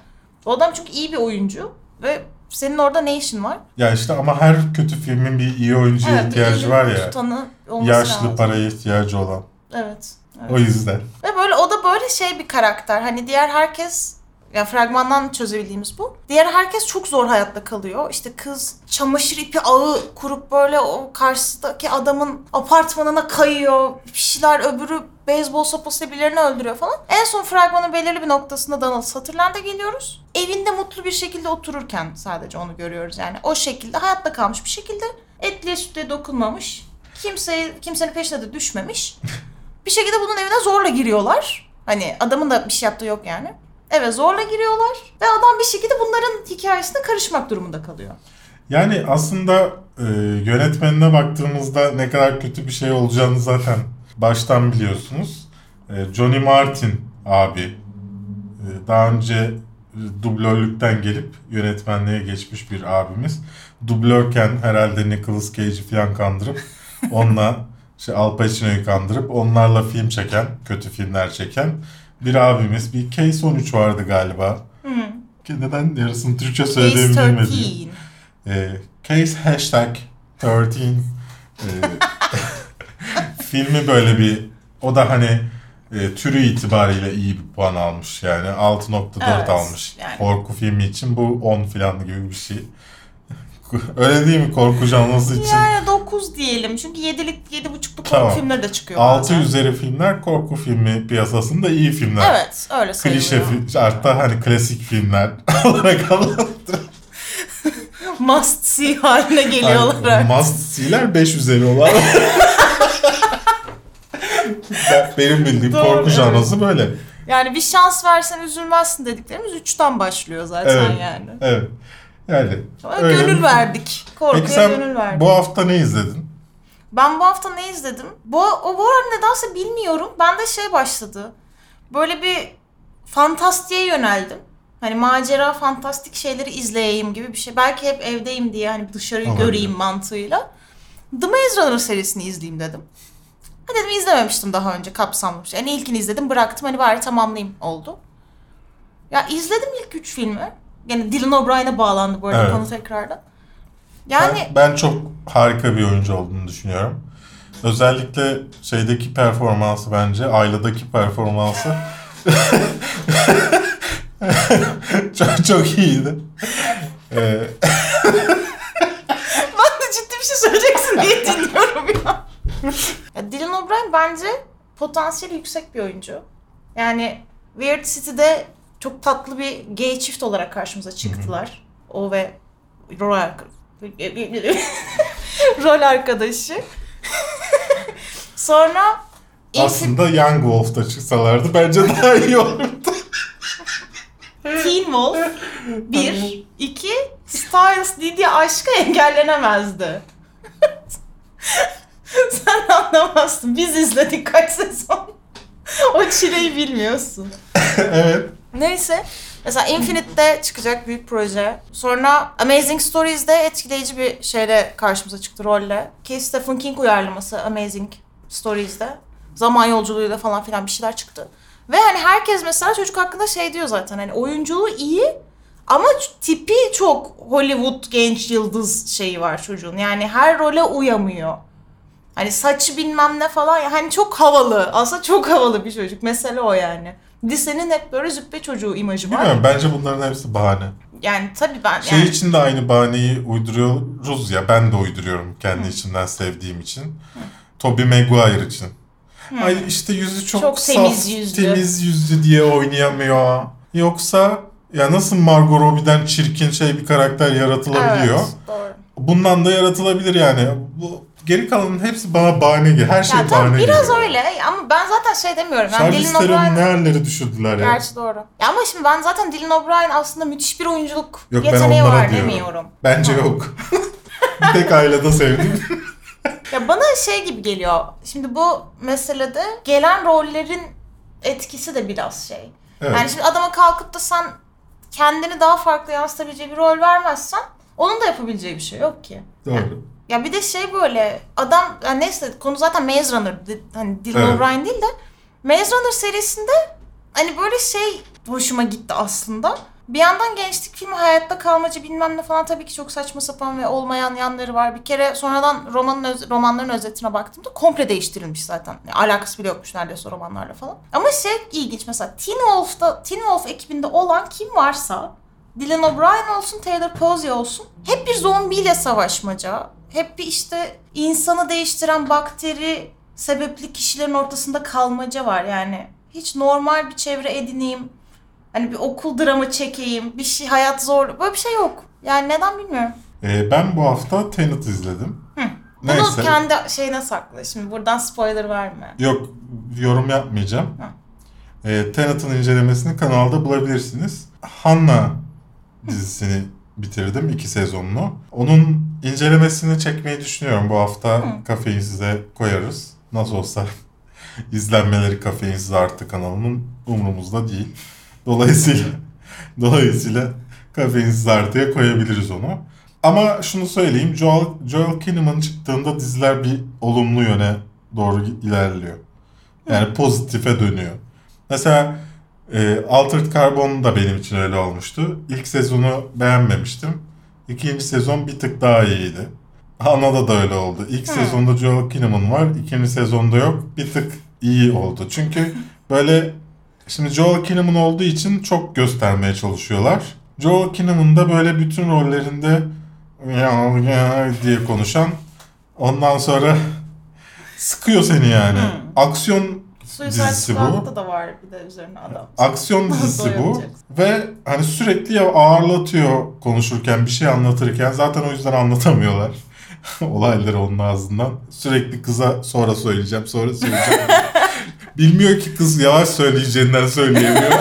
Speaker 3: O adam çünkü iyi bir oyuncu ve senin orada ne işin var?
Speaker 1: Ya işte ama her kötü filmin bir iyi oyuncuya
Speaker 3: bir
Speaker 1: ihtiyacı var ya.
Speaker 3: Tutanı
Speaker 1: Yaşlı
Speaker 3: lazım.
Speaker 1: paraya ihtiyacı olan.
Speaker 3: Evet. evet.
Speaker 1: O yüzden.
Speaker 3: Ve böyle o da böyle şey bir karakter. Hani diğer herkes ya fragmandan çözebildiğimiz bu. Diğer herkes çok zor hayatta kalıyor. İşte kız çamaşır ipi ağı kurup böyle o karşıdaki adamın apartmanına kayıyor. Bir şeyler öbürü beyzbol sopasıyla birilerini öldürüyor falan. En son fragmanın belirli bir noktasında Donald Sutherland'a geliyoruz. Evinde mutlu bir şekilde otururken sadece onu görüyoruz. Yani o şekilde hayatta kalmış bir şekilde etliye sütlüye dokunmamış. Kimseye, kimsenin peşine de düşmemiş. Bir şekilde bunun evine zorla giriyorlar. Hani adamın da bir şey yaptığı yok yani. Eve zorla giriyorlar ve adam bir şekilde bunların hikayesine karışmak durumunda kalıyor.
Speaker 1: Yani aslında e, yönetmenine baktığımızda ne kadar kötü bir şey olacağını zaten baştan biliyorsunuz. E, Johnny Martin abi e, daha önce dublörlükten gelip yönetmenliğe geçmiş bir abimiz. Dublörken herhalde Nicolas Cage'i falan kandırıp onunla şey Al Pacino'yu kandırıp onlarla film çeken, kötü filmler çeken bir abimiz. Bir Case 13 vardı galiba. Ki Neden yarısını Türkçe söylediğimi bilmedim.
Speaker 3: 13.
Speaker 1: E, case hashtag 13 e, filmi böyle bir o da hani e, türü itibariyle iyi bir puan almış yani 6.4
Speaker 3: Evet,
Speaker 1: almış
Speaker 3: yani.
Speaker 1: korku filmi için bu 10 falan gibi bir şey. Öyle değil mi korku janrası için?
Speaker 3: Yani 9 diyelim. Çünkü 7'lik 7.5'luk korku
Speaker 1: Tamam.
Speaker 3: filmleri de çıkıyor
Speaker 1: 6
Speaker 3: bazen.
Speaker 1: üzeri filmler korku filmi piyasasında iyi filmler.
Speaker 3: Evet öyle sayılıyor.
Speaker 1: Klişe film, hatta hani klasik filmler olarak adlandırılıyor.
Speaker 3: Must see haline geliyorlar.
Speaker 1: Yani must see'ler 5 üzeri olan. Ben- Benim bildiğim
Speaker 3: Doğru,
Speaker 1: korku
Speaker 3: evet.
Speaker 1: janrası böyle.
Speaker 3: Yani bir şans versen üzülmezsin dediklerimiz 3'ten başlıyor zaten
Speaker 1: Evet.
Speaker 3: yani.
Speaker 1: Evet. Yani.
Speaker 3: Ama
Speaker 1: öyle.
Speaker 3: gönül verdik. Korkuya
Speaker 1: Peki sen
Speaker 3: gönül verdik.
Speaker 1: bu hafta ne izledin?
Speaker 3: Ben bu hafta ne izledim? Bu, o bu ara nedense bilmiyorum. Ben de şey başladı. Böyle bir fantastiğe yöneldim. Hani macera, fantastik şeyleri izleyeyim gibi bir şey. Belki hep evdeyim diye hani dışarıyı
Speaker 1: Olabilir.
Speaker 3: göreyim mantığıyla. The Maze Runner serisini izleyeyim dedim. Ha dedim izlememiştim daha önce kapsamlı bir şey. Yani ilkini izledim bıraktım hani bari tamamlayayım oldu. Ya izledim ilk üç filmi. Yani Dylan O'Brien'e bağlandı bu arada
Speaker 1: Evet.
Speaker 3: konu tekrardan. Yani
Speaker 1: Ben, ben çok harika bir oyuncu olduğunu düşünüyorum. Özellikle şeydeki performansı bence, Ayla'daki performansı çok çok iyiydi. Ee,
Speaker 3: Ben de ciddi bir şey söyleyeceksin diye dinliyorum ya. ya Dylan O'Brien bence potansiyeli yüksek bir oyuncu. Yani Weird City'de çok tatlı bir gay çift olarak karşımıza çıktılar. O ve rol, arka- rol arkadaşı. Sonra
Speaker 1: aslında Young Wolf'ta çıksalardı bence daha iyi olurdu.
Speaker 3: Teen Wolf bir, iki Styles Didi aşkı engellenemezdi. Sen anlamazsın. Biz izledik kaç sezon. o çileyi bilmiyorsun.
Speaker 1: evet.
Speaker 3: Neyse. Mesela Infinite'de çıkacak büyük proje. Sonra Amazing Stories'de etkileyici bir şeyle karşımıza çıktı rolle. Ki Stephen King uyarlaması Amazing Stories'de. Zaman yolculuğuyla falan filan bir şeyler çıktı. Ve hani herkes mesela çocuk hakkında şey diyor zaten hani oyunculuğu iyi ama tipi çok Hollywood genç yıldız şeyi var çocuğun. Yani her role uyamıyor. Hani saçı bilmem ne falan hani çok havalı. Aslında çok havalı bir çocuk. Mesele o yani. Lisenin hep böyle züppe çocuğu imajı var.
Speaker 1: Bilmiyorum bence bunların hepsi bahane.
Speaker 3: Yani tabii ben
Speaker 1: Şey
Speaker 3: yani
Speaker 1: için de aynı bahaneyi uyduruyoruz ya. Ben de uyduruyorum kendi içimden sevdiğim için. Tobey Maguire için. Ay işte yüzü çok,
Speaker 3: Çok
Speaker 1: saf,
Speaker 3: temiz yüzlü.
Speaker 1: temiz yüzlü diye oynayamıyor. Yoksa ya nasıl Margot Robbie'den çirkin şey bir karakter yaratılabiliyor.
Speaker 3: Evet, doğru.
Speaker 1: Bundan da yaratılabilir yani. Bu Geri kalanın hepsi bana bahane geliyor. Her şey
Speaker 3: Ya
Speaker 1: bahane
Speaker 3: tabii biraz
Speaker 1: geliyor.
Speaker 3: öyle ama ben zaten şey demiyorum. Yani
Speaker 1: Charlize
Speaker 3: Dylan
Speaker 1: Theron'u
Speaker 3: O'Brien...
Speaker 1: ne hallere düşürdüler ya.
Speaker 3: Gerçi doğru. Ya ama şimdi ben zaten Dylan O'Brien aslında müthiş bir oyunculuk
Speaker 1: Yok, ben
Speaker 3: yeteneği var
Speaker 1: diyorum.
Speaker 3: demiyorum.
Speaker 1: Bence yok. bir tek ailede sevdim.
Speaker 3: Ya bana şey gibi geliyor. Şimdi bu meselede gelen rollerin etkisi de biraz şey.
Speaker 1: Evet.
Speaker 3: Yani şimdi adama kalkıp da sen kendini daha farklı yansıtabileceği bir rol vermezsen onun da yapabileceği bir şey yok ki.
Speaker 1: Doğru.
Speaker 3: Ya bir de şey böyle adam yani neyse konu zaten Maze Runner hani Dylan
Speaker 1: Evet.
Speaker 3: O'Brien değil de Maze Runner serisinde hani böyle şey hoşuma gitti aslında. Bir yandan gençlik filmi hayatta kalmacı bilmem ne falan tabii ki çok saçma sapan ve olmayan yanları var. Bir kere sonradan romanın öz- romanların özetine baktığımda komple değiştirilmiş zaten. Yani alakası bile yokmuş neredeyse romanlarla falan. Ama şey ilginç mesela Teen Wolf'ta Teen Wolf ekibinde olan kim varsa Dylan O'Brien olsun, Taylor Posey olsun. Hep bir zombiyle savaşmaca. Hep bir işte insanı değiştiren bakteri sebepli kişilerin ortasında kalmaca var yani. Hiç normal bir çevre edineyim. Hani bir okul dramı çekeyim. Bir şey hayat zor. Böyle bir şey yok. Yani neden bilmiyorum.
Speaker 1: Ee, ben bu hafta Tenet izledim.
Speaker 3: Bunu
Speaker 1: Neyse.
Speaker 3: kendi şeyine sakla. Şimdi buradan spoiler verme.
Speaker 1: Yok yorum yapmayacağım.
Speaker 3: Ha.
Speaker 1: Ee, Tenet'in incelemesini kanalda bulabilirsiniz. Hanna dizisini bitirdim iki sezonunu. Onun incelemesini çekmeyi düşünüyorum bu hafta.
Speaker 3: Hı.
Speaker 1: Kafeyi size koyarız. Nasıl olsa izlenmeleri kafeinsiz arttı kanalımın umurumuzda değil. Dolayısıyla dolayısıyla kafeinsiz artıya koyabiliriz onu. Ama şunu söyleyeyim. Joel, Joel Kinnaman çıktığında diziler bir olumlu yöne doğru ilerliyor. Yani pozitife dönüyor. Mesela e, Altered Carbon da benim için öyle olmuştu. İlk sezonu beğenmemiştim. İkinci sezon bir tık daha iyiydi. Ana'da da öyle oldu. İlk
Speaker 3: Hı.
Speaker 1: sezonda Joel Kinnaman var. ikinci sezonda yok. Bir tık iyi oldu. Çünkü böyle şimdi Joel Kinnaman olduğu için çok göstermeye çalışıyorlar. Joel Kinnaman da böyle bütün rollerinde ya, ya diye konuşan ondan sonra sıkıyor seni yani. Aksiyon
Speaker 3: Suicide
Speaker 1: Dizisi bu.
Speaker 3: Da var bir de üzerine adam.
Speaker 1: aksiyon dizisi bu ve hani sürekli ya ağırlatıyor konuşurken bir şey anlatırken zaten o yüzden anlatamıyorlar olayları onun ağzından. Sürekli kıza sonra söyleyeceğim sonra söyleyeceğim. Bilmiyor ki kız yavaş söyleyeceğinden söyleyemiyor.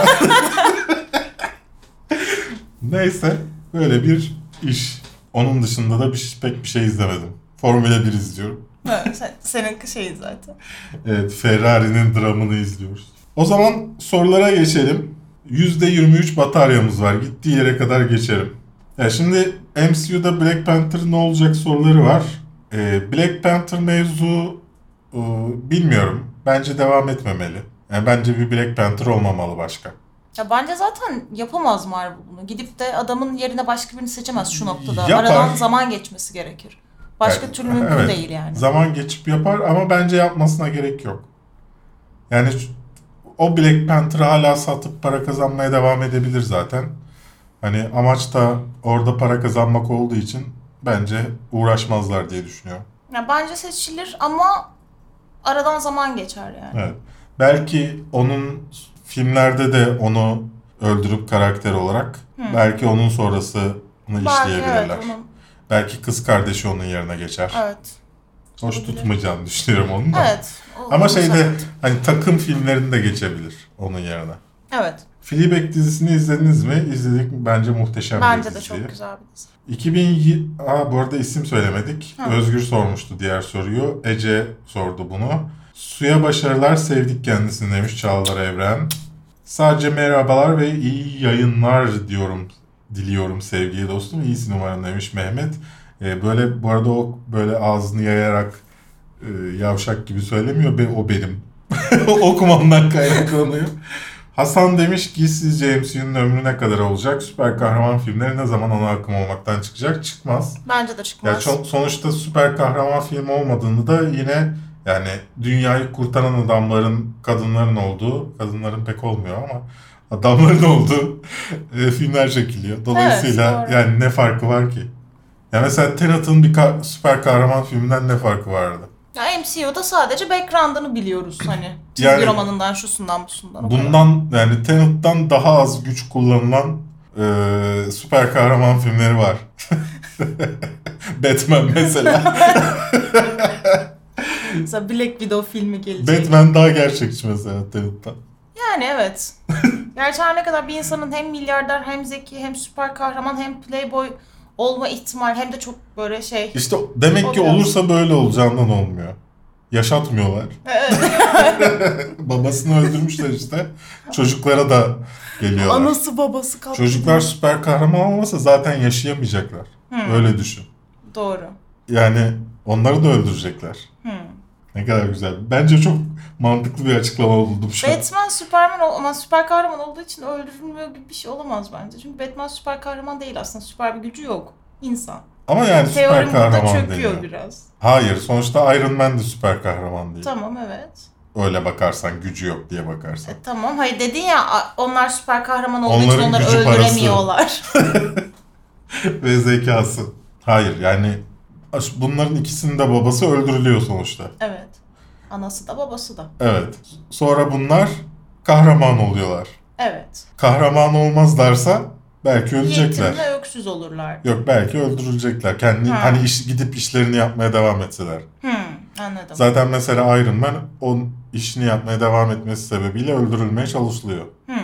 Speaker 1: Neyse böyle bir iş. Onun dışında da bir, pek bir şey izlemedim. Formula 1 izliyorum.
Speaker 3: Evet, senin şeyi zaten.
Speaker 1: Evet, Ferrari'nin dramını izliyoruz. O zaman sorulara geçelim. %23 bataryamız var. Gittiği yere kadar geçelim. Ya şimdi MCU'da Black Panther ne olacak soruları var. Ee, Black Panther mevzu e, bilmiyorum. Bence devam etmemeli. Yani bence bir Black Panther olmamalı başka.
Speaker 3: Ya bence zaten yapamaz Marvel bunu. Gidip de adamın yerine başka birini seçemez şu noktada.
Speaker 1: Yapar.
Speaker 3: Aradan zaman geçmesi gerekir. Başka
Speaker 1: Evet,
Speaker 3: türlü mümkün
Speaker 1: evet.
Speaker 3: değil yani.
Speaker 1: Zaman geçip yapar ama bence yapmasına gerek yok. Yani o Black Panther'ı hala satıp para kazanmaya devam edebilir zaten. Hani amaç da orada para kazanmak olduğu için bence uğraşmazlar diye düşünüyorum.
Speaker 3: Ya bence seçilir ama aradan zaman geçer yani.
Speaker 1: Evet. Belki onun filmlerde de onu öldürüp karakter olarak
Speaker 3: Hı.
Speaker 1: belki onun sonrasını
Speaker 3: Belki
Speaker 1: işleyebilirler.
Speaker 3: evet, onun,
Speaker 1: Belki kız kardeşi onun yerine geçer.
Speaker 3: evet.
Speaker 1: Hoş
Speaker 3: olabilir.
Speaker 1: tutmayacağını düşünüyorum onun da.
Speaker 3: Evet. o-
Speaker 1: Ama şeyde
Speaker 3: evet.
Speaker 1: hani takım filmlerinde geçebilir onun yerine.
Speaker 3: Evet.
Speaker 1: Fleabag dizisini izlediniz mi? İzledik. Bence muhteşem bir
Speaker 3: Bence de
Speaker 1: dizi.
Speaker 3: çok güzel bir dizi.
Speaker 1: 2020... Aa, bu arada isim söylemedik.
Speaker 3: Ha.
Speaker 1: Özgür sormuştu diğer soruyu. Ece sordu bunu. Suya başarılar sevdik kendisini demiş Çağlar Evren. Sadece merhabalar ve iyi yayınlar diyorum diliyorum sevgili dostum. İyisin umarım demiş Mehmet. Ee, böyle bu arada o böyle ağzını yayarak e, yavşak gibi söylemiyor. Be, o benim. Okumamdan kaynaklanıyor. Hasan demiş ki sizce MCU'nun ömrü ne kadar olacak? Süper kahraman filmleri ne zaman ana akım olmaktan çıkacak? Çıkmaz.
Speaker 3: Bence de
Speaker 1: Ya
Speaker 3: çıkmaz.
Speaker 1: ço- sonuçta süper kahraman filmi olmadığında da yine yani dünyayı kurtaran adamların, kadınların olduğu, kadınların pek olmuyor ama adamların olduğu e, filmler çekiliyor. Dolayısıyla
Speaker 3: Evet,
Speaker 1: yani ne farkı var ki? Ya mesela Tenet'ın bir ka- süper kahraman filminden ne farkı vardı?
Speaker 3: Ya MCU'da sadece background'ını biliyoruz hani. Çizgi
Speaker 1: Yani-
Speaker 3: romanından, şusundan, busundan. kadar.
Speaker 1: Bundan yani Tenet'tan daha az güç kullanılan e, süper kahraman filmleri var. Batman mesela.
Speaker 3: Mesela Black Widow filmi gelecek.
Speaker 1: Batman daha gerçekçi mesela Tenet'ten.
Speaker 3: Yani evet. Gerçi her ne kadar bir insanın hem milyarder hem zeki hem süper kahraman hem playboy olma ihtimal hem de çok böyle şey.
Speaker 1: İşte demek ki olursa böyle olacağından olmuyor. Yaşatmıyorlar.
Speaker 3: Evet.
Speaker 1: Babasını öldürmüşler işte. Çocuklara da geliyorlar.
Speaker 3: Anası babası kalktı.
Speaker 1: Çocuklar süper kahraman olmasa zaten yaşayamayacaklar.
Speaker 3: Hmm.
Speaker 1: Öyle düşün.
Speaker 3: Doğru.
Speaker 1: Yani onları da öldürecekler.
Speaker 3: Hmm.
Speaker 1: Ne kadar güzel. Bence çok mantıklı bir açıklama buldum şu an.
Speaker 3: Batman Superman ama süper kahraman olduğu için öldürülmüyor gibi bir şey olamaz bence. Çünkü Batman süper kahraman değil aslında. Süper bir gücü yok. İnsan.
Speaker 1: Ama yani süper
Speaker 3: Teorim burada
Speaker 1: kahraman
Speaker 3: çöküyor
Speaker 1: deniyor.
Speaker 3: biraz.
Speaker 1: Hayır sonuçta Iron Man de süper kahraman değil.
Speaker 3: Tamam evet.
Speaker 1: Öyle bakarsan gücü yok diye bakarsan.
Speaker 3: E, tamam hayır dedin ya onlar süper kahraman olduğu için
Speaker 1: Onların
Speaker 3: onları
Speaker 1: gücü, parası.
Speaker 3: öldüremiyorlar.
Speaker 1: Ve zekası. Hayır yani bunların ikisinin de babası öldürülüyor sonuçta.
Speaker 3: evet. Anası da babası da.
Speaker 1: Evet. Sonra bunlar kahraman oluyorlar.
Speaker 3: Evet.
Speaker 1: Kahraman olmazlarsa belki ölecekler.
Speaker 3: Yetim ve öksüz olurlar.
Speaker 1: Yok belki öldürülecekler. Kendi
Speaker 3: Ha.
Speaker 1: hani iş, gidip işlerini yapmaya devam etseler.
Speaker 3: Hmm, anladım.
Speaker 1: Zaten mesela Iron Man onun işini yapmaya devam etmesi sebebiyle öldürülmeye çalışılıyor.
Speaker 3: Hmm,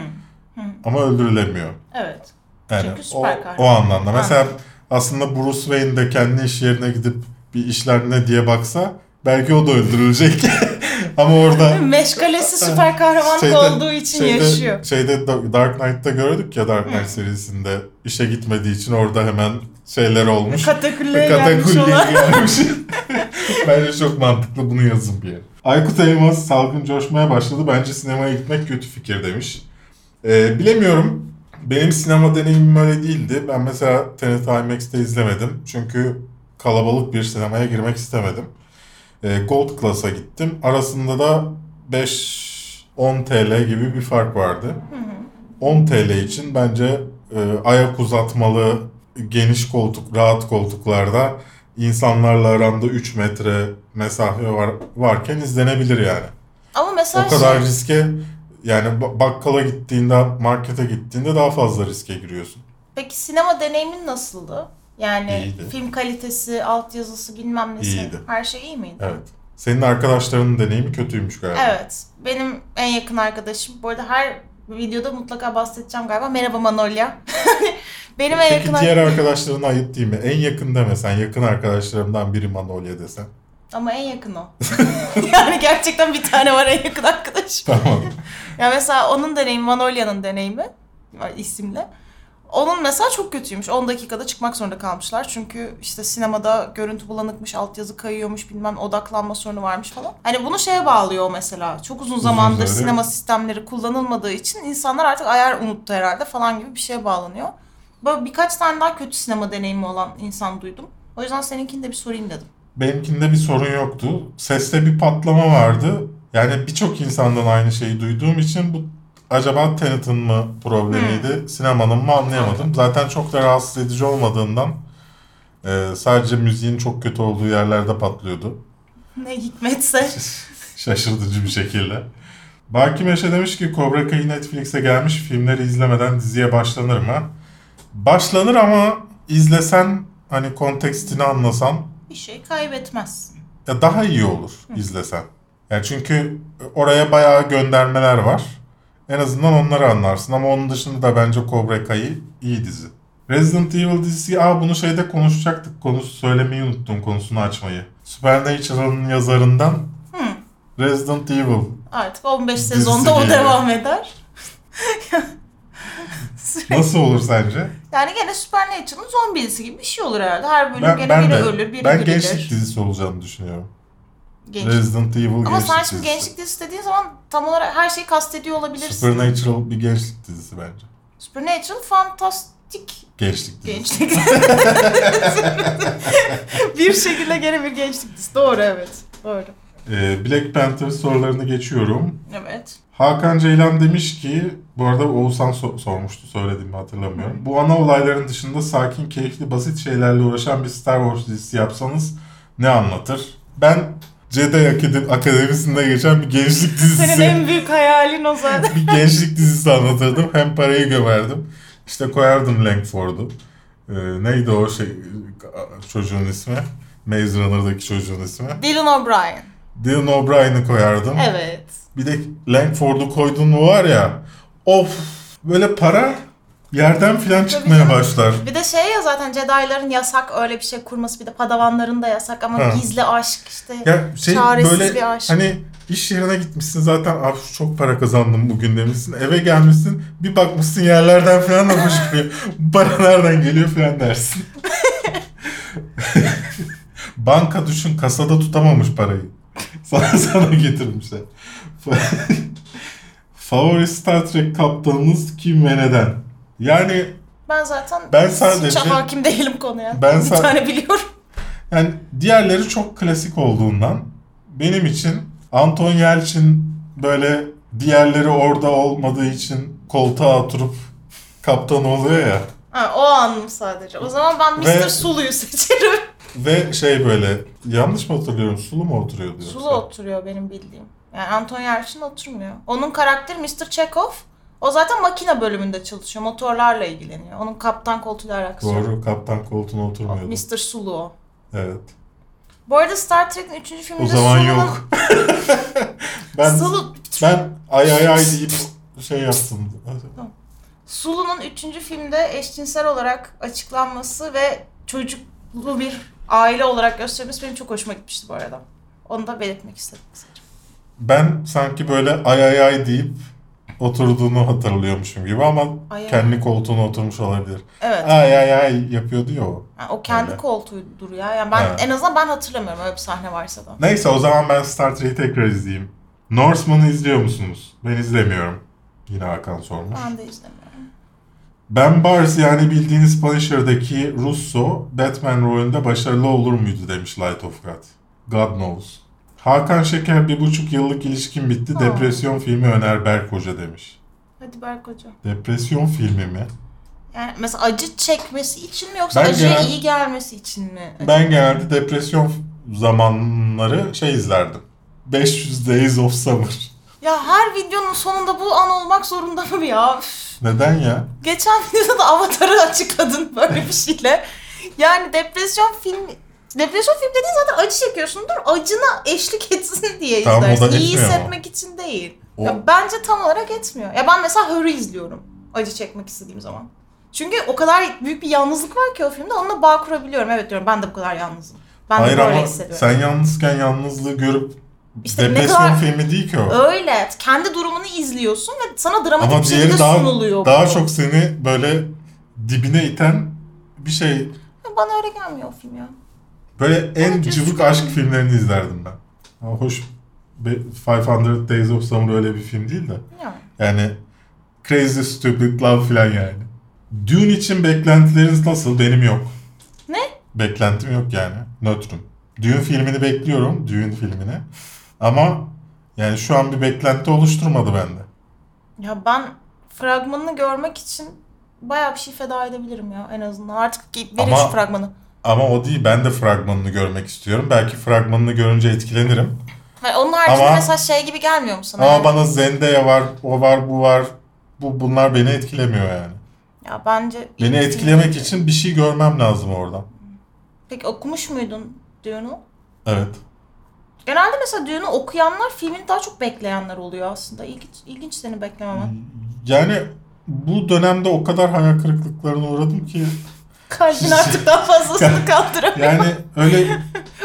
Speaker 1: Ama öldürülemiyor.
Speaker 3: evet.
Speaker 1: Yani
Speaker 3: Çünkü
Speaker 1: o,
Speaker 3: süper kahraman.
Speaker 1: o anlamda. Mesela aslında Bruce Wayne de kendi iş yerine gidip bir işler ne diye baksa belki o da öldürülecek. Ama orada
Speaker 3: Meşgalesi süper kahramanlık
Speaker 1: Şeyde-
Speaker 3: olduğu için
Speaker 1: şeyde,
Speaker 3: yaşıyor.
Speaker 1: Şeyde Da- Dark Knight'ta gördük ya Dark Knight serisinde işe gitmediği için orada hemen şeyler olmuş.
Speaker 3: Katakulleye gelmiş
Speaker 1: Katakulliye
Speaker 3: olan.
Speaker 1: gelmiş. Bence çok mantıklı bunu yazın bir yere. Aykut Elmas salgın coşmaya başladı. Bence sinemaya gitmek kötü fikir demiş. Ee, bilemiyorum. Benim sinema deneyimim öyle değildi. Ben mesela Tenet IMAX'te izlemedim. Çünkü kalabalık bir sinemaya girmek istemedim. Ee, Gold Class'a gittim. Arasında da 5-10 TL gibi bir fark vardı. 10 TL için bence e, ayak uzatmalı, geniş koltuk, rahat koltuklarda insanlarla aranda 3 metre mesafe var varken izlenebilir yani.
Speaker 3: Ama mesela
Speaker 1: O kadar
Speaker 3: şey,
Speaker 1: riske yani ba- bakkala gittiğinde, markete gittiğinde daha fazla riske giriyorsun.
Speaker 3: peki sinema deneyimin nasıldı? Yani
Speaker 1: İyiydi.
Speaker 3: film kalitesi, altyazısı bilmem nesi.
Speaker 1: İyiydi.
Speaker 3: Her şey iyi miydi?
Speaker 1: Evet. Senin arkadaşlarının deneyimi kötüymüş galiba.
Speaker 3: Evet. Benim en yakın arkadaşım. Bu arada her videoda mutlaka bahsedeceğim galiba. Merhaba Manolya. Benim en
Speaker 1: Peki
Speaker 3: yakın
Speaker 1: diğer arkadaşlarına ayıp değil mi? En yakın demesen, yakın arkadaşlarımdan biri Manolya desen.
Speaker 3: Ama en yakın o. yani gerçekten bir tane var en yakın arkadaşım.
Speaker 1: Tamam.
Speaker 3: Ya mesela onun deneyimi, Manolya'nın deneyimi isimle. Onun mesela çok kötüymüş. 10 dakikada çıkmak zorunda kalmışlar. Çünkü işte sinemada görüntü bulanıkmış, altyazı kayıyormuş, bilmem odaklanma sorunu varmış falan. Hani bunu şeye bağlıyor mesela. Çok uzun zamandır
Speaker 1: süredir.
Speaker 3: sinema sistemleri kullanılmadığı için insanlar artık ayar unuttu herhalde falan gibi bir şeye bağlanıyor. Böyle birkaç tane daha kötü sinema deneyimi olan insan duydum. O yüzden seninkini de bir sorayım dedim.
Speaker 1: Benimkinde bir sorun yoktu. Seste bir patlama vardı. Yani birçok insandan aynı şeyi duyduğum için bu acaba Tenet'in mı problemiydi, sinemanın mı anlayamadım. Zaten çok da rahatsız edici olmadığından e, sadece müziğin çok kötü olduğu yerlerde patlıyordu.
Speaker 3: Ne hikmetse.
Speaker 1: Şaşırtıcı bir şekilde. Baki Meşe demiş ki Cobra Kai Netflix'e gelmiş filmleri izlemeden diziye başlanır mı? Başlanır ama izlesen hani kontekstini anlasan
Speaker 3: bir şey kaybetmezsin.
Speaker 1: ya daha iyi olur izlesen. Yani çünkü oraya bayağı göndermeler var. En azından onları anlarsın ama onun dışında da bence Cobra Kai iyi dizi. Resident Evil dizisi, aa bunu şeyde konuşacaktık. Konusu söylemeyi unuttum konusunu açmayı. Supernatural'ın yazarından
Speaker 3: Hı.
Speaker 1: Resident Evil.
Speaker 3: Artık 15
Speaker 1: Dizisi
Speaker 3: sezonda o
Speaker 1: geliyor.
Speaker 3: devam eder.
Speaker 1: Nasıl olur sence?
Speaker 3: Yani gene Supernatural'ın zombisi gibi bir şey olur herhalde. Her bölüm
Speaker 1: Ben,
Speaker 3: gene
Speaker 1: ben
Speaker 3: biri
Speaker 1: de
Speaker 3: ölür, biri
Speaker 1: ben
Speaker 3: dirilir.
Speaker 1: gençlik dizisi olacağını düşünüyorum.
Speaker 3: Genç.
Speaker 1: Resident Evil
Speaker 3: Ama
Speaker 1: gençlik
Speaker 3: sen şimdi
Speaker 1: dizisi.
Speaker 3: gençlik dizisi dediğin zaman tam olarak her şeyi kastediyor olabilirsin.
Speaker 1: Supernatural bir gençlik dizisi bence.
Speaker 3: Supernatural fantastik
Speaker 1: Gençlik dizisi.
Speaker 3: gençlik. bir şekilde gene bir gençlik dizisi. Doğru evet. Doğru.
Speaker 1: Ee, Black Panther sorularını geçiyorum.
Speaker 3: Evet.
Speaker 1: Hakan Ceylan demiş ki, bu arada Oğuzhan so- sormuştu söylediğimi hatırlamıyorum. Bu ana olayların dışında sakin, keyifli, basit şeylerle uğraşan bir Star Wars dizisi yapsanız ne anlatır? Ben Jedi Akademi- Akademisi'nde geçen bir gençlik dizisi,
Speaker 3: Senin en büyük hayalin o zaten.
Speaker 1: bir gençlik dizisi anlatırdım. Hem parayı gömerdim. İşte koyardım Langford'u. Ee, neydi o şey çocuğun ismi? Maze Runner'daki çocuğun ismi.
Speaker 3: Dylan O'Brien.
Speaker 1: Dylan O'Brien'i koyardım.
Speaker 3: Evet.
Speaker 1: Bir de Langford'u koydun mu var ya. Of böyle para yerden filan çıkmaya
Speaker 3: canım.
Speaker 1: başlar.
Speaker 3: Bir de şey ya zaten Jedi'ların yasak öyle bir şey kurması. Bir de Padavanların da yasak ama
Speaker 1: Ha.
Speaker 3: gizli aşk işte.
Speaker 1: Ya şey
Speaker 3: Çaresiz
Speaker 1: böyle
Speaker 3: bir aşk.
Speaker 1: hani iş yerine gitmişsin zaten abi çok para kazandım bugün demişsin. Eve gelmişsin bir bakmışsın yerlerden falan fışkırıyor. Bu para nereden geliyor falan dersin. Banka düşün kasada tutamamış parayı. Sana, sana getirmişler. Favori Star Trek kaptanınız kim ve neden? Yani
Speaker 3: Ben zaten
Speaker 1: Ben sadece-
Speaker 3: hiç hakim değilim konuya.
Speaker 1: Ben
Speaker 3: bir
Speaker 1: sa-
Speaker 3: tane biliyorum.
Speaker 1: Yani diğerleri çok klasik olduğundan benim için Anton Yelchin böyle diğerleri orada olmadığı için koltuğa oturup kaptan oluyor ya.
Speaker 3: Ha, o anım sadece. O zaman ben
Speaker 1: Ve-
Speaker 3: Mr. Sulu'yu seçerim.
Speaker 1: Ve şey böyle yanlış mı hatırlıyorum Sulu mu oturuyordu yoksa?
Speaker 3: Sulu oturuyor benim bildiğim. Yani Anton Yelchin oturmuyor. Onun karakteri Mr. Chekhov. O zaten makine bölümünde çalışıyor. Motorlarla ilgileniyor. Onun kaptan koltuğuyla alakası yok.
Speaker 1: Doğru kaptan koltuğuna oturmuyordu.
Speaker 3: Mr. Sulu o.
Speaker 1: Evet.
Speaker 3: Bu arada Star Trek'in 3. filminde
Speaker 1: O zaman
Speaker 3: Sulu'nun-
Speaker 1: yok. ben
Speaker 3: Sulu,
Speaker 1: ben ay ay ay deyip şey yaptım.
Speaker 3: Sulu'nun 3. filmde eşcinsel olarak açıklanması ve çocuklu bir aile olarak gösterilmesi benim çok hoşuma gitmişti bu arada. Onu da belirtmek istedim.
Speaker 1: Ben sanki böyle ay ay ay deyip oturduğunu hatırlıyormuşum gibi ama
Speaker 3: Ay ay.
Speaker 1: kendi koltuğuna oturmuş olabilir.
Speaker 3: Evet.
Speaker 1: Ay ay ay yapıyordu ya o.
Speaker 3: Yani o kendi
Speaker 1: Öyle.
Speaker 3: koltuğudur ya. Yani ben
Speaker 1: Evet.
Speaker 3: en azından ben hatırlamıyorum öyle bir sahne varsa da.
Speaker 1: Neyse o zaman ben Star Trek'i tekrar izleyeyim. Norseman'ı izliyor musunuz? Ben izlemiyorum. Yine Hakan sormuş.
Speaker 3: Ben de izlemiyorum.
Speaker 1: Ben Bars yani bildiğiniz Punisher'daki Russo Batman rolünde başarılı olur muydu demiş Light of God. God knows. Hakan Şeker bir buçuk yıllık ilişkin bitti.
Speaker 3: Ha.
Speaker 1: Depresyon filmi öner Berk Hoca demiş.
Speaker 3: Hadi Berk Hoca.
Speaker 1: Depresyon filmi mi?
Speaker 3: Yani mesela acı çekmesi için mi yoksa
Speaker 1: Ben
Speaker 3: acıya
Speaker 1: genel-
Speaker 3: iyi gelmesi için mi?
Speaker 1: Ben genelde depresyon zamanları şey izlerdim. 500 Days of Summer.
Speaker 3: Ya her videonun sonunda bu an olmak zorunda mı ya? Üf.
Speaker 1: Neden ya?
Speaker 3: Geçen videoda da Avatar'ı açıkladın böyle bir şeyle. Yani depresyon film Depresyon film dediğin zaten acı çekiyorsundur. Acına eşlik etsin diye
Speaker 1: Tamam, o da
Speaker 3: izlersin. İyi
Speaker 1: etmiyor ama.
Speaker 3: hissetmek için değil.
Speaker 1: O-
Speaker 3: Ya bence tam olarak etmiyor. Ya ben mesela Hur'u izliyorum. Acı çekmek istediğim zaman. Çünkü o kadar büyük bir yalnızlık var ki o filmde onunla bağ kurabiliyorum. Evet diyorum ben de bu kadar yalnızım. Ben
Speaker 1: Hayır
Speaker 3: de böyle
Speaker 1: ama
Speaker 3: hissediyorum.
Speaker 1: sen yalnızken yalnızlığı görüp
Speaker 3: İşte ne
Speaker 1: depresyon
Speaker 3: kadar-
Speaker 1: filmi değil ki o.
Speaker 3: Öyle. Kendi durumunu izliyorsun ve sana dramatik
Speaker 1: Ama
Speaker 3: bir
Speaker 1: diğeri
Speaker 3: şekilde
Speaker 1: daha,
Speaker 3: sunuluyor.
Speaker 1: daha
Speaker 3: bu.
Speaker 1: çok seni böyle dibine iten bir şey.
Speaker 3: Ya Bana öyle gelmiyor o film ya.
Speaker 1: Böyle en cıvık aşk filmlerini izlerdim ben. Ama hoş be- 500 Days of Summer öyle bir film değil de.
Speaker 3: Yani.
Speaker 1: Yani Crazy Stupid Love falan yani. Dune için beklentileriniz nasıl? Benim yok.
Speaker 3: Ne?
Speaker 1: Beklentim yok yani. Nötrüm. Dune filmini bekliyorum. Dune filmini. Ama yani şu an bir beklenti oluşturmadı bende.
Speaker 3: Ya ben fragmanını görmek için bayağı bir şey feda edebilirim ya en azından. Artık verin
Speaker 1: Ama-
Speaker 3: şu fragmanı.
Speaker 1: Ama o değil. Ben de fragmanını görmek istiyorum. Belki fragmanını görünce etkilenirim.
Speaker 3: Hayır, onun haricinde
Speaker 1: Ama-
Speaker 3: mesela şey gibi gelmiyor mu sana?
Speaker 1: Ama
Speaker 3: yani?
Speaker 1: bana Zendaya var, o var, bu var. Bu bunlar beni etkilemiyor yani.
Speaker 3: Ya bence...
Speaker 1: Beni etkilemek
Speaker 3: filmi-
Speaker 1: için bir şey görmem lazım oradan.
Speaker 3: Peki okumuş muydun Dune'u?
Speaker 1: Evet.
Speaker 3: Genelde mesela Dune'u okuyanlar filmini daha çok bekleyenler oluyor aslında. İlginç, ilginç seni beklememen.
Speaker 1: Yani bu dönemde o kadar hayal kırıklıklarına uğradım ki
Speaker 3: Kalbin artık daha fazlasını kaldıramıyor.
Speaker 1: yani öyle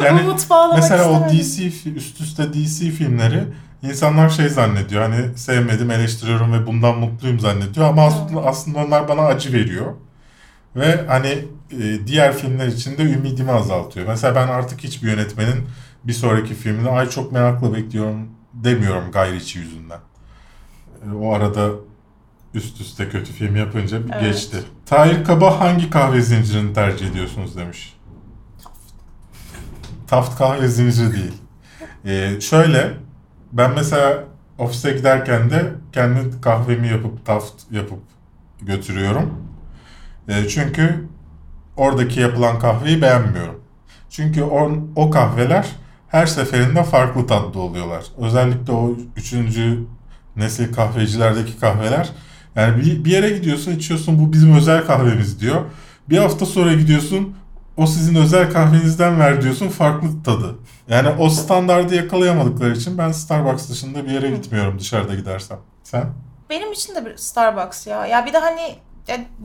Speaker 1: yani
Speaker 3: Umut bağlamak
Speaker 1: mesela o. DC üst üste DC filmleri insanlar şey zannediyor hani sevmedim eleştiriyorum ve bundan mutluyum zannediyor ama aslında, aslında onlar bana acı veriyor. Ve hani e, diğer filmler için de ümidimi azaltıyor. Mesela ben artık hiçbir yönetmenin bir sonraki filmini ay çok merakla bekliyorum demiyorum Guy Ritchie yüzünden. E, O arada üst üste kötü film yapınca
Speaker 3: Evet.
Speaker 1: geçti. Tahir Kaba hangi kahve zincirini tercih ediyorsunuz demiş. Taft kahve zinciri değil. Ee, şöyle ben mesela ofise giderken de kendi kahvemi yapıp Taft yapıp götürüyorum. Ee, çünkü oradaki yapılan kahveyi beğenmiyorum. Çünkü o, o kahveler her seferinde farklı tatlı oluyorlar. Özellikle o üçüncü nesil kahvecilerdeki kahveler. Yani bir, bir yere gidiyorsun içiyorsun bu bizim özel kahvemiz diyor. Bir hafta sonra gidiyorsun o sizin özel kahvenizden ver diyorsun farklı tadı. Yani o standardı yakalayamadıkları için ben Starbucks dışında bir yere gitmiyorum dışarıda gidersem. Sen?
Speaker 3: Benim için de bir Starbucks ya. Ya bir de hani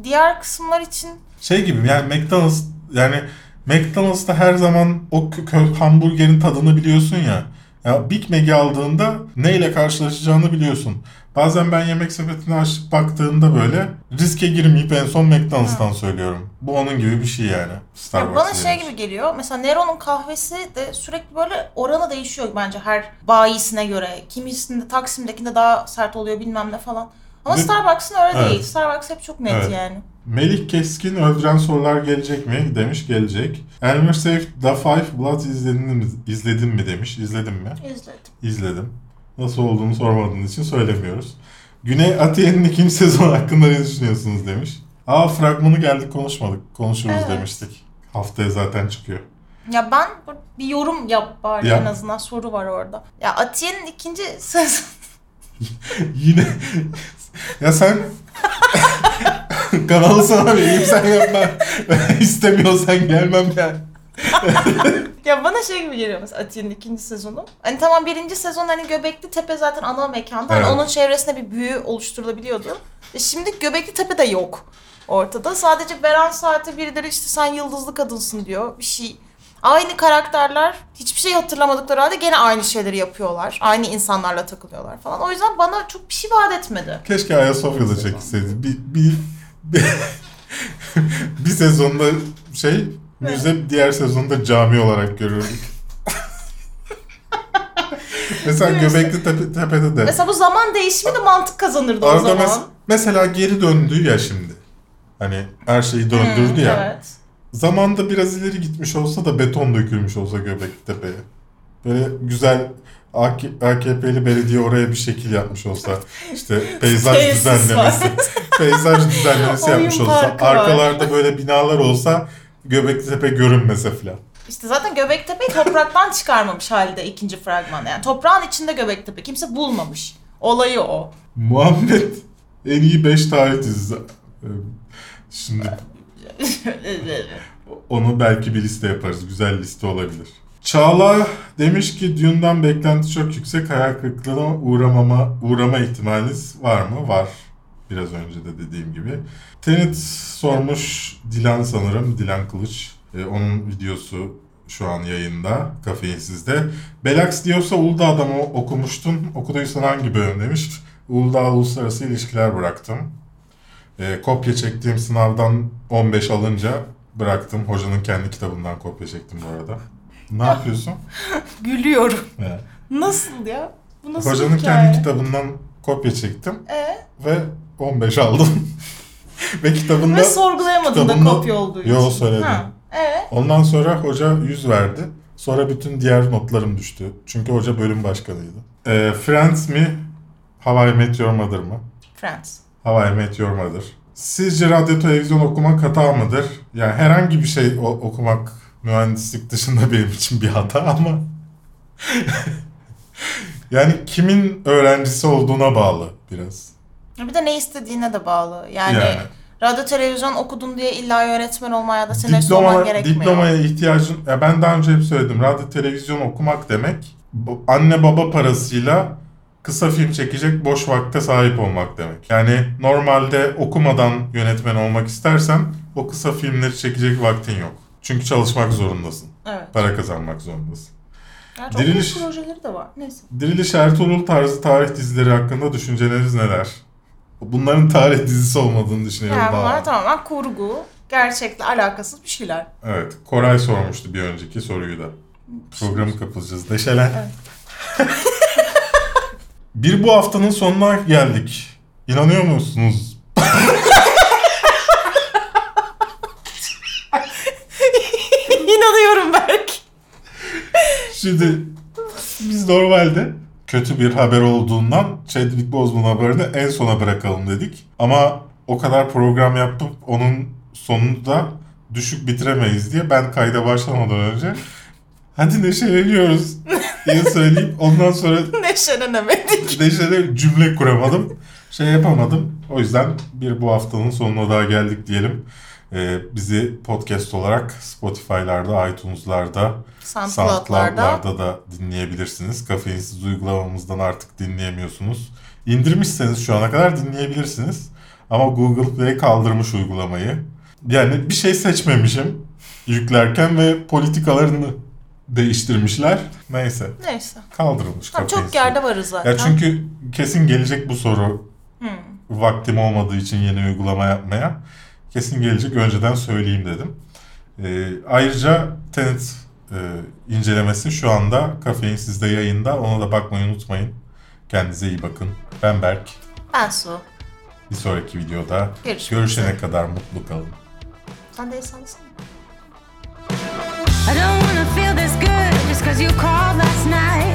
Speaker 3: diğer kısımlar için
Speaker 1: Şey gibi yani McDonald's yani McDonald's'ta her zaman o hamburgerin tadını biliyorsun ya. Ya Big Mac'i aldığında neyle karşılaşacağını biliyorsun. Bazen ben yemek sepetine açıp baktığımda böyle riske girmeyip en son McDonald's'tan söylüyorum. Bu onun gibi bir şey yani.
Speaker 3: Ya
Speaker 1: Starbucks
Speaker 3: bana şey gibi geliyor. Mesela Nero'nun kahvesi de sürekli böyle oranı değişiyor bence her bayisine göre. Kimisinde Taksim'dekinde daha sert oluyor bilmem ne falan. Ama
Speaker 1: Ve-
Speaker 3: Starbucks'ın öyle
Speaker 1: Evet.
Speaker 3: değil. Starbucks hep çok net
Speaker 1: Evet.
Speaker 3: yani.
Speaker 1: Melih Keskin öldüren sorular gelecek mi demiş gelecek. Elmer Safe The Five Blood izledin mi, izledin mi demiş. İzledin mi?
Speaker 3: İzledim.
Speaker 1: İzledim. Nasıl olduğunu sormadığın için söylemiyoruz. Güney Atiye'nin ikinci sezon hakkında ne düşünüyorsunuz demiş. Aa fragmanı geldik konuşmadık. Konuşuruz
Speaker 3: Evet.
Speaker 1: demiştik. Haftaya zaten çıkıyor.
Speaker 3: Ya ben bir yorum yap bari
Speaker 1: Yap.
Speaker 3: en azından soru var orada. Ya Atiye'nin ikinci sezon
Speaker 1: Yine ya sen kanalı sana vereyim sen yapma. İstemiyorsan gelmem yani.
Speaker 3: Ya bana şey gibi geliyor mesela Atiye'nin ikinci sezonu. Hani tamam birinci sezon hani Göbekli Tepe zaten ana mekanda. Hani
Speaker 1: Evet.
Speaker 3: onun çevresinde bir büyü oluşturulabiliyordu. E şimdi Göbekli Tepe de yok ortada. Sadece Beren Saat'e birileri işte sen yıldızlı kadınsın diyor. Bir şey. Aynı karakterler hiçbir şey hatırlamadıkları halde gene aynı şeyleri yapıyorlar. Aynı insanlarla takılıyorlar falan. O yüzden bana çok bir şey vaat etmedi.
Speaker 1: Keşke Ayasofya'da çekilseydi. Bir, bir, bir, bir sezonda şey müze diğer sezonda cami olarak görürdük. Mesela Göbekli Tepe, Tepe'de de.
Speaker 3: Mesela bu zaman değişimi de mantık kazanırdı o
Speaker 1: Orada
Speaker 3: zaman.
Speaker 1: mes- mesela geri döndü ya şimdi. Hani her şeyi döndürdü
Speaker 3: Hmm,
Speaker 1: ya.
Speaker 3: Evet.
Speaker 1: Zamanda biraz ileri gitmiş olsa da beton dökülmüş olsa Göbekli Tepe'ye. Böyle güzel AK- AKP'li belediye oraya bir şekil yapmış olsa. işte peyzaj düzenlemesi. peyzaj düzenlemesi yapmış olsa.
Speaker 3: var.
Speaker 1: Arkalarda böyle binalar olsa Göbekli Tepe görünmese filan.
Speaker 3: İşte zaten Göbektepe'yi topraktan çıkarmamış halde ikinci fragman. Yani toprağın içinde Göbektepe. Kimse bulmamış. Olayı o.
Speaker 1: Muhammed en iyi 5 tarih dizisi. Şimdi Onu belki bir liste yaparız. Güzel liste olabilir. Çağla demiş ki Dune'dan beklenti çok yüksek. Hayal kırıklığına uğramama, uğrama ihtimaliniz var mı? Var. Biraz önce de dediğim gibi. Tenet sormuş Dilan sanırım. Dilan Kılıç. Ee, onun videosu şu an yayında. Kafeinsiz'de. Belax diyorsa Uludağ'da mı okumuştun? Okuduysan hangi bölüm demiş. Uludağ Uluslararası İlişkiler bıraktım. Ee, kopya çektiğim sınavdan 15 alınca bıraktım. Hocanın kendi kitabından kopya çektim bu arada. Ne yapıyorsun?
Speaker 3: Gülüyorum.
Speaker 1: He.
Speaker 3: Nasıl ya? Bu nasıl
Speaker 1: Hocanın
Speaker 3: hikaye?
Speaker 1: kendi kitabından kopya çektim
Speaker 3: Ee?
Speaker 1: ve 15 aldım. ve kitabında
Speaker 3: Ve sorgulayamadın da
Speaker 1: kitabında-
Speaker 3: kopya olduğu için.
Speaker 1: Yo, söyledim.
Speaker 3: Ha. Ee?
Speaker 1: ondan sonra hoca 100 verdi. Sonra bütün diğer notlarım düştü. Çünkü hoca bölüm başkanıydı. Ee, Friends mi? How I Met Your Mother mı?
Speaker 3: Friends.
Speaker 1: How I Met Your Mother. Sizce radyo televizyon okumak hata mıdır? Yani herhangi bir şey okumak mühendislik dışında benim için bir hata ama yani kimin öğrencisi olduğuna bağlı biraz.
Speaker 3: Bir de ne istediğine de bağlı. Yani,
Speaker 1: Yani.
Speaker 3: radyo televizyon okudun diye illa öğretmen olmaya ya da senarist olman
Speaker 1: Diploma,
Speaker 3: gerekmiyor.
Speaker 1: diplomaya ihtiyacın... Ya ben daha önce hep söyledim. Radyo televizyon okumak demek anne baba parasıyla kısa film çekecek boş vakte sahip olmak demek. Yani normalde okumadan yönetmen olmak istersen o kısa filmleri çekecek vaktin yok. Çünkü çalışmak zorundasın.
Speaker 3: Evet.
Speaker 1: Para kazanmak zorundasın.
Speaker 3: Gerçi
Speaker 1: Diriliş-
Speaker 3: projeleri de var. Neyse.
Speaker 1: Diriliş Ertuğrul tarzı tarih dizileri hakkında düşünceleriniz neler? Bunların tarih dizisi olmadığını düşünüyorum.
Speaker 3: Yani
Speaker 1: daha.
Speaker 3: bunlar tamamen kurgu. Gerçekle alakasız bir şeyler.
Speaker 1: Evet. Koray sormuştu bir önceki soruyu da. Programı kapatacağız. Neşelen. bir bu haftanın sonuna geldik. İnanıyor musunuz?
Speaker 3: İnanıyorum Berk.
Speaker 1: Şimdi biz normalde kötü bir haber olduğundan Chadwick Boseman haberini en sona bırakalım dedik. Ama o kadar program yapıp onun sonunu da düşük bitiremeyiz diye ben kayda başlamadan önce hadi neşeleniyoruz diye söyleyip ondan sonra
Speaker 3: Neşelenemedik.
Speaker 1: neşeli cümle kuramadım. Şey yapamadım. O yüzden bir bu haftanın sonuna daha geldik diyelim. Ee, bizi podcast olarak Spotify'larda, iTunes'larda,
Speaker 3: SoundCloud'larda.
Speaker 1: Da dinleyebilirsiniz. Kafeinsiz uygulamamızdan artık dinleyemiyorsunuz. İndirmişseniz şu ana kadar dinleyebilirsiniz. Ama Google Play kaldırmış uygulamayı. Yani bir şey seçmemişim yüklerken ve politikalarını değiştirmişler. Neyse
Speaker 3: Neyse.
Speaker 1: kaldırılmış
Speaker 3: Tamam, çok yerde varız zaten.
Speaker 1: Ya çünkü kesin gelecek bu soru.
Speaker 3: Hmm.
Speaker 1: Vaktim olmadığı için yeni uygulama yapmaya. Kesin gelecek önceden söyleyeyim dedim. Ee, ayrıca Tenet e, incelemesi şu anda Kafeinsiz'de yayında. Ona da bakmayı unutmayın. Kendinize iyi bakın. Ben Berk.
Speaker 3: Ben Su.
Speaker 1: Bir sonraki videoda
Speaker 3: Görüşmek
Speaker 1: görüşene
Speaker 3: üzere.
Speaker 1: kadar mutlu kalın.
Speaker 3: Sen de sallasana.
Speaker 4: I don't wanna feel this good just cause you called last night.